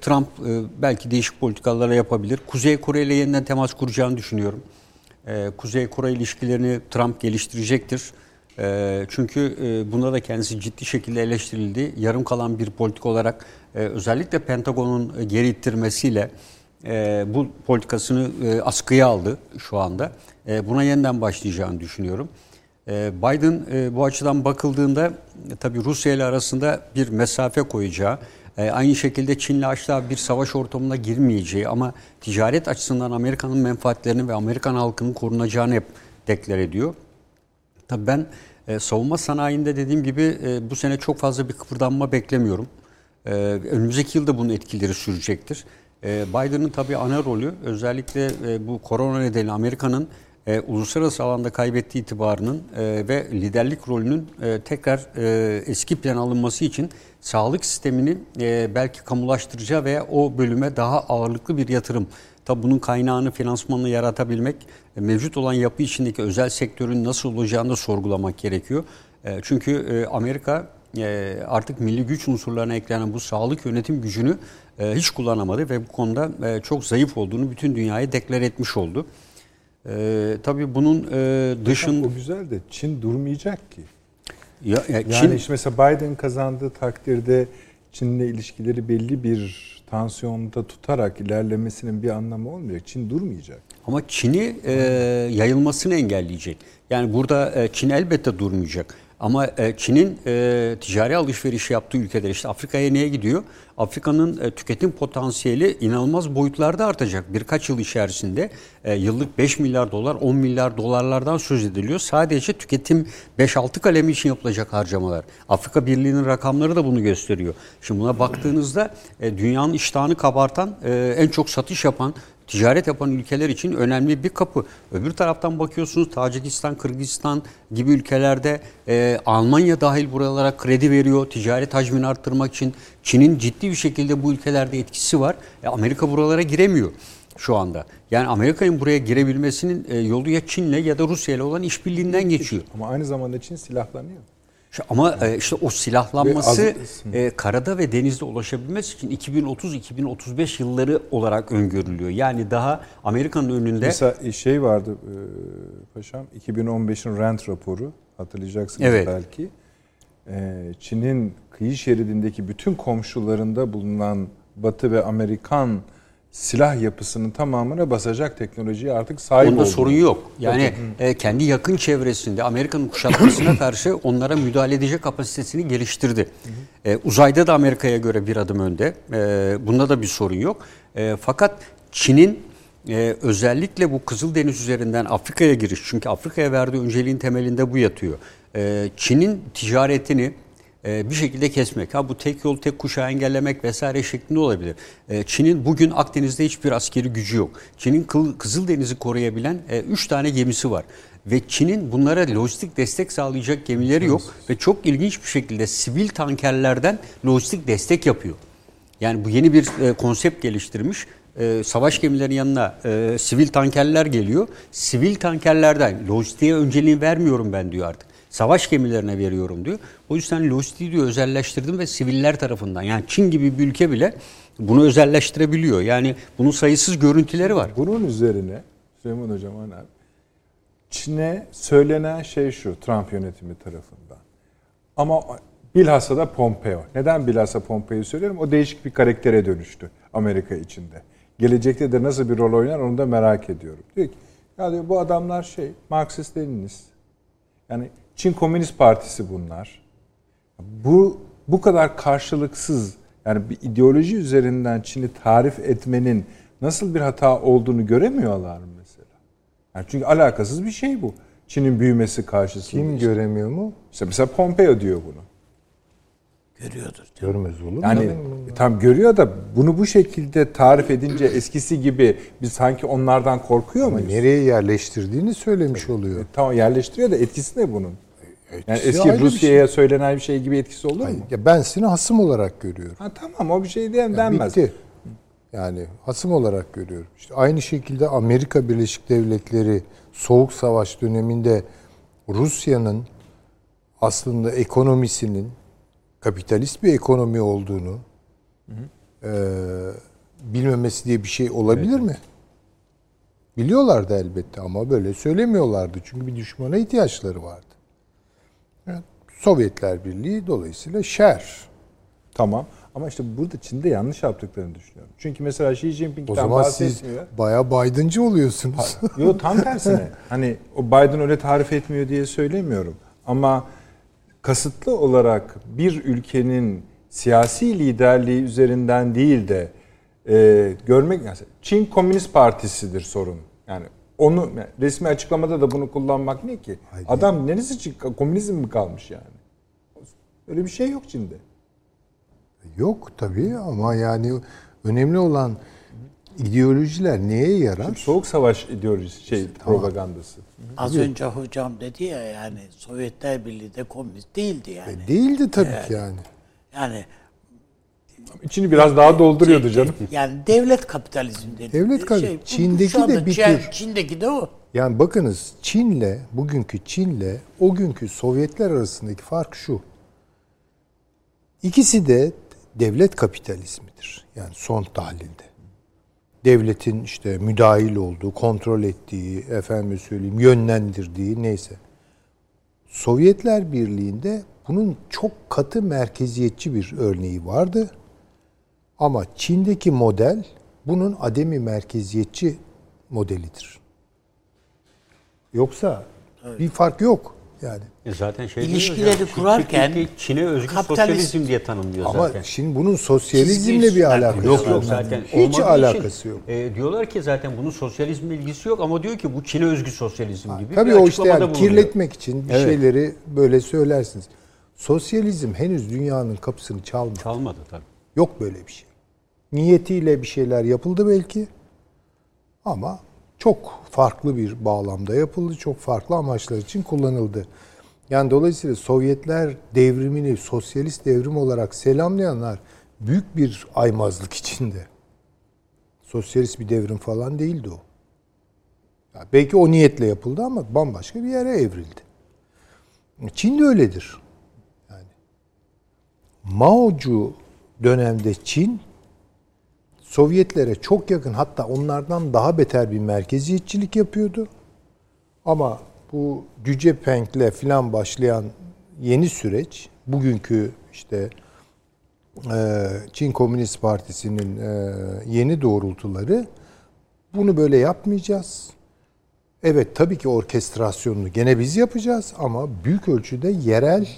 Trump e, belki değişik politikalara yapabilir. Kuzey Kore ile yeniden temas kuracağını düşünüyorum. E, Kuzey Kore ilişkilerini Trump geliştirecektir. E, çünkü e, bunda da kendisi ciddi şekilde eleştirildi. Yarım kalan bir politik olarak e, özellikle Pentagon'un e, geri ittirmesiyle e, bu politikasını e, askıya aldı şu anda. E, buna yeniden başlayacağını düşünüyorum. E, Biden e, bu açıdan bakıldığında e, tabii Rusya ile arasında bir mesafe koyacağı, e, aynı şekilde Çin'le asla bir savaş ortamına girmeyeceği ama ticaret açısından Amerika'nın menfaatlerini ve Amerikan halkının korunacağını hep deklar ediyor. Tabii ben e, savunma sanayinde dediğim gibi e, bu sene çok fazla bir kıpırdanma beklemiyorum. E, önümüzdeki yılda bunun etkileri sürecektir. E, Biden'ın tabii ana rolü özellikle e, bu korona nedeniyle Amerika'nın e, uluslararası alanda kaybettiği itibarının e, ve liderlik rolünün tekrar eski plan alınması için sağlık sistemini belki kamulaştıracağı veya o bölüme daha ağırlıklı bir yatırım. Tabi bunun kaynağını, finansmanını yaratabilmek, mevcut olan yapı içindeki özel sektörün nasıl olacağını da sorgulamak gerekiyor. Çünkü Amerika artık milli güç unsurlarına eklenen bu sağlık yönetim gücünü hiç kullanamadı ve bu konuda e, çok zayıf olduğunu bütün dünyaya deklar etmiş oldu. E, tabii bunun e, dışın... O güzel de Çin durmayacak ki. Ya, ya Yani Çin, işte mesela Biden kazandığı takdirde Çin'le ilişkileri belli bir tansiyonda tutarak ilerlemesinin bir anlamı olmuyor. Çin durmayacak. Ama Çin'i e, yayılmasını engelleyecek. Yani burada e, Çin elbette durmayacak. Ama e, Çin'in e, ticari alışveriş yaptığı ülkeler işte Afrika'ya neye gidiyor? Afrika'nın e, tüketim potansiyeli inanılmaz boyutlarda artacak. Birkaç yıl içerisinde yıllık 5 milyar dolar, 10 milyar dolarlardan söz ediliyor. Sadece tüketim 5-6 kalemi için yapılacak harcamalar. Afrika Birliği'nin rakamları da bunu gösteriyor. Şimdi buna baktığınızda dünyanın iştahını kabartan, en çok satış yapan ticaret yapan ülkeler için önemli bir kapı. Öbür taraftan bakıyorsunuz Tacikistan, Kırgızistan gibi ülkelerde e, Almanya dahil buralara kredi veriyor ticaret hacmini arttırmak için. Çin'in ciddi bir şekilde bu ülkelerde etkisi var. E, Amerika buralara giremiyor şu anda. Yani Amerika'nın buraya girebilmesinin e, yolu ya Çin'le ya da Rusya ile olan işbirliğinden geçiyor. Ama aynı zamanda Çin silahlanıyor. Ama e, işte o silahlanması e, karada ve denizde ulaşabilmesi için 2030-2035 yılları olarak öngörülüyor. Yani daha Amerika'nın önünde Mesela şey vardı e, paşam 2015'in Rent raporu hatırlayacaksınız Evet. belki. E, Çin'in kıyı şeridindeki bütün komşularında bulunan Batı ve Amerikan silah yapısının tamamına basacak teknolojiye artık sahip onda olduğunu. sorun yok. Yani e, kendi yakın çevresinde Amerika'nın kuşatmasına karşı onlara müdahale edecek kapasitesini geliştirdi. E, uzayda da Amerika'ya göre bir adım önde. E, bunda da bir sorun yok. E, fakat Çin'in e, özellikle bu Kızıldeniz üzerinden Afrika'ya giriş çünkü Afrika'ya verdiği önceliğin temelinde bu yatıyor. E, Çin'in ticaretini bir şekilde kesmek. Ha bu tek yol tek kuşağı engellemek vesaire şeklinde olabilir. E, Çin'in bugün Akdeniz'de hiçbir askeri gücü yok. Çin'in Kızıldeniz'i koruyabilen 3 tane gemisi var. Ve Çin'in bunlara lojistik destek sağlayacak gemileri yok. Ve çok ilginç bir şekilde sivil tankerlerden lojistik destek yapıyor. Yani bu yeni bir e, konsept geliştirmiş. E, savaş gemilerinin yanına e, sivil tankerler geliyor. Sivil tankerlerden lojistiğe önceliği vermiyorum ben diyor artık. Savaş gemilerine veriyorum diyor. O yüzden lojistiği diyor özelleştirdim ve siviller tarafından. Yani Çin gibi bir ülke bile bunu özelleştirebiliyor. Yani bunun sayısız görüntüleri var. Bunun üzerine Süleyman Hocam hani abi, Çin'e söylenen şey şu Trump yönetimi tarafından. Ama bilhassa da Pompeo. Neden bilhassa Pompeo'yu söylüyorum? O değişik bir karaktere dönüştü Amerika içinde. Gelecekte de nasıl bir rol oynar onu da merak ediyorum. Diyor ki ya diyor, bu adamlar şey Marksist Leninist. Yani Çin Komünist Partisi bunlar. Bu bu kadar karşılıksız yani bir ideoloji üzerinden Çin'i tarif etmenin nasıl bir hata olduğunu göremiyorlar mı mesela? Yani çünkü alakasız bir şey bu. Çin'in büyümesi karşısında. Kim göremiyor mu? İşte mesela Pompeo diyor bunu. Görüyordur. Görmez olur mu? Yani e, tam görüyor da bunu bu şekilde tarif edince eskisi gibi biz sanki onlardan korkuyor Ama muyuz? nereye yerleştirdiğini söylemiş oluyor. E, Tamam yerleştiriyor da etkisi ne bunun? Yani Etkisi eski ayrı bir Rusya'ya söylenen bir şey gibi etkisi olur mu? Ya ben seni hasım olarak görüyorum. Ha tamam o bir şey diyen Ya denmez. Bitti. Yani hasım olarak görüyorum. İşte aynı şekilde Amerika Birleşik Devletleri Soğuk Savaş döneminde Rusya'nın aslında ekonomisinin kapitalist bir ekonomi olduğunu eee, bilmemesi diye bir şey olabilir mi? Biliyorlardı elbette ama böyle söylemiyorlardı. Çünkü bir düşmana ihtiyaçları vardı. Yani Sovyetler Birliği dolayısıyla şer. Tamam. Ama işte burada Çin'de yanlış yaptıklarını düşünüyorum. Çünkü mesela Xi O Jinping'den zaman siz bahsetmiyor. bayağı Biden'cı oluyorsunuz. Yo tam tersine. hani o Biden öyle tarif etmiyor diye söylemiyorum. Ama kasıtlı olarak bir ülkenin siyasi liderliği üzerinden değil de e, görmek yani Çin Komünist Partisi'dir sorun. Yani onu yani resmi açıklamada da bunu kullanmak ne ki? Hayır. Adam neresi için komünizm mi kalmış yani? Öyle bir şey yok Çin'de. Yok tabii ama yani önemli olan ideolojiler neye yarar? Soğuk savaş ideolojisi şey propagandası. Az önce hocam dedi ya yani Sovyetler Birliği de komünist değildi yani. Değildi tabii ki yani. Yani İçini biraz daha dolduruyordu canım. yani devlet kapitalizmi dedi. Devlet Şey, kapitalizmi. bu- Çin'deki de bir tür- Çin'deki de o. Yani bakınız Çin'le bugünkü Çin'le o günkü Sovyetler arasındaki fark şu. İkisi de devlet kapitalizmidir. Yani son tahlilde. Devletin işte müdahil olduğu, kontrol ettiği, efendim söyleyeyim yönlendirdiği neyse. Sovyetler Birliği'nde bunun çok katı merkeziyetçi bir örneği vardı. Ama Çin'deki model bunun ademi merkeziyetçi modelidir. Yoksa bir fark yok yani. E zaten şey İlişkileri kurarken Çin'e özgü kapitalist- sosyalizm diye tanımlıyor Ama zaten. şimdi bunun sosyalizmle bir alakası Yok yok zaten Hiç olmadığı için, alakası yok. e, diyorlar ki zaten bunun sosyalizmle ilgisi yok ama diyor ki bu Çin'e özgü sosyalizm gibi. Tabii bir o işte yani bulunuyor. kirletmek için bir Evet. şeyleri böyle söylersiniz. Sosyalizm henüz dünyanın kapısını çalmadı. Çalmadı tabii. Yok böyle bir şey. Niyetiyle bir şeyler yapıldı belki. Ama çok farklı bir bağlamda yapıldı. Çok farklı amaçlar için kullanıldı. Yani dolayısıyla Sovyetler devrimini sosyalist devrim olarak selamlayanlar büyük bir aymazlık içinde. Sosyalist bir devrim falan değildi o. Ya belki o niyetle yapıldı ama bambaşka bir yere evrildi. Çin de öyledir. Yani Mao'cu dönemde Çin Sovyetlere çok yakın hatta onlardan daha beter bir merkeziyetçilik yapıyordu. Ama bu Cüce Peng'le filan başlayan yeni süreç bugünkü işte e, Çin Komünist Partisi'nin e, yeni doğrultuları bunu böyle yapmayacağız. Evet tabii ki orkestrasyonunu gene biz yapacağız ama büyük ölçüde yerel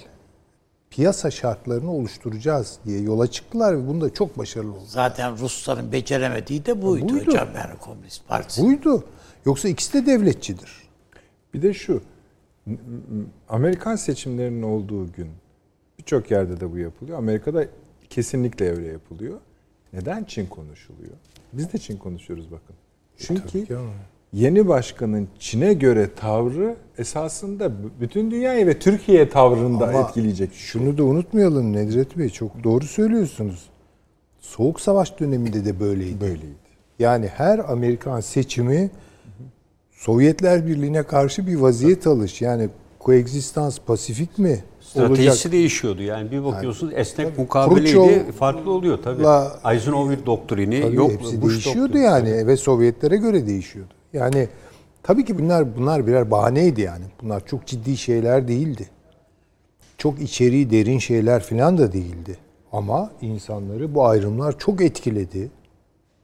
piyasa şartlarını oluşturacağız diye yola çıktılar ve bunda çok başarılı oldu. Zaten Rusların beceremediği de buydu, Buydu. hocam yani Komünist Partisi. Buydu. Yoksa ikisi de devletçidir. Bir de şu, Amerikan seçimlerinin olduğu gün birçok yerde de bu yapılıyor. Amerika'da kesinlikle öyle yapılıyor. Neden Çin konuşuluyor? Biz de Çin konuşuyoruz bakın. Çünkü ki ama. Yeni başkanın Çin'e göre tavrı esasında bütün dünyayı ve Türkiye tavrını da Ama etkileyecek. Şunu da unutmayalım Nedret Bey çok doğru söylüyorsunuz. Soğuk Savaş döneminde de böyleydi. Böyleydi. Yani her Amerikan seçimi Sovyetler Birliği'ne karşı bir vaziyet alış. Yani koegzistans pasifik mi Stratejisi olacak? değişiyordu. Yani bir bakıyorsunuz esnek tabii. mukabeleydi Khrushchev- farklı oluyor tabii. La- Eisenhower doktrini Tabii yok. hepsi Bush değişiyordu doktrini. yani ve Sovyetlere göre değişiyordu. Yani tabii ki bunlar bunlar birer bahaneydi yani. Bunlar çok ciddi şeyler değildi. Çok içeriği derin şeyler falan da değildi. Ama insanları bu ayrımlar çok etkiledi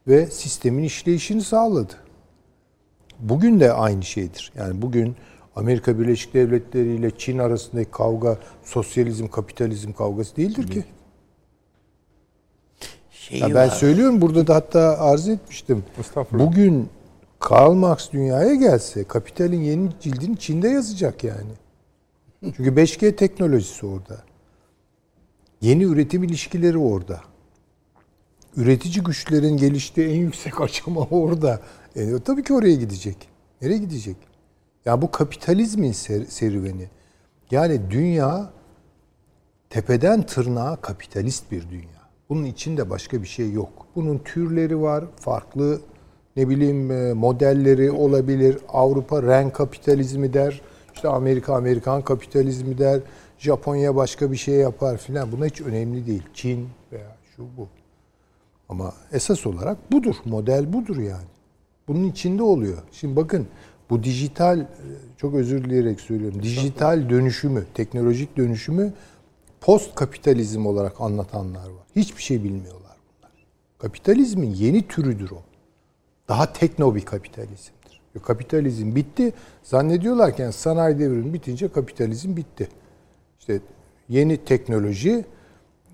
ve sistemin işleyişini sağladı. Bugün de aynı şeydir. Yani bugün Amerika Birleşik Devletleri ile Çin arasındaki kavga sosyalizm kapitalizm kavgası değildir ki. Şeyi Ya ben var. söylüyorum burada da hatta arz etmiştim. Bugün Karl Marx dünyaya gelse Kapital'in yeni cildini Çin'de yazacak yani. Çünkü 5G teknolojisi orada. Yeni üretim ilişkileri orada. Üretici güçlerin geliştiği en yüksek aşama orada. E, tabii ki oraya gidecek. Nereye gidecek? Ya bu kapitalizmin ser- serüveni. Yani dünya tepeden tırnağa kapitalist bir dünya. Bunun içinde başka bir şey yok. Bunun türleri var, farklı ne bileyim e, modelleri olabilir. Avrupa renk kapitalizmi der. İşte Amerika Amerikan kapitalizmi der. Japonya başka bir şey yapar filan. Buna hiç önemli değil. Çin veya şu bu. Ama esas olarak budur. Model budur yani. Bunun içinde oluyor. Şimdi bakın bu dijital e, çok özür dileyerek söylüyorum. Dijital dönüşümü, teknolojik dönüşümü post kapitalizm olarak anlatanlar var. Hiçbir şey bilmiyorlar bunlar. Kapitalizmin yeni türüdür o. Daha tekno bir kapitalizmdir. Kapitalizm bitti. Zannediyorlar ki yani sanayi devrimi bitince kapitalizm bitti. İşte yeni teknoloji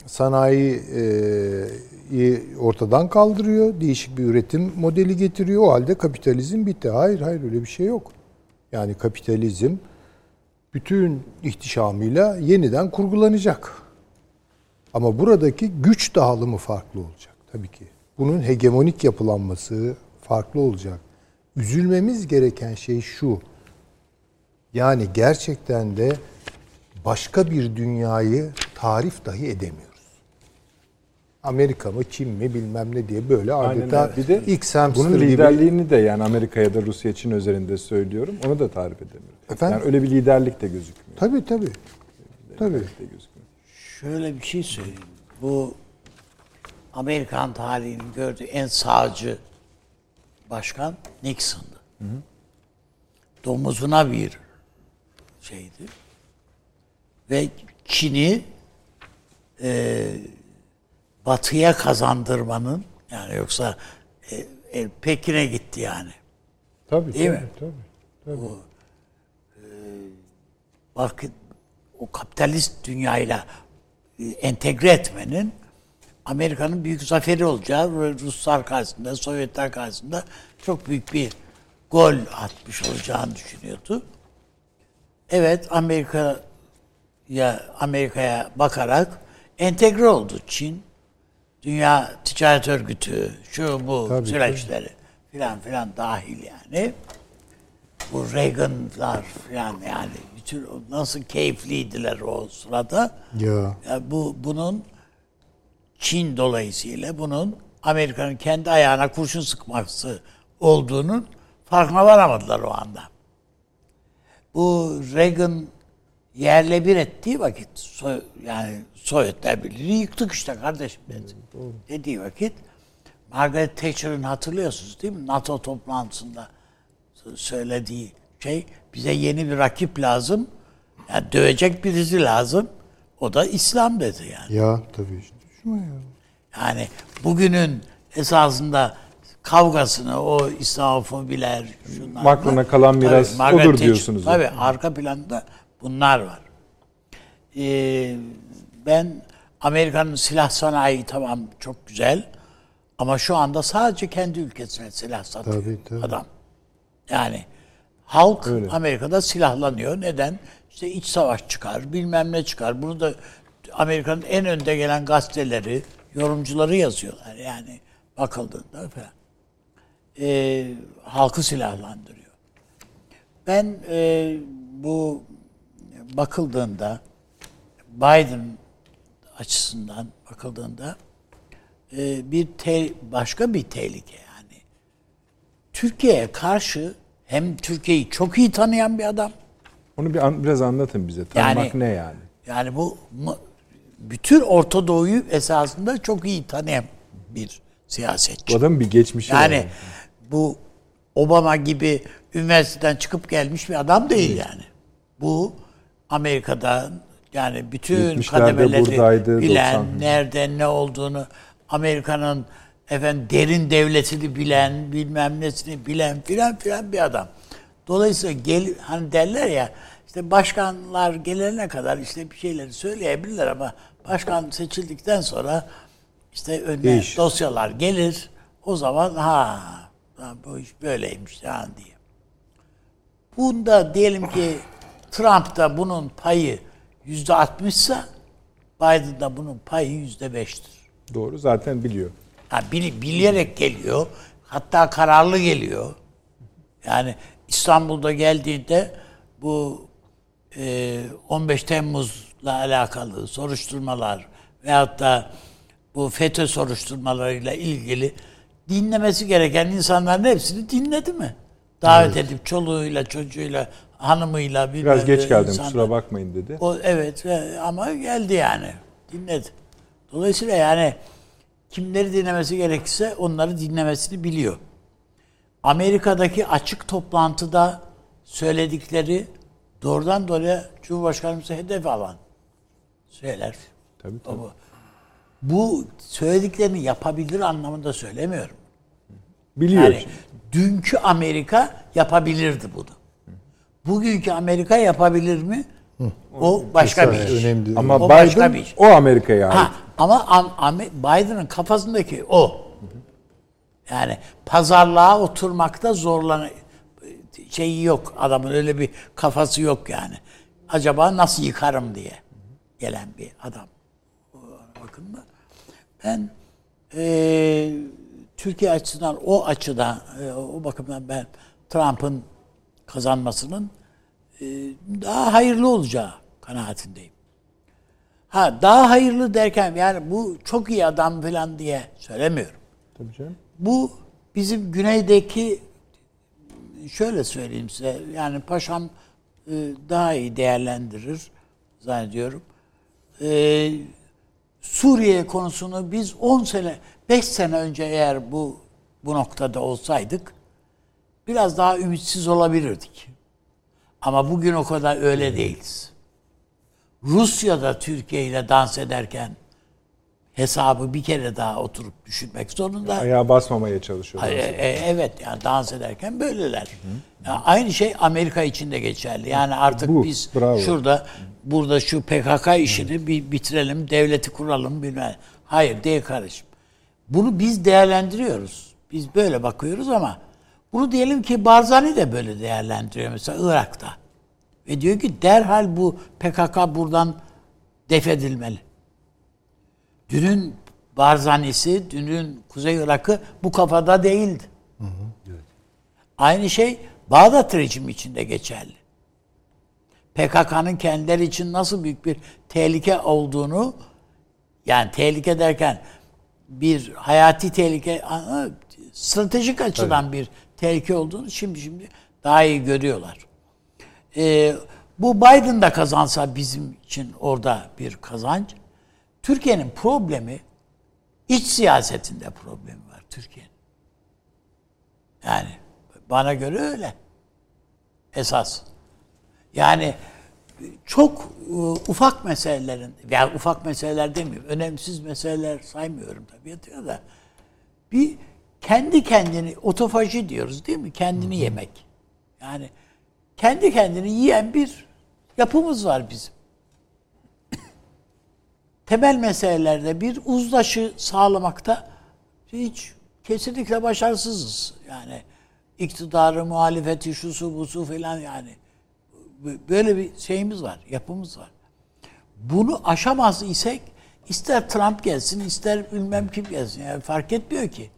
sanayiyi ortadan kaldırıyor. Değişik bir üretim modeli getiriyor. O halde kapitalizm bitti. Hayır hayır öyle bir şey yok. Yani kapitalizm bütün ihtişamıyla yeniden kurgulanacak. Ama buradaki güç dağılımı farklı olacak tabii ki. Bunun hegemonik yapılanması farklı olacak. Üzülmemiz gereken şey şu. Yani gerçekten de başka bir dünyayı tarif dahi edemiyoruz. Amerika mı Çin mi bilmem ne diye böyle Aynen adeta öyle. Bir de ilk Bunun gibi liderliğini de yani Amerika ya da Rusya Çin üzerinde söylüyorum. Onu da tarif edemiyorum. Efendim? Yani öyle bir liderlik de gözükmüyor. Tabii tabii. Tabii. Liderlik de gözükmüyor. Şöyle bir şey söyleyeyim. Bu Amerikan tarihinin gördüğü en sağcı başkan Nixon'dı. Domuzuna bir şeydi. Ve Çin'i e, batıya kazandırmanın yani yoksa e, e, Pekin'e gitti yani. Tabii Değil tabii, mi? tabii. Bak o kapitalist dünyayla e, entegre etmenin Amerika'nın büyük zaferi olacağı ve Ruslar karşısında, Sovyetler karşısında çok büyük bir gol atmış olacağını düşünüyordu. Evet Amerika'ya Amerika'ya bakarak entegre oldu Çin. Dünya Ticaret Örgütü, şu bu Tabii, süreçleri filan filan dahil yani. Bu Reagan'lar filan yani bütün nasıl keyifliydiler o sırada. Ya. Ya bu bunun Çin dolayısıyla bunun Amerika'nın kendi ayağına kurşun sıkması olduğunun farkına varamadılar o anda. Bu Reagan yerle bir ettiği vakit soy, yani Sovyetler Birliği'ni yıktık işte kardeşim dedi. Dediği vakit Margaret Thatcher'ın hatırlıyorsunuz değil mi? NATO toplantısında söylediği şey bize yeni bir rakip lazım. Yani dövecek birisi lazım. O da İslam dedi yani. Ya tabii. Yani bugünün esasında kavgasını o İslamofobiler şunlar Macron'a kalan miras Margaret odur Thatcher- diyorsunuz Tabii yani. arka planda bunlar var. Ee, ben Amerika'nın silah sanayi tamam çok güzel ama şu anda sadece kendi ülkesine silah satıyor Tabii, tabii. adam. Yani halk Öyle. Amerika'da silahlanıyor. Neden? İşte iç savaş çıkar, bilmem ne çıkar. Bunu da Amerika'nın en önde gelen gazeteleri, yorumcuları yazıyorlar. Yani bakıldığında falan. Ee, halkı silahlandırıyor. Ben e, bu bakıldığında Biden açısından bakıldığında e, bir te- başka bir tehlike yani. Türkiye'ye karşı hem Türkiye'yi çok iyi tanıyan bir adam. Onu bir an- biraz anlatın bize. Tanımak Yani- ne yani? Yani bu bütün Orta Doğu'yu esasında çok iyi tanıyan bir siyasetçi. Bu adamın bir geçmişi var. Yani bu Obama gibi üniversiteden çıkıp gelmiş bir adam değil yani. Bu Amerika'da yani bütün 70'lerde kademeleri bilen, 90. nerede ne olduğunu, Amerika'nın efendim derin devletini bilen, bilmem nesini bilen filan filan bir adam. Dolayısıyla gel, hani derler ya işte başkanlar gelene kadar işte bir şeyleri söyleyebilirler ama başkan seçildikten sonra işte önüne Değişir. dosyalar gelir. O zaman ha, bu iş böyleymiş ha diye. Bunda diyelim ki Trump'ta bunun payı yüzde altmışsa Biden'da bunun payı yüzde beştir. Doğru zaten biliyor. Ha, bil, bilerek geliyor. Hatta kararlı geliyor. Yani İstanbul'da geldiğinde bu e, 15 Temmuz'la alakalı soruşturmalar veyahut da bu FETÖ soruşturmalarıyla ilgili dinlemesi gereken insanların hepsini dinledi mi? Davet edip çoluğuyla, çocuğuyla, hanımıyla bilmem Biraz geç geldim insanlar- kusura bakmayın dedi. o evet e, ama geldi yani. Dinledi. Dolayısıyla yani kimleri dinlemesi gerekirse onları dinlemesini biliyor. Amerika'daki açık toplantıda söyledikleri doğrudan doğruya Cumhurbaşkanımızı hedef alan söyler. Tabii tabii. Bu, bu söylediklerini yapabilir anlamında söylemiyorum. Biliyor. Yani dünkü Amerika yapabilirdi bunu. Bugünkü Amerika yapabilir mi? O başka bir iş. önemli. Ama O başka Biden bir iş. o Amerika'ya ait. Ha, ama Am- Am- Biden'ın kafasındaki o. Yani pazarlığa oturmakta zorlan şeyi yok. Adamın öyle bir kafası yok yani. Acaba nasıl yıkarım diye gelen bir adam. Bakımda. Ben eee, Türkiye açısından o açıdan e, o bakımdan ben Trump'ın kazanmasının e, daha hayırlı olacağı kanaatindeyim. Ha daha hayırlı derken yani bu çok iyi adam falan diye söylemiyorum. Tabii canım. Bu bizim güneydeki şöyle söyleyeyim size yani paşam e, daha iyi değerlendirir zannediyorum. E, Suriye konusunu biz 10 sene 5 sene önce eğer bu bu noktada olsaydık biraz daha ümitsiz olabilirdik. Ama bugün o kadar öyle değiliz. Rusya'da Türkiye ile dans ederken hesabı bir kere daha oturup düşünmek zorunda. Ayağa basmamaya çalışıyorlar. E, e, evet yani dans ederken böyleler. Ya aynı şey Amerika için de geçerli. Yani artık Bu, biz bravo. şurada burada şu PKK işini bir bitirelim, devleti kuralım bilmem. Hayır değil kardeşim. Bunu biz değerlendiriyoruz. Biz böyle bakıyoruz ama bunu diyelim ki Barzani de böyle değerlendiriyor mesela Irak'ta. Ve diyor ki derhal bu PKK buradan def edilmeli. Dünün Barzani'si, dünün Kuzey Irak'ı bu kafada değildi. Aynı şey Bağdat rejimi için de geçerli. PKK'nın kendileri için nasıl büyük bir tehlike olduğunu yani tehlike derken bir hayati tehlike stratejik açıdan bir tehlike olduğunu şimdi şimdi daha iyi görüyorlar. Ee, bu Biden da kazansa bizim için orada bir kazanç. Türkiye'nin problemi iç siyasetinde problemi var Türkiye'nin. Yani bana göre öyle. Esas. Yani çok e, ufak meselelerin, yani ufak meseleler demiyorum, önemsiz meseleler saymıyorum tabii da bir kendi kendini otofaji diyoruz değil mi? Kendini yemek. Yani kendi kendini yiyen bir yapımız var bizim. Temel meselelerde bir uzlaşı sağlamakta hiç kesinlikle başarısızız. Yani iktidarı, muhalefeti, şusu, busu falan yani böyle bir şeyimiz var, yapımız var. Bunu aşamaz isek ister Trump gelsin, ister bilmem kim gelsin. Yani fark etmiyor ki.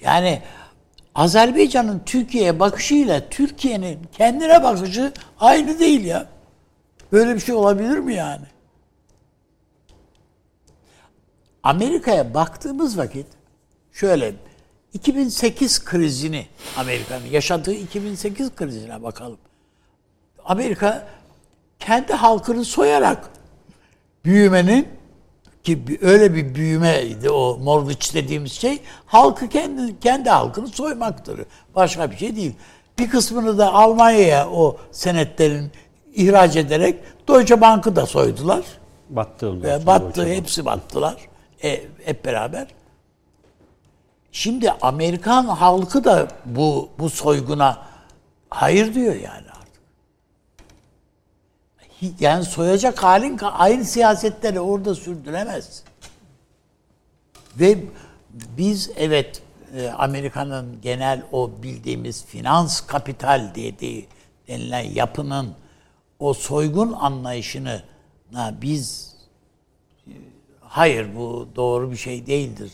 Yani Azerbaycan'ın Türkiye'ye bakışıyla Türkiye'nin kendine bakışı aynı değil ya. Böyle bir şey olabilir mi yani? Amerika'ya baktığımız vakit şöyle 2008 krizini Amerika'nın yaşadığı 2008 krizine bakalım. Amerika kendi halkını soyarak büyümenin ki öyle bir büyümeydi o mortgage dediğimiz şey halkı kendi kendi halkını soymaktır. Başka bir şey değil. Bir kısmını da Almanya'ya o senetlerin ihraç ederek Deutsche Bank'ı da soydular. Battı onlar. Battı, hepsi battılar. E, hep beraber. Şimdi Amerikan halkı da bu bu soyguna hayır diyor yani artık. Yani soyacak halin aynı siyasetleri orada sürdüremez. Ve biz evet e, Amerika'nın genel o bildiğimiz finans kapital dediği denilen yapının o soygun anlayışını biz hayır bu doğru bir şey değildir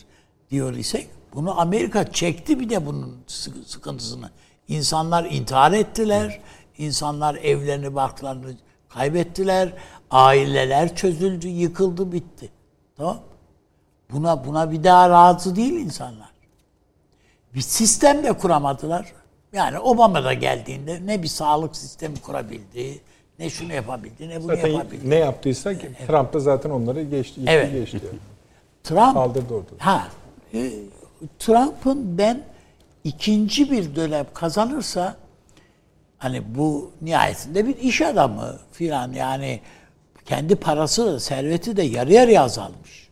diyor isek bunu Amerika çekti bir de bunun sıkıntısını. İnsanlar intihar ettiler. insanlar evlerini, barklarını kaybettiler. Aileler çözüldü, yıkıldı, bitti. Tamam? Buna buna bir daha razı değil insanlar. Bir sistem de kuramadılar. Yani Obama da geldiğinde ne bir sağlık sistemi kurabildi, ne şunu yapabildi, ne bunu Zaten yapabildi. ne yaptıysa Trump da zaten onları geçti, Evet. geçti. Trump Kaldırdı ortalığı. Ha, e, Trump'ın ben ikinci bir dönem kazanırsa hani bu nihayetinde bir iş adamı filan yani kendi parası da serveti de yarı yarıya azalmış.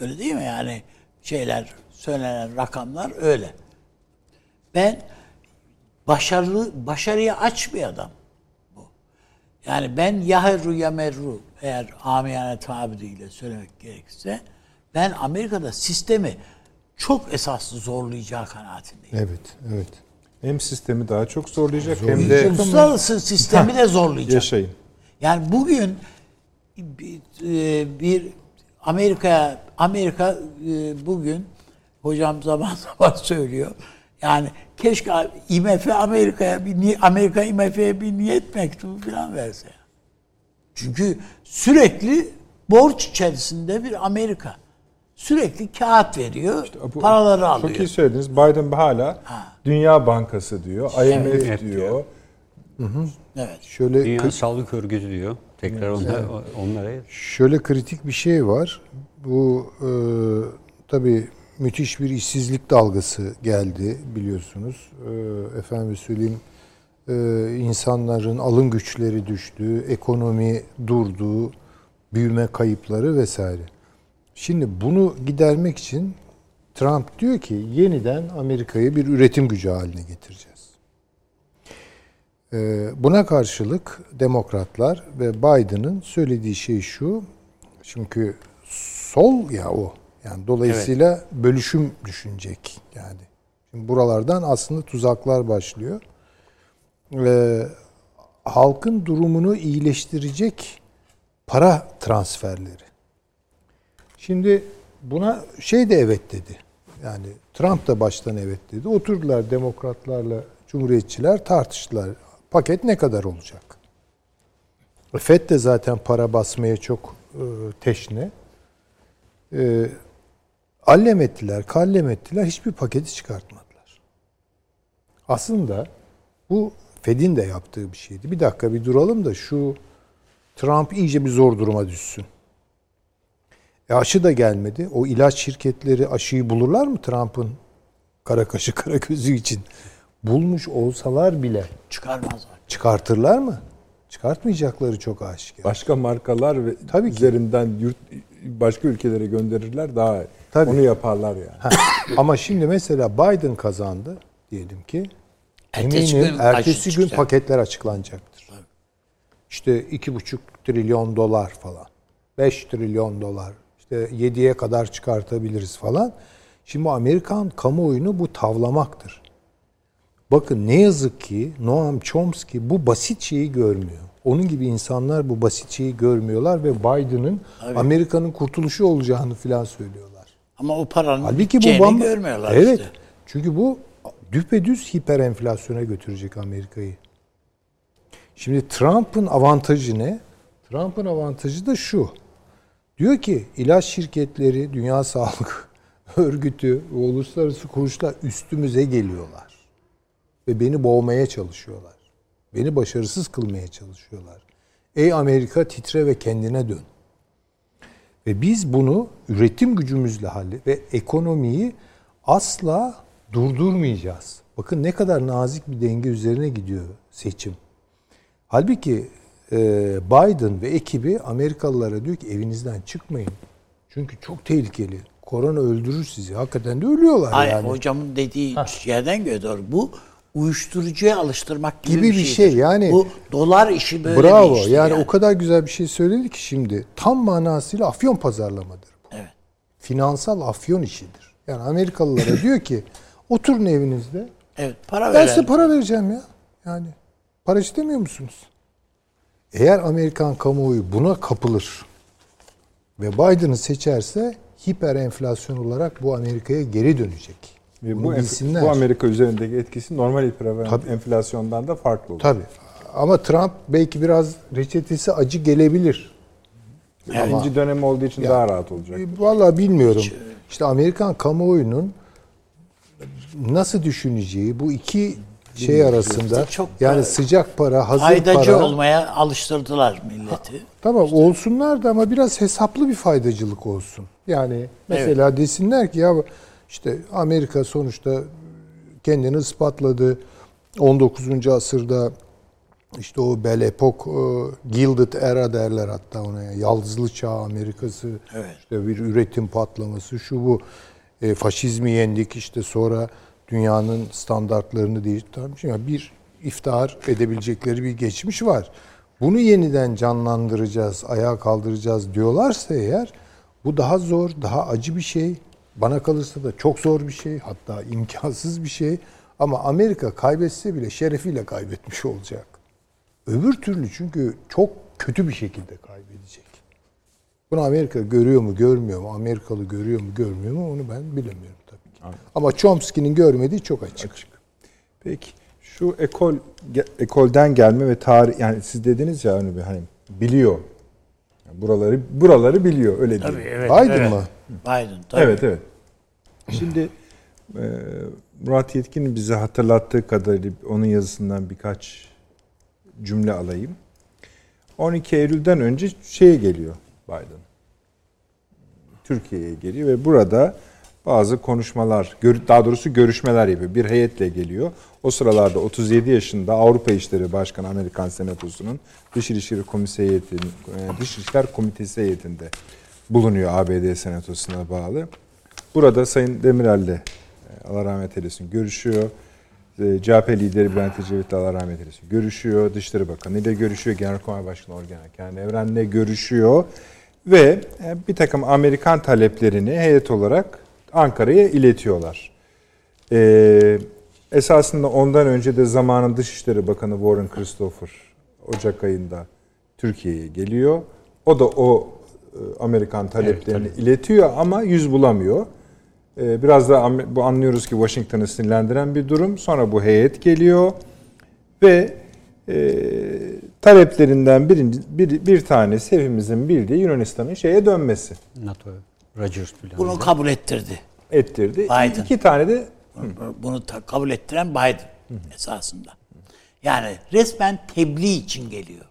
Öyle değil mi yani şeyler söylenen rakamlar öyle. Ben başarılı başarıya aç bir adam. Yani ben yaherru yamerru eğer amiyane tabiriyle söylemek gerekirse ben Amerika'da sistemi çok esaslı zorlayacağı kanaatindeyim. Evet, evet. Hem sistemi daha çok zorlayacak, hem Zorlayacak de ama- Uluslararası sistemi de zorlayacak. yaşayın. Yani bugün bir, e, Amerika e, bugün hocam zaman zaman söylüyor. Yani keşke IMF Amerika'ya bir Amerika IMF'ye bir niyet mektubu falan verse. Çünkü sürekli borç içerisinde bir Amerika. Sürekli kağıt veriyor, Bu- paraları alıyor. Çok iyi söylediniz. Biden hala Dünya Bankası diyor, IMF Evet. diyor. Evet. Şöyle Dünya Sağlık Örgütü diyor. Tekrar onlar, onlara şöyle kritik bir şey var. Bu e, tabii müthiş bir işsizlik dalgası geldi biliyorsunuz. E, efendim söyleyeyim e, insanların alım güçleri düştü, ekonomi durdu, büyüme kayıpları vesaire. Şimdi bunu gidermek için Trump diyor ki yeniden Amerika'yı bir üretim gücü haline getireceğiz. Ee, Buna karşılık demokratlar ve Biden'ın söylediği şey şu. Çünkü sol ya o. Yani dolayısıyla bölüşüm düşünecek yani. Şimdi buralardan aslında tuzaklar başlıyor. Ee, halkın durumunu iyileştirecek para transferleri. Şimdi buna şey de evet dedi. Yani Trump da baştan evet dedi. Oturdular demokratlarla cumhuriyetçiler tartıştılar. Paket ne kadar olacak? FED de zaten para basmaya çok e, teşne. E, allem ettiler, kallem ettiler. Hiçbir paketi çıkartmadılar. Aslında bu Fed'in de yaptığı bir şeydi. Bir dakika bir duralım da şu Trump iyice bir zor duruma düşsün. E aşı da gelmedi. O ilaç şirketleri aşıyı bulurlar mı Trump'ın kara kaşı kara gözü için? Bulmuş olsalar bile Çıkarmazlar. çıkartırlar mı? Çıkartmayacakları çok aşikar. Başka markalar ve Tabii ki. üzerinden yurt başka ülkelere gönderirler daha Tabii. onu yaparlar yani. Ha, Ama şimdi mesela Biden kazandı diyelim ki. Ertesi eminim gün ertesi gün çıkacak. paketler açıklanacaktır. İşte iki buçuk trilyon dolar falan. 5 trilyon dolar. İşte 7'ye kadar çıkartabiliriz falan. Şimdi bu Amerikan kamuoyunu bu tavlamaktır. Bakın ne yazık ki Noam Chomsky bu basit şeyi görmüyor. Onun gibi insanlar bu basit şeyi görmüyorlar ve Biden'ın Amerika'nın kurtuluşu olacağını filan söylüyorlar. Ama o paranın Halbuki bu bamba... görmüyorlar Evet. işte. Çünkü bu düpedüz hiper enflasyona götürecek Amerika'yı. Şimdi Trump'ın avantajı ne? Trump'ın avantajı da şu. Diyor ki ilaç şirketleri, Dünya Sağlık Örgütü uluslararası kuruluşlar üstümüze geliyorlar. Ve beni boğmaya çalışıyorlar. Beni başarısız kılmaya çalışıyorlar. Ey Amerika titre ve kendine dön. Ve biz bunu üretim gücümüzle hallet ve ekonomiyi asla durdurmayacağız. Bakın ne kadar nazik bir denge üzerine gidiyor seçim. Halbuki e, Biden ve ekibi Amerikalılara diyor ki evinizden çıkmayın. Çünkü çok tehlikeli. Korona öldürür sizi. Hakikaten de ölüyorlar Hayır, yani. hocamın dediği yerden göre doğru. Bu uyuşturucuya alıştırmak gibi, Gibi bir şeydir. şey, yani- Bu dolar işi böyle Bravo. bir iştir yani, o kadar güzel bir şey söyledi ki şimdi tam manasıyla afyon pazarlamadır bu. Evet. Finansal afyon işidir. Yani Amerikalılara diyor ki oturun evinizde. Evet, para Ben veren. size para vereceğim ya. Yani para istemiyor musunuz? Eğer Amerikan kamuoyu buna kapılır ve Biden'ı seçerse hiper enflasyon olarak bu Amerika'ya geri dönecek. Ve Bunu bu, bilsinler. bu Amerika üzerindeki etkisi normal hiper Tabii. enflasyondan da farklı olur. Tabii. Ama Trump belki biraz reçetesi acı gelebilir. İkinci dönem olduğu için daha rahat olacak. E, Vallahi bilmiyorum. İşte Amerikan kamuoyunun nasıl düşüneceği bu iki şey arasında Çok yani da sıcak para, hazır Faydacı para. olmaya alıştırdılar milleti. Tamam olsunlar da ama biraz hesaplı bir faydacılık olsun. Yani mesela desinler ki ya işte Amerika sonuçta kendini ispatladı. 19. asırda işte o Belle Epoque, e, Gilded Era derler hatta ona. ya. Yaldızlı Çağ Amerikası. Evet. İşte bir üretim patlaması şu bu. E, faşizmi yendik işte sonra dünyanın standartlarını değiştirmiş. Yani bir iftihar edebilecekleri bir geçmiş var. Bunu yeniden canlandıracağız, ayağa kaldıracağız diyorlarsa eğer bu daha zor, daha acı bir şey. Bana kalırsa da çok zor bir şey, hatta imkansız bir şey. Ama Amerika kaybetse bile şerefiyle kaybetmiş olacak. Öbür türlü çünkü çok kötü bir şekilde kaybedecek. Bunu Amerika görüyor mu, görmüyor mu? Amerikalı görüyor mu, görmüyor mu? Onu ben bilemiyorum tabii ki. Ama Chomsky'nin görmediği çok açık. Peki şu ekol ekolden gelme ve tarih yani siz dediniz ya hani bir hani biliyor. Yani buraları buraları biliyor öyle Tabii değil. evet. Biden evet. mı? Biden tabii. Evet evet. Şimdi e, Murat Yetkin'in bize hatırlattığı kadarıyla onun yazısından birkaç cümle alayım. 12 Eylül'den önce şeye geliyor Biden. Türkiye'ye geliyor ve burada bazı konuşmalar, daha doğrusu görüşmeler yapıyor. Bir heyetle geliyor. O sıralarda 37 yaşında Avrupa İşleri Başkanı Amerikan Senatosu'nun Dış İlişkiler Komitesi heyetinin, e, Dış İlişkiler Komitesi heyetinde bulunuyor ABD Senatosu'na bağlı. Burada Sayın Demirel'le e, Allah rahmet eylesin görüşüyor. E, CHP lideri Bülent Ecevit'le Allah rahmet eylesin görüşüyor. Dışişleri Bakanı ile görüşüyor. Genelkurmay Başkanı Orgen Kenan Evren'le görüşüyor. Ve e, bir takım Amerikan taleplerini heyet olarak Ankara'ya iletiyorlar. Ee, esasında ondan önce de zamanın Dışişleri Bakanı Warren Christopher Ocak ayında Türkiye'ye geliyor. O da o Amerikan taleplerini iletiyor ama yüz bulamıyor. Ee, Biraz da bu anlıyoruz ki Washington'ı sinirlendiren bir durum. Sonra bu heyet geliyor ve e, taleplerinden birinci, bir, bir tanesi hepimizin bildiği Yunanistan'ın şeye dönmesi NATO Rogers planı. Bunu kabul ettirdi. ettirdi. Biden. İki tane de Bunu ta- kabul ettiren Biden esasında. Yani resmen tebliğ için geliyor.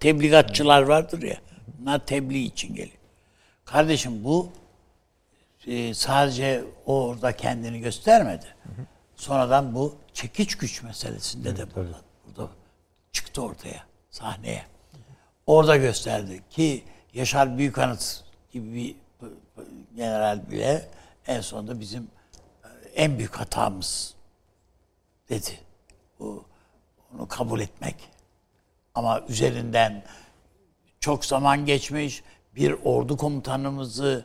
Tebligatçılar vardır ya. Bunlar tebliğ için geliyor. Kardeşim bu e, sadece o orada kendini göstermedi. Sonradan bu çekiç güç meselesinde de burada, burada çıktı ortaya sahneye. Orada gösterdi ki Yaşar Büyükanıt gibi bir general bile en sonunda bizim e, en büyük hatamız dedi. Bu onu kabul etmek. Ama üzerinden çok zaman geçmiş bir ordu komutanımızı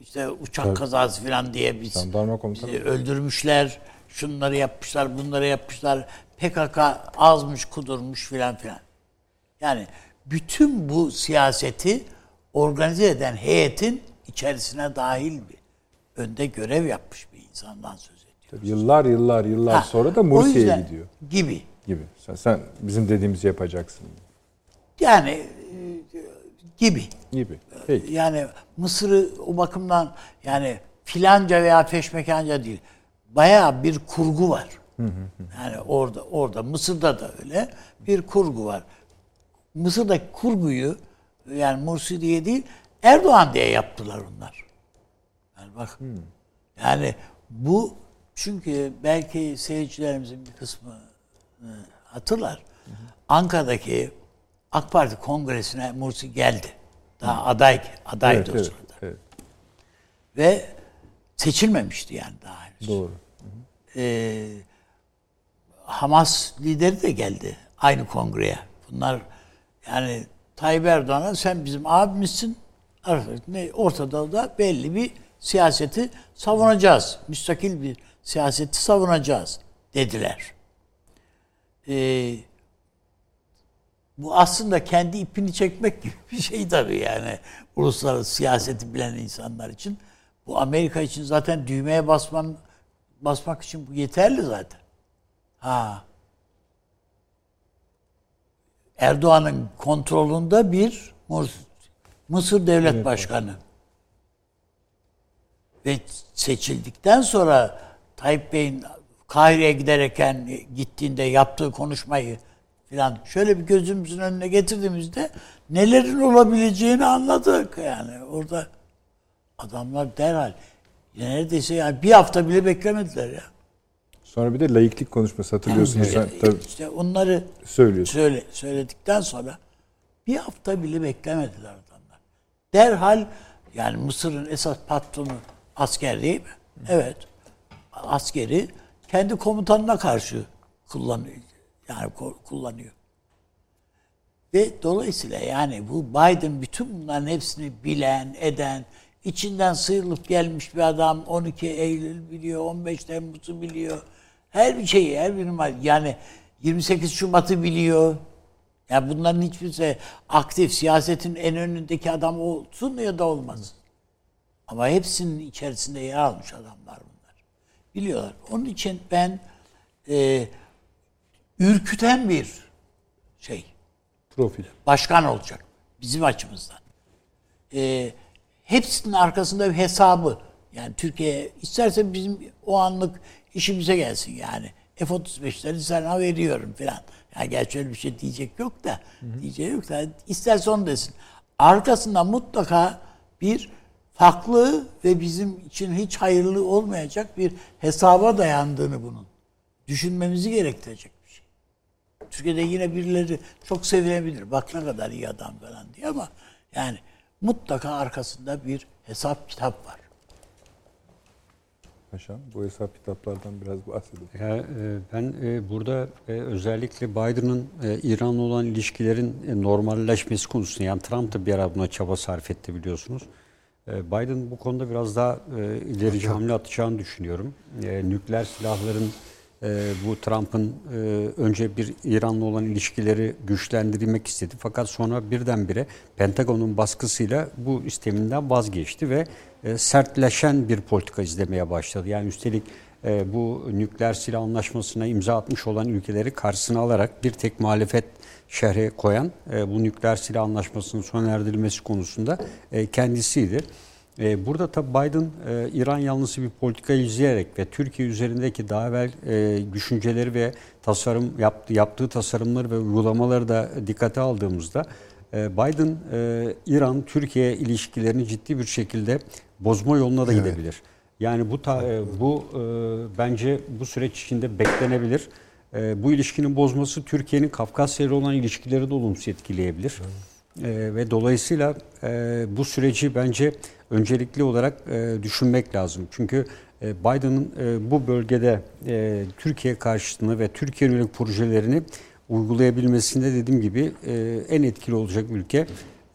işte uçak kazası falan diye biz bizi öldürmüşler. Şunları yapmışlar, bunları yapmışlar. PKK azmış, kudurmuş filan filan. Yani bütün bu siyaseti organize eden heyetin içerisine dahil bir önde görev yapmış bir insandan söz ediyor. yıllar yıllar yıllar Ha, sonra da Mursi'ye gidiyor Gibi. gibi. Sen, sen bizim dediğimizi yapacaksın Yani e, gibi. gibi. Peki. Yani Mısır'ı o bakımdan yani filanca veya peşmekanca değil. Bayağı bir kurgu var. Yani orada orada Mısır'da da öyle bir kurgu var. Mısır'daki kurguyu yani Mursi diye değil Erdoğan diye yaptılar onlar. Yani bak. Yani bu çünkü belki seyircilerimizin bir kısmı hatırlar. Ankara'daki AK Parti kongresine Mursi geldi. Daha aday adaydı Evet, o evet, sırada. evet. Ve seçilmemişti yani daha henüz. Doğru. Ee, Hamas lideri de geldi aynı kongreye. Bunlar yani Tayyip Erdoğan'a sen bizim abimizsin. Ortada da belli bir siyaseti savunacağız. Müstakil bir siyaseti savunacağız dediler. Ee, bu aslında kendi ipini çekmek gibi bir şey tabii yani uluslararası siyaseti bilen insanlar için. Bu Amerika için zaten düğmeye basman basmak için bu yeterli zaten. Ha. Erdoğan'ın kontrolünde bir Mısır Devlet Başkanı. Ve seçildikten sonra Tayyip Bey'in Kahire'ye giderken gittiğinde yaptığı konuşmayı filan şöyle bir gözümüzün önüne getirdiğimizde nelerin olabileceğini anladık yani orada adamlar derhal neredeyse yani bir hafta bile beklemediler ya. Sonra bir de laiklik konuşması hatırlıyorsunuz. sen, tabii İşte onları söylüyorsun. söyle söyledikten sonra bir hafta bile beklemediler adamlar. Derhal yani Mısır'ın esas patronu asker değil mi? Evet. Askeri kendi komutanına karşı kullanıyor. Yani kullanıyor. Ve dolayısıyla yani bu Biden bütün bunların hepsini bilen, eden, içinden sıyrılıp gelmiş bir adam 12 Eylül biliyor, 15 Temmuz'u biliyor. Her bir şeyi, her bir. Yani 28 Şubat'ı biliyor. Yani bunların hiçbirisi aktif siyasetin en önündeki adam olsun ya da olmaz. Ama hepsinin içerisinde yer almış adamlar bunlar. Biliyorlar. Onun için ben e, ürküten bir şey Profil. başkan olacak bizim açımızdan. Ee, hepsinin arkasında bir hesabı. Yani Türkiye isterse bizim o anlık işimize gelsin yani. F-35'leri sana veriyorum falan. Yani gerçi öyle bir şey diyecek yok da. Diyeceği yok da. İsterse onu desin. Arkasında mutlaka bir farklı ve bizim için hiç hayırlı olmayacak bir hesaba dayandığını bunun. Düşünmemizi gerektirecek. Türkiye'de yine birileri çok sevilebilir. Bak ne kadar iyi adam falan diye ama yani mutlaka arkasında bir hesap kitap var. Paşam bu hesap kitaplardan biraz bahsedelim. Ya, e, ben e, burada e, özellikle Biden'ın e, İran'la olan ilişkilerin e, normalleşmesi konusunda yani Trump da bir ara buna çaba sarf etti biliyorsunuz. E, Biden bu konuda biraz daha e, ilerici hamle atacağını düşünüyorum. E, nükleer silahların e, bu Trump'ın e, önce bir İran'la olan ilişkileri güçlendirmek istedi. Fakat sonra birdenbire Pentagon'un baskısıyla bu isteminden vazgeçti ve e, sertleşen bir politika izlemeye başladı. Yani üstelik e, bu nükleer silah anlaşmasına imza atmış olan ülkeleri karşısına alarak bir tek muhalefet şerhe koyan e, bu nükleer silah anlaşmasının sona erdirilmesi konusunda e, kendisiydi. E, burada tabi Biden e, İran yanlısı bir politika izleyerek ve Türkiye üzerindeki daha evvel e, düşünceleri ve tasarım yaptı, yaptığı tasarımları ve uygulamaları da dikkate aldığımızda e, Biden İran-Türkiye ilişkilerini ciddi bir şekilde bozma yoluna da Evet. gidebilir. Yani bu ta, bu bence bu süreç içinde beklenebilir. Bu ilişkinin bozması Türkiye'nin Kafkasya ile olan ilişkileri de olumsuz etkileyebilir. E, ve dolayısıyla bu süreci bence öncelikli olarak e, düşünmek lazım. Çünkü e, Biden'ın e, bu bölgede e, Türkiye karşıtını ve Türkiye yönelik projelerini uygulayabilmesinde dediğim gibi e, en etkili olacak ülke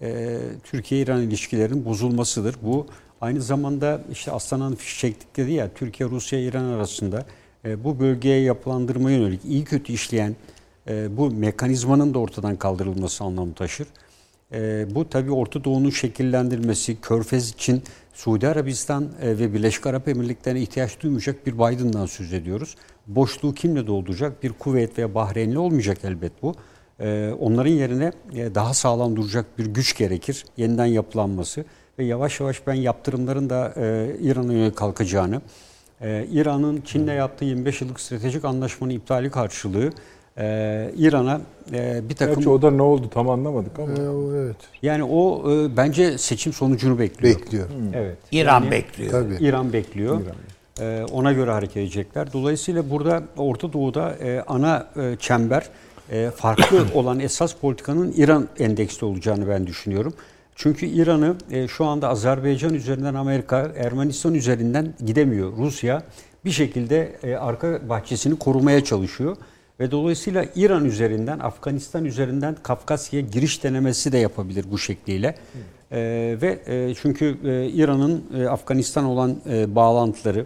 e, Türkiye-İran ilişkilerinin bozulmasıdır. Bu aynı zamanda işte Aslan'ın fiş çektik dedi ya Türkiye, Rusya, İran arasında e, bu bölgeye yapılandırma yönelik iyi kötü işleyen e, bu mekanizmanın da ortadan kaldırılması anlamı taşır. E, bu tabii Orta Doğu'nun şekillendirilmesi, Körfez için Suudi Arabistan e, ve Birleşik Arap Emirlikleri'ne ihtiyaç duymayacak bir Biden'dan söz ediyoruz. Boşluğu kimle dolduracak? Bir Kuveyt veya Bahreynli olmayacak elbet bu. E, onların yerine e, daha sağlam duracak bir güç gerekir. Yeniden yapılanması ve yavaş yavaş ben yaptırımların da e, İran'a yönelik kalkacağını, e, İran'ın Çin'le yaptığı 25 yıllık stratejik anlaşmanın iptali karşılığı e, İran'a e, bir takım Gerçi o da ne oldu tam anlamadık ama. E, o evet. yani o e, bence seçim sonucunu bekliyor. Bekliyor. Evet. İran Yani bekliyor. Tabii. İran bekliyor. E, ona göre hareket edecekler. Dolayısıyla burada Orta Doğu'da e, ana e, çember e, farklı olan esas politikanın İran endeksli olacağını ben düşünüyorum. Çünkü İran'ı e, şu anda Azerbaycan üzerinden Amerika, Ermenistan üzerinden gidemiyor. Rusya bir şekilde e, arka bahçesini korumaya çalışıyor. Ve dolayısıyla İran üzerinden, Afganistan üzerinden Kafkasya'ya giriş denemesi de yapabilir bu şekliyle. E, ve e, çünkü e, İran'ın e, Afganistan olan e, bağlantıları,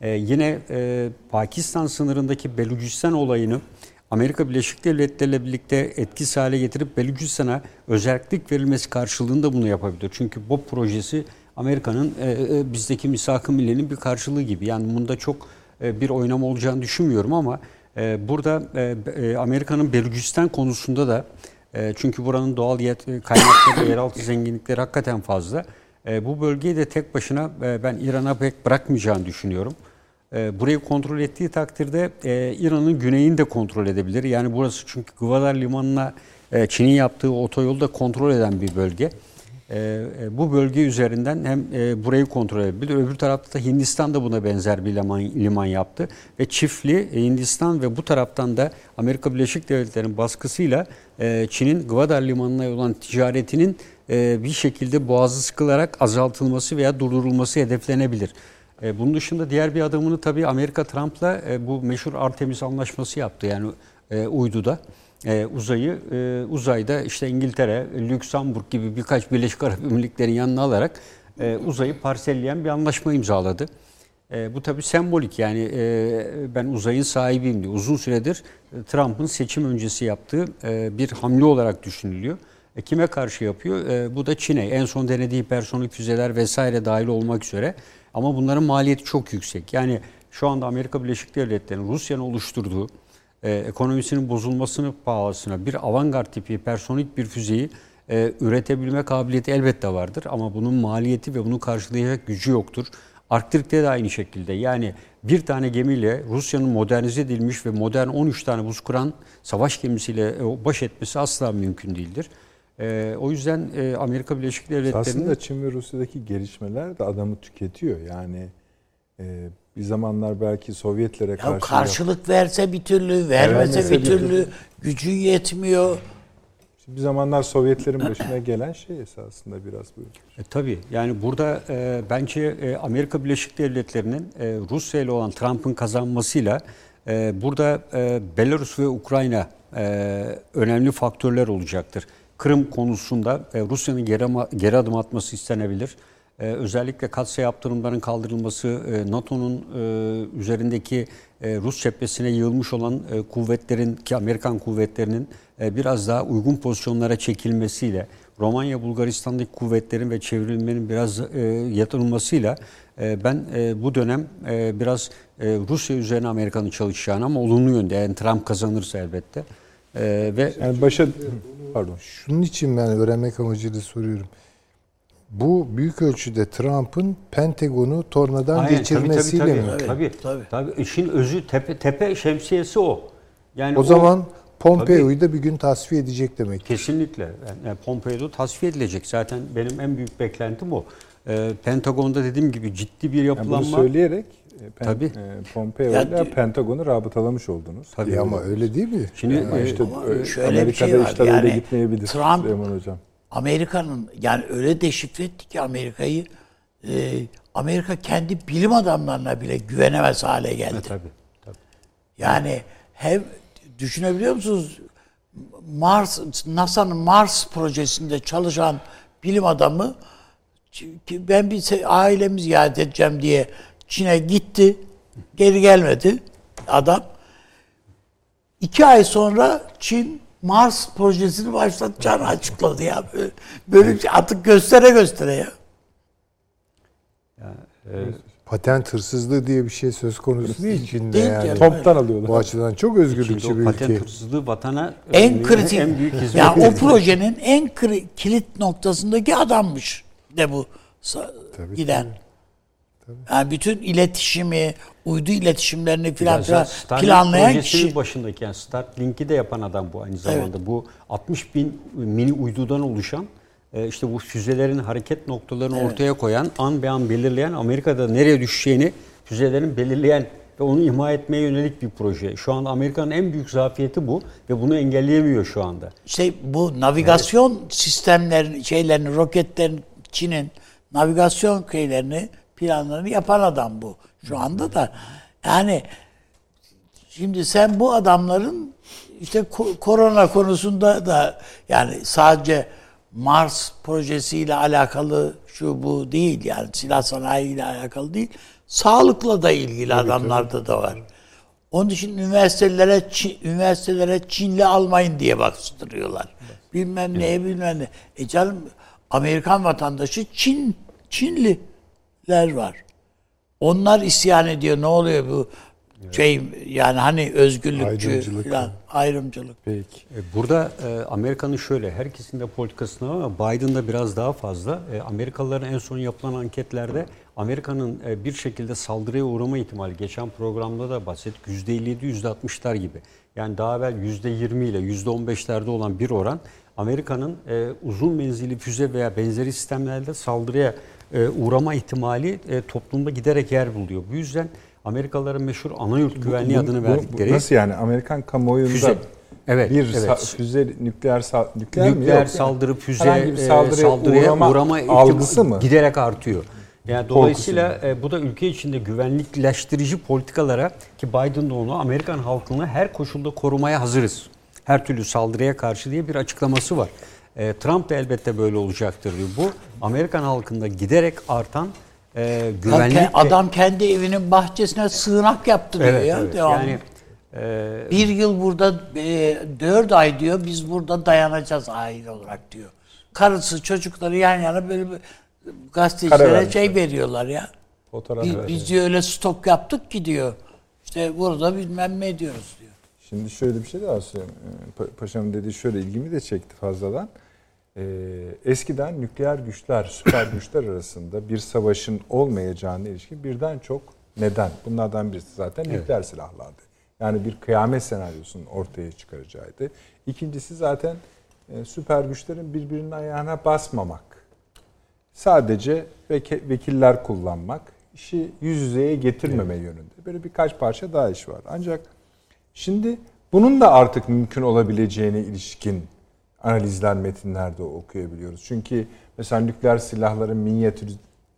e, yine e, Pakistan sınırındaki Belucistan olayını Amerika Birleşik Devletleri ile birlikte etkisiz hale getirip Belucistan'a özellik verilmesi karşılığında bunu yapabilir. Çünkü BOP projesi Amerika'nın e, e, bizdeki misak-ı milli'nin bir karşılığı gibi. Yani bunda çok e, bir oynama olacağını düşünmüyorum ama burada e, e, Amerika'nın Belucistan konusunda da e, çünkü buranın doğal kaynakları, yeraltı zenginlikleri hakikaten fazla. Bu bölgeyi de tek başına ben İran'a pek bırakmayacağını düşünüyorum. Burayı kontrol ettiği takdirde İran'ın güneyini de kontrol edebilir. Yani burası çünkü Gwadar Limanı'na Çin'in yaptığı otoyolu da kontrol eden bir bölge. E, e, bu bölge üzerinden hem e, burayı kontrol edebilir. Öbür tarafta da Hindistan da buna benzer bir liman, liman yaptı. Ve çiftli e, Hindistan ve bu taraftan da Amerika Birleşik Devletleri'nin baskısıyla e, Çin'in Gwadar Limanı'na olan ticaretinin e, bir şekilde boğazı sıkılarak azaltılması veya durdurulması hedeflenebilir. E, bunun dışında diğer bir adımını tabii Amerika Trump'la e, bu meşhur Artemis anlaşması yaptı. Yani e, uyduda e, uzayı e, uzayda işte İngiltere, Lüksemburg gibi birkaç Birleşik Arap Emirlikleri'nin yanına alarak e, uzayı parselleyen bir anlaşma imzaladı. E, bu tabii sembolik yani e, ben uzayın sahibiyim diye uzun süredir e, Trump'ın seçim öncesi yaptığı e, bir hamle olarak düşünülüyor. E, kime karşı yapıyor? E, bu da Çin'e. En son denediği hipersonik füzeler vesaire dahil olmak üzere. Ama bunların maliyeti çok yüksek. Yani şu anda Amerika Birleşik Devletleri'nin Rusya'nın oluşturduğu e, ekonomisinin bozulmasını pahasına bir avantgard tipi hipersonik bir füzeyi e, üretebilme kabiliyeti elbette vardır. Ama bunun maliyeti ve bunu karşılayacak gücü yoktur. Arktik'te de aynı şekilde. Yani bir tane gemiyle Rusya'nın modernize edilmiş ve modern 13 tane buz kuran savaş gemisiyle e, baş etmesi asla mümkün değildir. E, o yüzden e, Amerika Birleşik Devletleri'nin... Aslında Çin ve Rusya'daki gelişmeler de adamı tüketiyor. Yani e, bir zamanlar belki Sovyetlere Ya karşı karşılık verse bir türlü, vermese bir türlü, türlü. gücü yetmiyor. bir zamanlar Sovyetlerin başına gelen şey esasında biraz bu. E, tabii yani burada e, bence e, Amerika Birleşik Devletleri'nin e, Rusya ile olan Trump'ın kazanmasıyla e, burada e, Belarus ve Ukrayna e, önemli faktörler olacaktır. Kırım konusunda e, Rusya'nın geri, geri adım atması istenebilir. E, özellikle katsayı yaptırımların kaldırılması, e, NATO'nun e, üzerindeki e, Rus cephesine yığılmış olan e, kuvvetlerin ki Amerikan kuvvetlerinin e, biraz daha uygun pozisyonlara çekilmesiyle Romanya Bulgaristan'daki kuvvetlerin ve çevrilmenin biraz e, yatırılmasıyla e, ben e, bu dönem e, biraz e, Rusya üzerine Amerika'nın çalışacağını ama olumlu yönde yani Trump kazanırsa elbette e, ve Yani başa pardon. Şunun için ben öğrenmek amacıyla soruyorum. Bu büyük ölçüde Trump'ın Pentagon'u tornadan Aynen, geçirmesiyle tabii, mi? tabii, tabii, Tabii. tabii. tabii. İşin özü tepe, tepe şemsiyesi o. Yani O zaman Pompeo'yu da bir gün tasfiye edecek demek. Kesinlikle. Yani, yani Pompeo tasfiye edilecek. Zaten benim en büyük beklentim o. Ee, Pentagon'da dediğim gibi ciddi bir Yani yapılanma. bunu söyleyerek e, Pen, Tabii. e, Pompeo ile Pentagon'u rabıtalamış oldunuz. Tabii. Ya ama öyle değil mi? Şimdi e, işte Ama e, şöyle bir Amerika'da şey var, işler öyle yani gitmeyebilir Trump- Süleyman Hocam. Amerika'nın yani öyle deşifre etti ki Amerika'yı e, Amerika kendi bilim adamlarına bile güvenemez hale geldi. e, tabii, tabii. Yani hem düşünebiliyor musunuz? Mars NASA'nın Mars projesinde çalışan bilim adamı ki ben bir ailemi ziyaret edeceğim diye Çin'e gitti. Geri gelmedi adam. İki ay sonra Çin Mars projesini başlatacağını açıkladı ya. Böyle, böyle bir şey artık göstere göstere ya. Patent hırsızlığı diye bir şey söz konusu değil Çin'de Değil yani. Toptan alıyorlar. Bu açıdan çok özgürlükçü bir patent ülke. hırsızlığı vatana En kritik, en büyük hizmet. yani o projenin en kri- kilit noktasındaki adammış de bu sa- Tabii, giden. Yani bütün iletişimi, uydu iletişimlerini filan planlayan kişi. başındaki yani Starlink'i de yapan adam bu aynı zamanda. Bu 60 bin mini uydudan oluşan e, işte bu füzelerin hareket noktalarını ortaya koyan, an be an belirleyen, Amerika'da nereye düşeceğini füzelerin belirleyen ve onu imha etmeye yönelik bir proje. Şu anda Amerika'nın en büyük zafiyeti bu ve bunu engelleyemiyor şu anda. İşte bu navigasyon sistemlerini, şeylerini, roketlerin, Çin'in navigasyon şeylerini, planlarını yapan adam bu. Şu anda da yani şimdi sen bu adamların işte ko- korona konusunda da yani sadece Mars projesiyle alakalı şu bu değil yani silah sanayiyle alakalı değil. Sağlıkla da ilgili adamlarda da var. Onun için üniversitelere Çin, üniversitelere Çinli almayın diye bastırıyorlar. Bilmem neye bilmem ne. E canım Amerikan vatandaşı Çin Çinliler var. Onlar isyan ediyor. Ne oluyor bu şey yani hani özgürlükçü Ayrımcılık. falan ayrımcılık. Peki. E, Burada e, Amerika'nın şöyle, herkesin de politikasında ama Biden'da biraz daha fazla. E, Amerikalıların en son yapılan anketlerde Amerika'nın e, bir şekilde saldırıya uğrama ihtimali, geçen programda da bahsettik, %57, %60'lar gibi. Yani daha evvel %20 ile %15'lerde olan bir oran Amerika'nın e, uzun menzilli füze veya benzeri sistemlerde saldırıya uğrama ihtimali e, toplumda giderek yer buluyor. Bu yüzden Amerikalıların meşhur anayurt güvenliği Bu- adını bu- bu verdikleri Nasıl yani Amerikan kamuoyunda Füze. Evet, bir evet. sa- füze nükleer sa- nükleer, mi? nükleer Yok. saldırı, füze, bir e, saldırıya, uğrama, uğrama, algısı mı? giderek artıyor. Yani dolayısıyla e, bu da ülke içinde güvenlikleştirici politikalara ki Biden de onu Amerikan halkını her koşulda korumaya hazırız. Her türlü saldırıya karşı diye bir açıklaması var. E, Trump da elbette böyle olacaktır diyor. Bu Amerikan halkında giderek artan e, güvenlik Adam kendi evinin bahçesine sığınak yaptı diyor evet, ya. evet. devamlı. Yani e, bir yıl burada e, dört ay diyor biz burada dayanacağız aile olarak diyor. Karısı çocukları yan yana böyle gazetecilere şey veriyorlar ya. Fotoğraf Biz, ver. biz diyor öyle stok yaptık ki diyor. İşte burada bilmem ne diyoruz diyor. Şimdi şöyle bir şey daha söyleyeyim. Ee, Pa- Paşamın dediği şöyle ilgimi de çekti fazladan. Ee, eskiden nükleer güçler, süper güçler arasında bir savaşın olmayacağına ilişkin birden çok neden. Bunlardan birisi zaten nükleer silahlardı. Yani bir kıyamet senaryosunun ortaya çıkaracağıydı. İkincisi zaten e, süper güçlerin birbirinin ayağına basmamak. Sadece vekiller kullanmak, işi yüz yüzeye getirmeme yönünde. Böyle birkaç parça daha iş var. Ancak şimdi bunun da artık mümkün olabileceğine ilişkin analizler metinlerde okuyabiliyoruz. Çünkü mesela nükleer silahların minyatür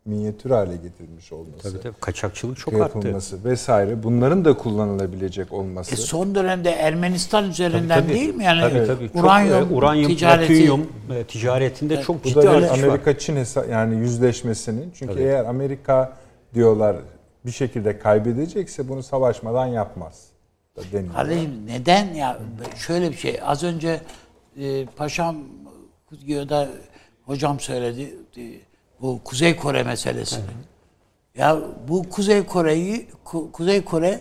minyatür hale getirilmiş olması, tabii tabii kaçakçılık çok arttı. yapılması vesaire bunların da kullanılabilecek olması. E son dönemde Ermenistan üzerinden Tabii, tabii. değil mi? Yani Tabii, tabii. Çok, uranyum, e, uranyum ticareti. platinyum e, ticaretinde çok Bu ciddi da bir artış var. Amerika Çin hesa- yani yüzleşmesinin. Çünkü Tabii. eğer Amerika diyorlar bir şekilde kaybedecekse bunu savaşmadan yapmaz. Da deniyor. Kardeşim neden ya şöyle bir şey az önce e, paşam ya da hocam söyledi e, bu Kuzey Kore meselesini. Ya bu Kuzey Kore'yi Ku- Kuzey Kore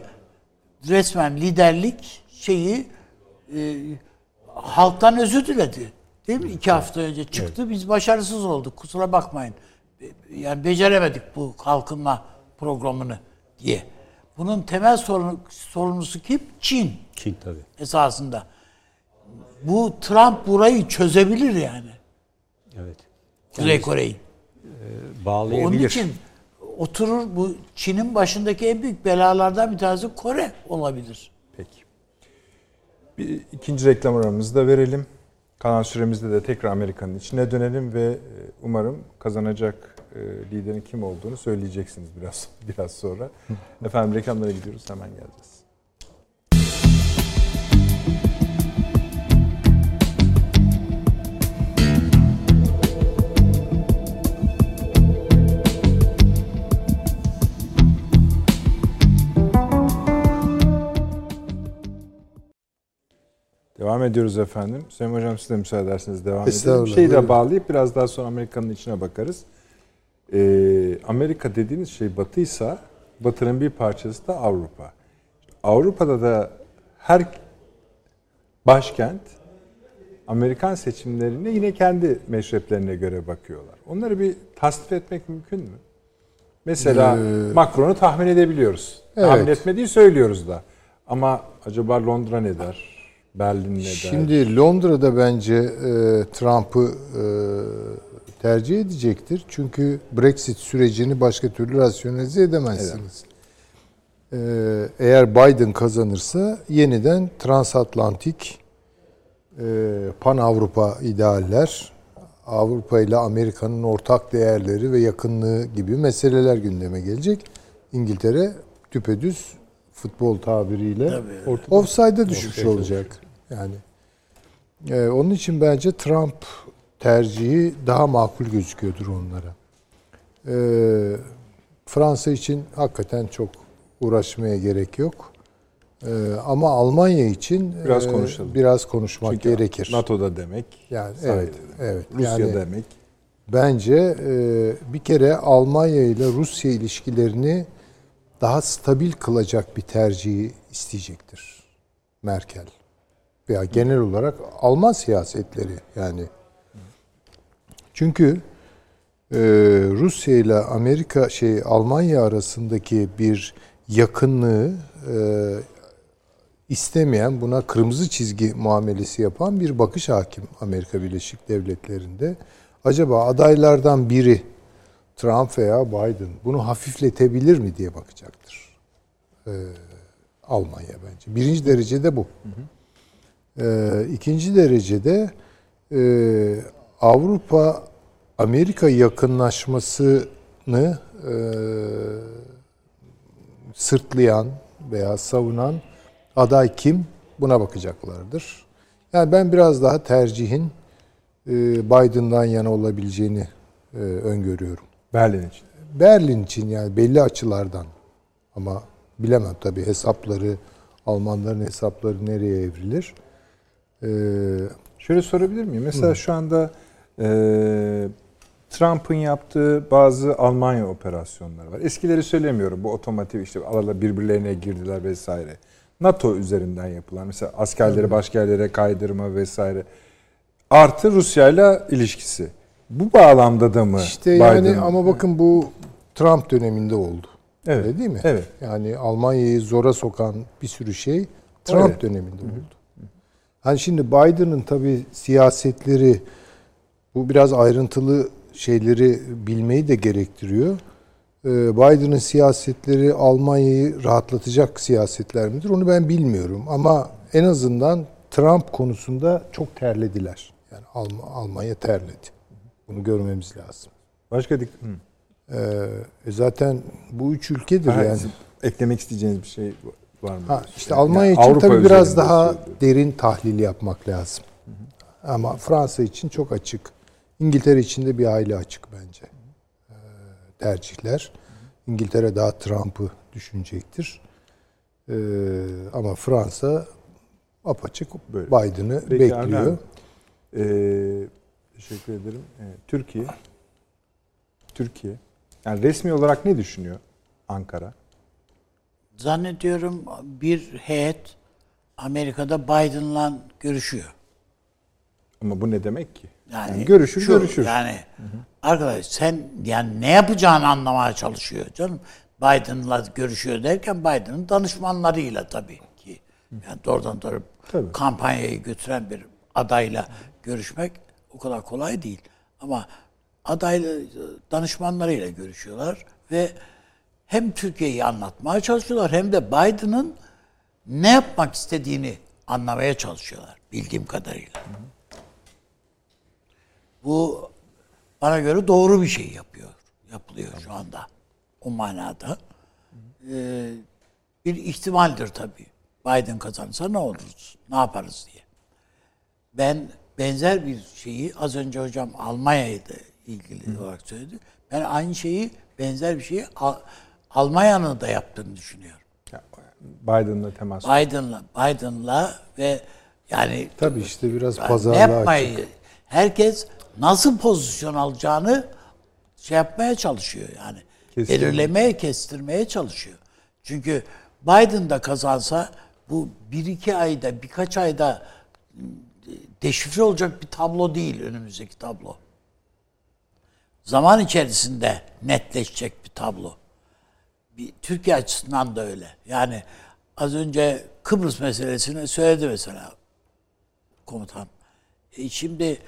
resmen liderlik şeyi e, halktan özür diledi. Değil mi? İki hafta önce çıktı. Biz başarısız olduk. Kusura bakmayın. Be- Yani beceremedik bu kalkınma programını diye. Bunun temel sorunu, sorumlusu kim? Çin Çin tabii. esasında. Bu Trump burayı çözebilir yani. Evet. Kuzey Kore'yi. Bağlayabilir. Onun için oturur bu Çin'in başındaki en büyük belalardan bir tanesi Kore olabilir. Peki. Bir ikinci reklam aramızı da verelim. Kalan süremizde de tekrar Amerika'nın içine dönelim ve e, umarım kazanacak e, liderin kim olduğunu söyleyeceksiniz biraz biraz sonra. Efendim reklamlara gidiyoruz hemen geleceğiz. Devam ediyoruz efendim. Sayın Hocam siz de müsaade ederseniz devam edelim. Estağfurullah, Şeyi de bağlayıp biraz daha sonra Amerika'nın içine bakarız. Ee, Amerika dediğiniz şey batıysa batının bir parçası da Avrupa. Avrupa'da da her başkent Amerikan seçimlerine yine kendi meşreplerine göre bakıyorlar. Onları bir tasnif etmek mümkün mü? Mesela Macron'u tahmin edebiliyoruz. Tahmin Evet. etmediği söylüyoruz da. Ama acaba Londra ne der? Berlin ne der? Şimdi Londra'da bence e, Trump'ı e, tercih edecektir. Çünkü Brexit sürecini başka türlü rasyonelize edemezsiniz. E, eğer Biden kazanırsa yeniden transatlantik e, pan Avrupa idealler, Avrupa ile Amerika'nın ortak değerleri ve yakınlığı gibi meseleler gündeme gelecek. İngiltere düpedüz futbol tabiriyle offside'a düşmüş olacak. Yani e, onun için bence Trump tercihi daha makul gözüküyordur onlara. E, Fransa için hakikaten çok uğraşmaya gerek yok. E, ama Almanya için Biraz e, konuşalım. biraz konuşmak Çünkü gerekir. NATO'da demek. Yani evet, demek, evet. Rusya Yani- demek. Bence e, bir kere Almanya ile Rusya ilişkilerini daha stabil kılacak bir tercihi isteyecektir Merkel. Veya genel olarak Alman siyasetleri yani. Çünkü e, Rusya ile Amerika şey Almanya arasındaki bir yakınlığı e, istemeyen, buna kırmızı çizgi muamelesi yapan bir bakış hakim Amerika Birleşik Devletleri'nde. Acaba adaylardan biri Trump veya Biden bunu hafifletebilir mi diye bakacaktır. Ee, Almanya bence. Birinci derecede bu. Ee, ikinci derecede e, Avrupa Amerika yakınlaşmasını e, sırtlayan veya savunan aday kim? Buna bakacaklardır. Yani ben biraz daha tercihin e, Biden'dan yana olabileceğini öngörüyorum. Berlin için. Berlin için yani belli açılardan ama bilemem tabii hesapları Almanların hesapları nereye evrilir? Ee, Şöyle sorabilir miyim? Mesela şu anda e, Trump'ın yaptığı bazı Almanya operasyonları var. Eskileri söylemiyorum. Bu otomotiv işte alala birbirlerine girdiler vesaire. NATO üzerinden yapılan mesela askerleri başka yerlere kaydırma vesaire. Artı Rusya ile ilişkisi. Bu bağlamda da mı işte yani Biden- ama bakın bu Trump döneminde oldu. Evet. Öyle değil mi? Evet. Yani Almanya'yı zora sokan bir sürü şey Trump Öyle. döneminde oldu. Hani şimdi Biden'ın tabii siyasetleri bu biraz ayrıntılı şeyleri bilmeyi de gerektiriyor. Ee, Biden'ın siyasetleri Almanya'yı rahatlatacak siyasetler midir? Onu ben bilmiyorum ama en azından Trump konusunda çok terlediler. Yani Alm- Almanya terledi. Bunu görmemiz lazım. Başka dik-. Ee, e zaten bu üç ülkedir Ha, yani. eklemek isteyeceğiniz bir şey var mı? Ha, işte Yani Almanya için Avrupa tabii biraz daha söylüyorum. derin tahlil yapmak lazım. Ama Fransa için çok açık. İngiltere için de bir hayli açık bence. Ee, tercihler. İngiltere daha Trump'ı düşünecektir. Ee, ama Fransa apaçık Böyle. Biden'ı Peki bekliyor. Ee, teşekkür ederim. Ee, Türkiye, Türkiye, yani resmi olarak ne düşünüyor Ankara? Zannediyorum bir heyet Amerika'da Biden'la görüşüyor. Ama bu ne demek ki? Yani, Yani görüşür şu, görüşür. Yani arkadaş sen yani ne yapacağını anlamaya çalışıyor canım. Biden'la görüşüyor derken Biden'ın danışmanlarıyla tabii ki. Yani doğrudan doğru Tabii. kampanyayı götüren bir adayla görüşmek o kadar kolay değil. Ama adayla danışmanlarıyla görüşüyorlar ve hem Türkiye'yi anlatmaya çalışıyorlar hem de Biden'ın ne yapmak istediğini anlamaya çalışıyorlar bildiğim kadarıyla. Bu bana göre doğru bir şey yapıyor. Yapılıyor şu anda. O manada. Ee, bir ihtimaldir tabii. Biden kazanırsa ne oluruz? Ne yaparız diye. Ben benzer bir şeyi az önce hocam Almanya'yı da ilgili olarak söyledi. Ben aynı şeyi benzer bir şeyi Al- Almanya'nın da yaptığını düşünüyorum. Biden'la temas. Biden'la Biden'la ve yani Tabii işte biraz yani pazarlığa açık. herkes nasıl pozisyon alacağını şey yapmaya çalışıyor yani. Kestirmeye. Belirlemeye, kestirmeye çalışıyor. Çünkü Biden da kazansa bu bir iki ayda, birkaç ayda ıı, deşifre olacak bir tablo değil önümüzdeki tablo. Zaman içerisinde netleşecek bir tablo. Bir, Türkiye açısından da öyle. Yani az önce Kıbrıs meselesini söyledi mesela komutan. E şimdi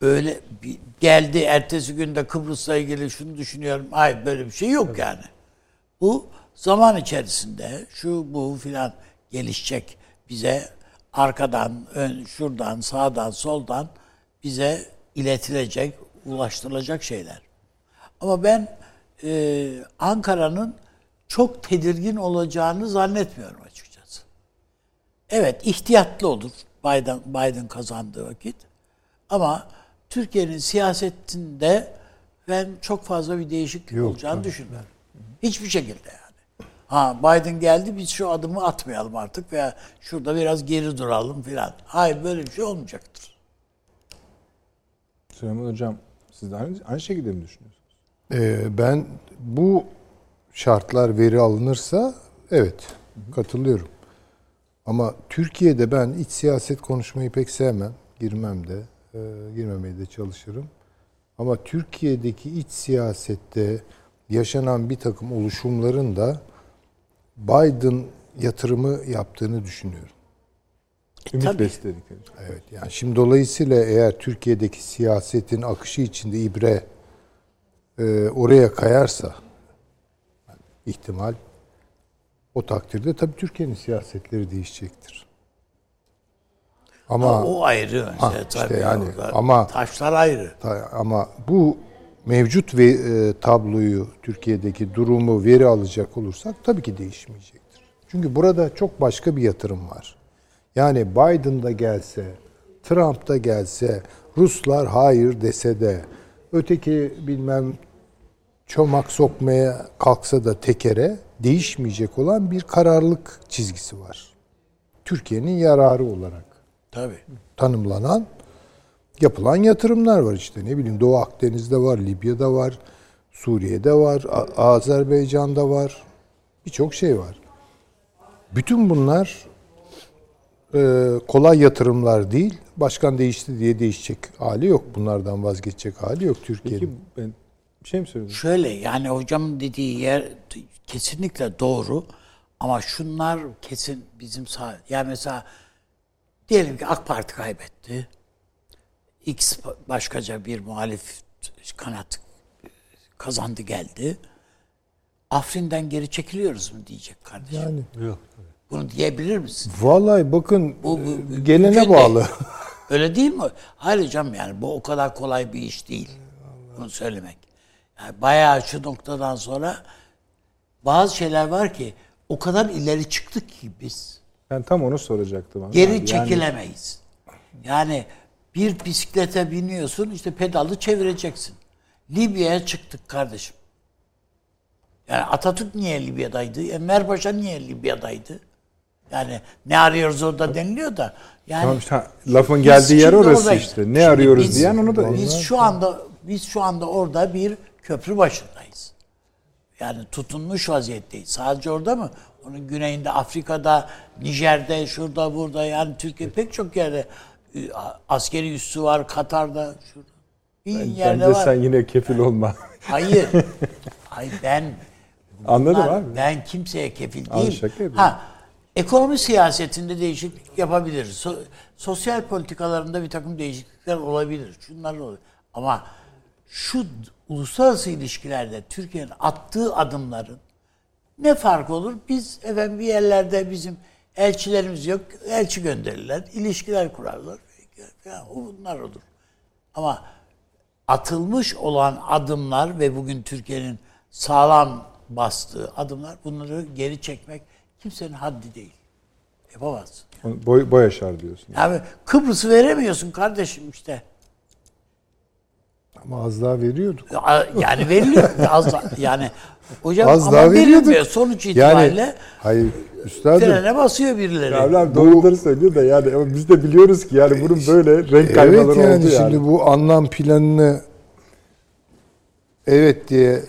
öyle bir, geldi ertesi günde Kıbrıs'la ilgili şunu düşünüyorum. Hayır böyle bir şey yok yani. Bu zaman içerisinde şu bu filan gelişecek bize arkadan, ön, şuradan, sağdan, soldan bize iletilecek, ulaştırılacak şeyler. Ama ben e, Ankara'nın çok tedirgin olacağını zannetmiyorum açıkçası. Evet ihtiyatlı olur Biden, Biden kazandığı vakit. Ama Türkiye'nin siyasetinde ben çok fazla bir değişiklik Yok, olacağını tabii. düşünmüyorum. Hiçbir şekilde yani. Ha Biden geldi biz şu adımı atmayalım artık veya şurada biraz geri duralım filan. Hayır böyle bir şey olmayacaktır. Süleyman Hocam siz de aynı, aynı şekilde mi düşünüyorsunuz? Ee, ben bu şartlar veri alınırsa evet katılıyorum. Ama Türkiye'de ben iç siyaset konuşmayı pek sevmem. Girmem de, e, girmemeye de çalışırım. Ama Türkiye'deki iç siyasette yaşanan bir takım oluşumların da Biden yatırımı yaptığını düşünüyorum. Ümit tabii. besledikleri. Evet yani şimdi dolayısıyla eğer Türkiye'deki siyasetin akışı içinde ibre e, oraya kayarsa ihtimal o takdirde tabii Türkiye'nin siyasetleri değişecektir. Ama Ha, o ayrı mesela Ha, işte tabii. yani orada ama- taşlar ayrı. Ta- Ama bu mevcut ve e, tabloyu Türkiye'deki durumu veri alacak olursak tabii ki değişmeyecektir. Çünkü burada çok başka bir yatırım var. Yani Biden da gelse, Trump da gelse, Ruslar hayır dese de, öteki bilmem çomak sokmaya kalksa da tekere değişmeyecek olan bir kararlılık çizgisi var. Türkiye'nin yararı olarak Tabii. tanımlanan yapılan yatırımlar var işte. Ne bileyim Doğu Akdeniz'de var, Libya'da var, Suriye'de var, Azerbaycan'da var. Birçok şey var. Bütün bunlar e, kolay yatırımlar değil. Başkan değişti diye değişecek hali yok. Bunlardan vazgeçecek hali yok Peki Türkiye'nin. ben bir şey mi söyledim? Şöyle yani hocamın dediği yer kesinlikle doğru ama şunlar kesin bizim sağ yani mesela diyelim ki AK Parti kaybetti. X başkaca bir muhalif kanat kazandı geldi. Afrin'den geri çekiliyoruz mu diyecek kardeşim. Yani Yok. Bunu diyebilir misin? vallahi bakın Bu- bu- e, gelene bağlı. değil. Öyle değil mi? Hayır hocam yani bu o kadar kolay bir iş değil. Bunu söylemek. Yani bayağı şu noktadan sonra bazı şeyler var ki o kadar ileri çıktık ki biz. Ben tam onu soracaktım. abi. Geri Yani- çekilemeyiz. Yani bir bisiklete biniyorsun işte pedalı çevireceksin. Libya'ya çıktık kardeşim. Yani Atatürk niye Libya'daydı? Enver Paşa niye Libya'daydı? Yani ne arıyoruz orada deniliyor da. Yani Tamam işte, lafın geldiği yer orası oradayız. işte. Ne Şimdi arıyoruz biz- diyen onu da Biz şu anda biz şu anda orada bir köprü başındayız. Yani tutunmuş vaziyetteyiz. Sadece orada mı? Onun güneyinde, Afrika'da, Nijer'de, şurada, burada yani Türkiye pek çok yerde e, askeri üssü var. Katar'da, şurada. Bir yerde Bence var. sen yine kefil olma. Hayır. Hayır ben Anladım bunlar- abi. Ben kimseye kefil değilim. Ha, ekonomi siyasetinde değişiklik yapabiliriz. So- sosyal politikalarında bir takım değişiklikler olabilir. Şunlar olur. Ama şu uluslararası ilişkilerde Türkiye'nin attığı adımların ne fark olur? Biz efendim bir yerlerde bizim elçilerimiz yok. Elçi gönderirler. ilişkiler kurarlar. Ya, o bunlar olur. Ama atılmış olan adımlar ve bugün Türkiye'nin sağlam bastığı adımlar bunları geri çekmek kimsenin haddi değil. Yapamazsın. Boy, boy aşar diyorsun. Yani Kıbrıs'ı veremiyorsun kardeşim işte. Ama az daha veriyorduk. Yani veriliyor. Az da, yani hocam Az ama daha veriyorduk. verilmiyor. Sonuç itibariyle Yani hayır üstadım. frene basıyor birileri. Abi doğruları söylüyor da yani ama biz de biliyoruz ki yani bunun böyle renk kaymaları Evet yani oldu yani. şimdi bu anlam planını evet diye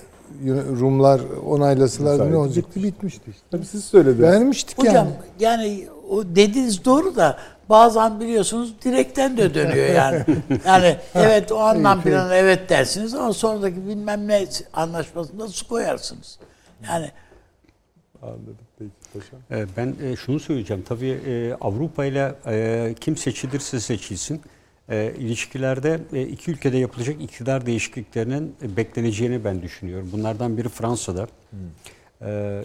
Rumlar onaylasalardı ne olacaktı? Bitmişti işte. Tabii siz söylediniz. Vermiştik Hocam yani. yani o dediğiniz doğru da bazen biliyorsunuz direkten de dönüyor yani. Yani evet o anlam planı evet dersiniz ama sonraki bilmem ne anlaşmasında su koyarsınız. Yani Anladım. Peki paşam. Ee, Ben e, şunu söyleyeceğim. Tabii e, Avrupa ile e, kim seçilirse seçilsin ilişkilerde iki ülkede yapılacak iktidar değişikliklerinin bekleneceğini ben düşünüyorum. Bunlardan biri Fransa'da. E,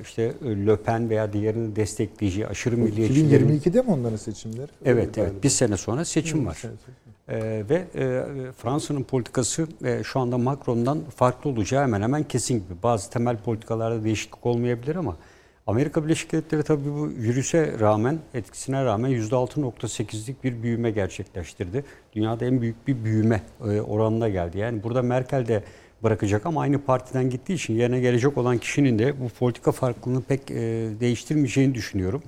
işte e, Le Pen veya diğerini destekleyeceği aşırı milliyetçilerin 2022'de mi onların seçimleri? Evet, evet. Bir sene sonra seçim var. Ee, ve e, Fransa'nın politikası e, şu anda Macron'dan farklı olacağı hemen hemen kesin gibi. Bazı temel politikalarda değişiklik olmayabilir ama Amerika Birleşik Devletleri tabii bu virüse rağmen, etkisine rağmen %6.8'lik bir büyüme gerçekleştirdi. Dünyada en büyük bir büyüme e, oranına geldi. Yani burada Merkel de bırakacak ama aynı partiden gittiği için yerine gelecek olan kişinin de bu politika farklılığını pek e, değiştirmeyeceğini düşünüyorum.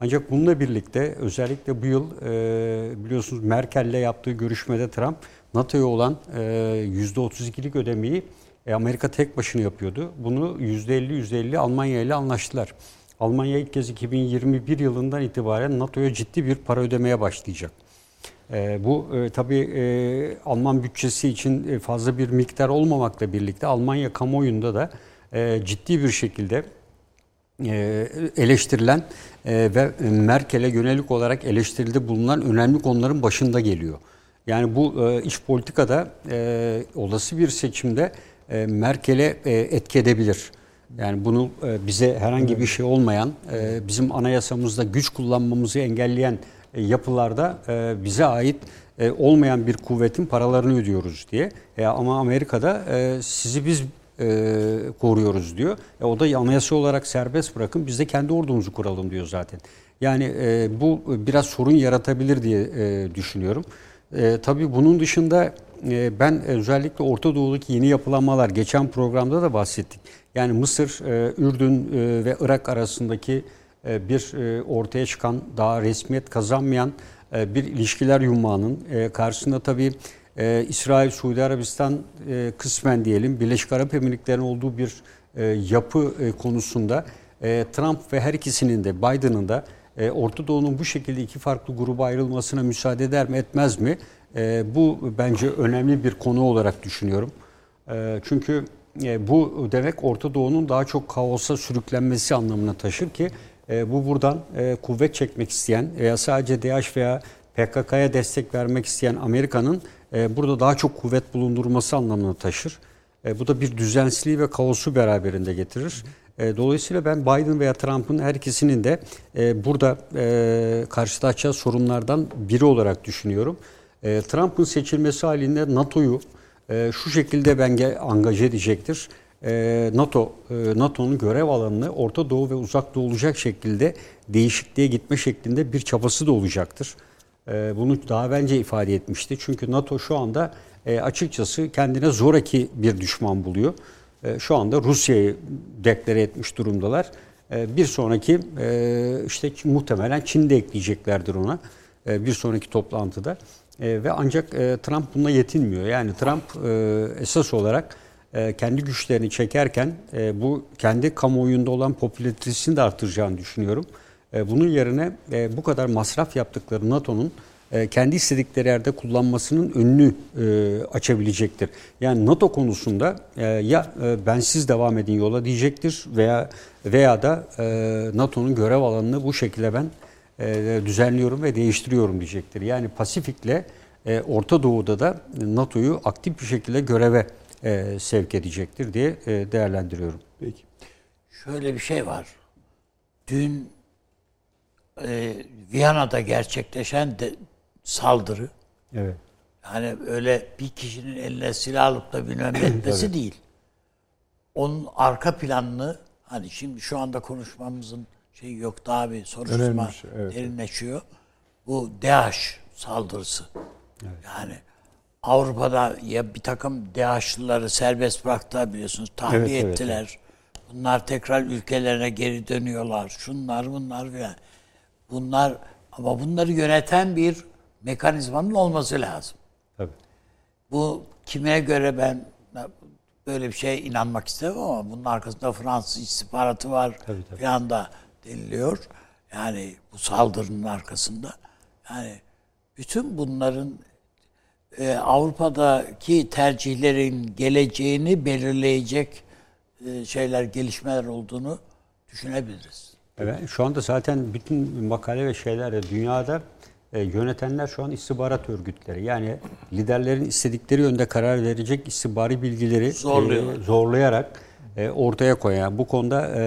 Ancak bununla birlikte özellikle bu yıl e, biliyorsunuz Merkel'le yaptığı görüşmede Trump NATO'ya olan e, %32'lik ödemeyi e, Amerika tek başına yapıyordu. Bunu %50 %50 Almanya ile anlaştılar. Almanya ilk kez 2021 yılından itibaren NATO'ya ciddi bir para ödemeye başlayacak. E, bu e, tabii e, Alman bütçesi için e, fazla bir miktar olmamakla birlikte Almanya kamuoyunda da ciddi bir şekilde eleştirilen ve Merkel'e yönelik olarak eleştirilde bulunan önemli konuların başında geliyor. Yani bu iç politikada olası bir seçimde Merkel'e etki edebilir. Yani bunu bize herhangi bir şey olmayan, bizim anayasamızda güç kullanmamızı engelleyen yapılarda e, bize ait e, olmayan bir kuvvetin paralarını ödüyoruz diye. E, ama Amerika'da e, sizi biz e, koruyoruz diyor. E, o da anayasa olarak serbest bırakın biz de kendi ordumuzu kuralım diyor zaten. Yani e, bu biraz sorun yaratabilir diye e, düşünüyorum. E, tabii bunun dışında e, ben özellikle Orta Doğu'daki yeni yapılanmalar geçen programda da bahsettik. Yani Mısır, e, Ürdün e, ve Irak arasındaki e, bir e, ortaya çıkan daha resmiyet kazanmayan e, bir ilişkiler yumağının e, karşısında tabii e, İsrail, Suudi Arabistan e, kısmen diyelim Birleşik Arap Emirlikleri'nin olduğu bir e, yapı e, konusunda e, Trump ve her ikisinin de Biden'ın da e, Orta Doğu'nun bu şekilde iki farklı gruba ayrılmasına müsaade eder mi etmez mi? E, bu bence önemli bir konu olarak düşünüyorum. E, çünkü e, bu demek Orta Doğu'nun daha çok kaosa sürüklenmesi anlamına taşır ki e, bu buradan e, kuvvet çekmek isteyen veya sadece DAEŞ veya PKK'ya destek vermek isteyen Amerika'nın e, burada daha çok kuvvet bulundurması anlamına taşır. E, bu da bir düzensizliği ve kaosu beraberinde getirir. E, dolayısıyla ben Biden veya Trump'ın her ikisinin de e, burada e, karşılaşacağı sorunlardan biri olarak düşünüyorum. E, Trump'ın seçilmesi halinde NATO'yu e, şu şekilde bence angaje edecektir. E, NATO, e, NATO'nun görev alanını Orta Doğu ve Uzak Doğu olacak şekilde değişikliğe gitme şeklinde bir çabası da olacaktır. E, bunu daha bence ifade etmişti. Çünkü NATO şu anda açıkçası kendine zoraki bir düşman buluyor. Şu anda Rusya'yı deklare etmiş durumdalar. Bir sonraki işte muhtemelen Çin'i de ekleyeceklerdir ona bir sonraki toplantıda. Ve ancak Trump bununla yetinmiyor. Yani Trump esas olarak kendi güçlerini çekerken e, bu kendi kamuoyunda olan popülaritesini de artıracağını düşünüyorum. E, bunun yerine e, bu kadar masraf yaptıkları NATO'nun e, kendi istedikleri yerde kullanmasının önünü e, açabilecektir. Yani NATO konusunda e, ya e, bensiz devam edin yola diyecektir veya veya da e, NATO'nun görev alanını bu şekilde ben e, düzenliyorum ve değiştiriyorum diyecektir. Yani Pasifik'le e, Orta Doğu'da da NATO'yu aktif bir şekilde göreve e, sevk edecektir diye e, değerlendiriyorum. Peki. Şöyle bir şey var. Dün e, Viyana'da gerçekleşen de, saldırı Evet. yani öyle bir kişinin eline silah alıp da bilmem etmesi değil. Onun arka planını hani şimdi şu anda konuşmamızın şeyi yok daha bir soruşturma Önemli şey, evet. derinleşiyor. Bu DAEŞ saldırısı. Yani Avrupa'da ya bir takım DAEŞ'lıları serbest bıraktılar biliyorsunuz. Tahliye Evet, evet, ettiler. Bunlar tekrar ülkelerine geri dönüyorlar. Şunlar bunlar filan. Bunlar ama bunları yöneten bir mekanizmanın olması lazım. Tabii. Bu kime göre ben böyle bir şeye inanmak istemem ama bunun arkasında Fransız istihbaratı var Tabii, tabii. da deniliyor. Yani bu saldırının arkasında. Yani bütün bunların e, Avrupa'daki tercihlerin geleceğini belirleyecek e, şeyler, gelişmeler olduğunu düşünebiliriz. Evet, şu anda zaten bütün makale ve şeyler dünyada e, yönetenler şu an istihbarat örgütleri. Yani liderlerin istedikleri yönde karar verecek istihbari bilgileri e, zorlayarak e, ortaya koyan. Bu konuda e,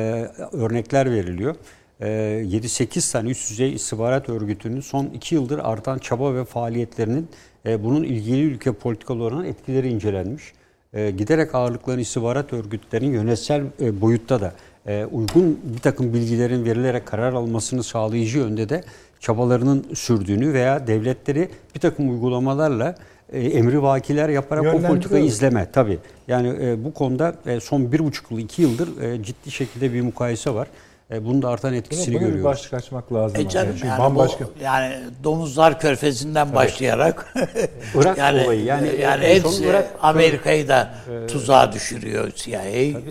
örnekler veriliyor. E, 7-8 tane üst düzey istihbarat örgütünün son 2 yıldır artan çaba ve faaliyetlerinin e, bunun ilgili ülke politikalarına etkileri incelenmiş. E, giderek ağırlıkların istihbarat örgütlerinin yönetsel e, boyutta da e, uygun bir takım bilgilerin verilerek karar almasını sağlayıcı yönde de çabalarının sürdüğünü veya devletleri bir takım uygulamalarla e, emri vakiler yaparak o politikayı izleme tabii. Yani e, bu konuda e, son bir buçuk yıl, iki yıldır e, ciddi şekilde bir mukayese var. E, bunun da artan etkisini bir görüyoruz. başlık açmak lazım. E canım Çünkü yani, bambaşka. bu, yani domuzlar körfezinden başlayarak Irak olayı, yani yani, en- en son hepsi Irak- Amerika'yı da tuzağa düşürüyor CIA.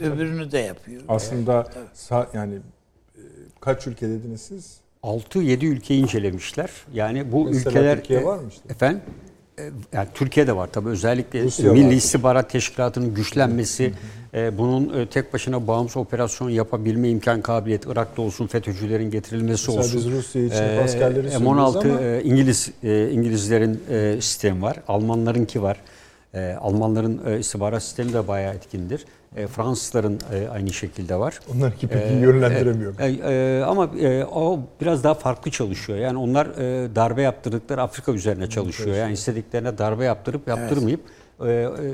Öbürünü de yapıyor. Aslında sa- yani e, kaç ülke dediniz siz? 6-7 ülkeyi incelemişler. Yani bu Mesela ülkeler Türkiye e, var mı işte? Efendim? E, Yani Türkiye'de var tabii özellikle Rusya Milli var. İstihbarat Teşkilatı'nın güçlenmesi, e, bunun e, tek başına bağımsız operasyon yapabilme imkan kabiliyeti, Irak'ta olsun FETÖ'cülerin getirilmesi Mesela olsun. biz Rusya için E, askerleri M16 söylüyoruz ama- e, İngiliz e, İngilizlerin e, sistemi var, Almanlarınki var. E, Almanların e, istihbarat sistemi de bayağı etkindir. E, Fransızların e, aynı şekilde var. Onlarınki pek Ee, iyi yönlendiremiyorum. e, e, ama e, o biraz daha farklı çalışıyor. Yani onlar e, darbe yaptırdıkları Afrika üzerine çalışıyor. Yani istediklerine darbe yaptırıp yaptırmayıp e, e,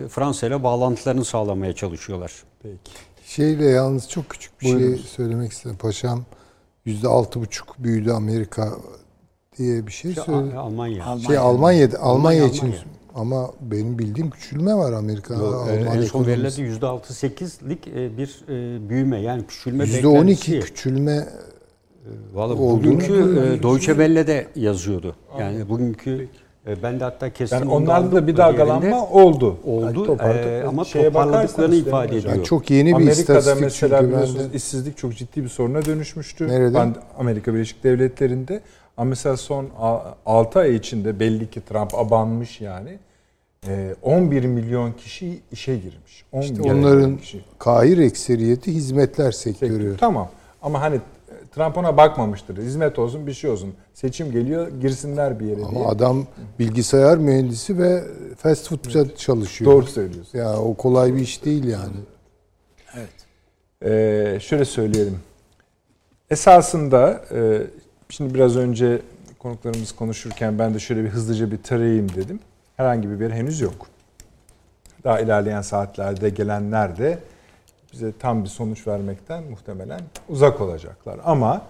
Fransa ile bağlantılarını sağlamaya çalışıyorlar. Peki. Şeyle yalnız çok küçük bir şey söylemek istedim. Paşam yüzde altı buçuk büyüdü Amerika diye bir şey İşte söyledi. Almanya. Almanya. Şey Almanya'da Almanya, Almanya, için Almanya. ama benim bildiğim küçülme var Amerika. E, Alman en son verilerde yüzde altı sekizlik e, bir e, büyüme yani küçülme Yüzde on iki küçülme Valla olduğunu bugünkü e, Deutsche Welle'de yazıyordu. Yani bugünkü e, ben de hatta kesin Yani onlarda da bir dalgalanma oldu. Oldu, toparladık. e, ama Şeye toparladıklarını ifade ediyor. çok yeni bir Amerika'da istatistik mesela çünkü biliyorsunuz de- işsizlik çok ciddi bir soruna dönüşmüştü. Nerede? Ben Amerika Birleşik Devletleri'nde. Ama mesela son 6 ay içinde belli ki Trump abanmış yani. Ee, 11 milyon kişi işe girmiş. 11 İşte onların kişi. kahir ekseriyeti hizmetler sektörü. Tamam. Ama hani Trump ona bakmamıştır. Hizmet olsun bir şey olsun. Seçim geliyor girsinler bir yere diye. Ama adam bilgisayar mühendisi ve fast food'da çalışıyor. Doğru söylüyorsun. Ya o kolay bir iş değil yani. Evet. Ee, şöyle söyleyelim. Esasında e, şimdi biraz önce konuklarımız konuşurken ben de şöyle bir hızlıca bir tarayayım dedim. Herhangi bir veri henüz yok. Daha ilerleyen saatlerde gelenler de bize tam bir sonuç vermekten muhtemelen uzak olacaklar. Ama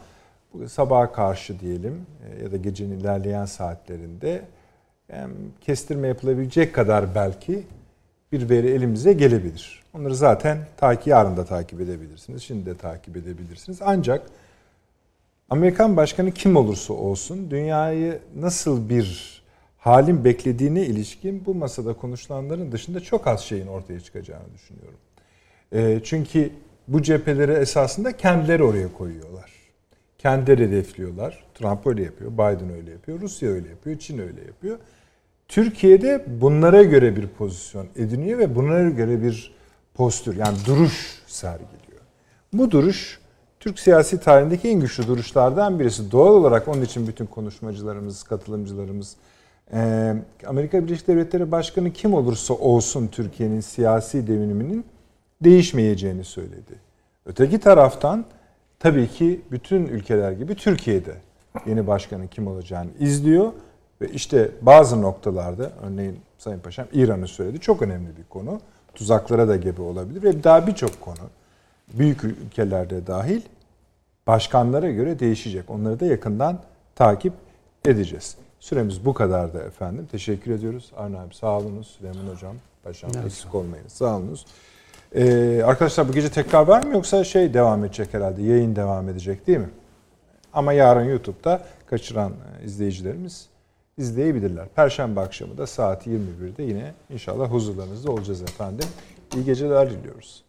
sabaha karşı diyelim e, ya da gecenin ilerleyen saatlerinde kestirme yapılabilecek kadar belki bir veri elimize gelebilir. Onları zaten takip yarın da takip edebilirsiniz. Şimdi de takip edebilirsiniz. Ancak Amerikan başkanı kim olursa olsun dünyayı nasıl bir halin beklediğine ilişkin bu masada konuşulanların dışında çok az şeyin ortaya çıkacağını düşünüyorum. E, çünkü bu cepheleri esasında kendileri oraya koyuyorlar. Kendileri hedefliyorlar. Trump öyle yapıyor, Biden öyle yapıyor, Rusya öyle yapıyor, Çin öyle yapıyor. Türkiye'de bunlara göre bir pozisyon ediniyor ve bunlara göre bir postür yani duruş sergiliyor. Bu duruş Türk siyasi tarihindeki en güçlü duruşlardan birisi. Doğal olarak onun için bütün konuşmacılarımız, katılımcılarımız e, Amerika Birleşik Devletleri Başkanı kim olursa olsun Türkiye'nin siyasi deviniminin değişmeyeceğini söyledi. Öteki taraftan tabii ki bütün ülkeler gibi Türkiye'de yeni başkanın kim olacağını izliyor ve işte bazı noktalarda örneğin Sayın Paşam İran'ı söyledi. Çok önemli bir konu. Tuzaklara da gebe olabilir ve daha birçok konu büyük ülkelerde dahil başkanlara göre değişecek. Onları da yakından takip edeceğiz. Süremiz bu kadardı efendim. Teşekkür ediyoruz. Arne abi sağ olunuz. Süleyman Hocam, Paşam eksik olmayınız. Sağ olunuz. Ee, arkadaşlar bu gece tekrar var mı yoksa şey devam edecek herhalde? Yayın devam edecek değil mi? Ama yarın YouTube'da kaçıran e, izleyicilerimiz izleyebilirler. Perşembe akşamı da saat 21'de yine inşallah huzurlarınızda olacağız efendim. İyi geceler diliyoruz.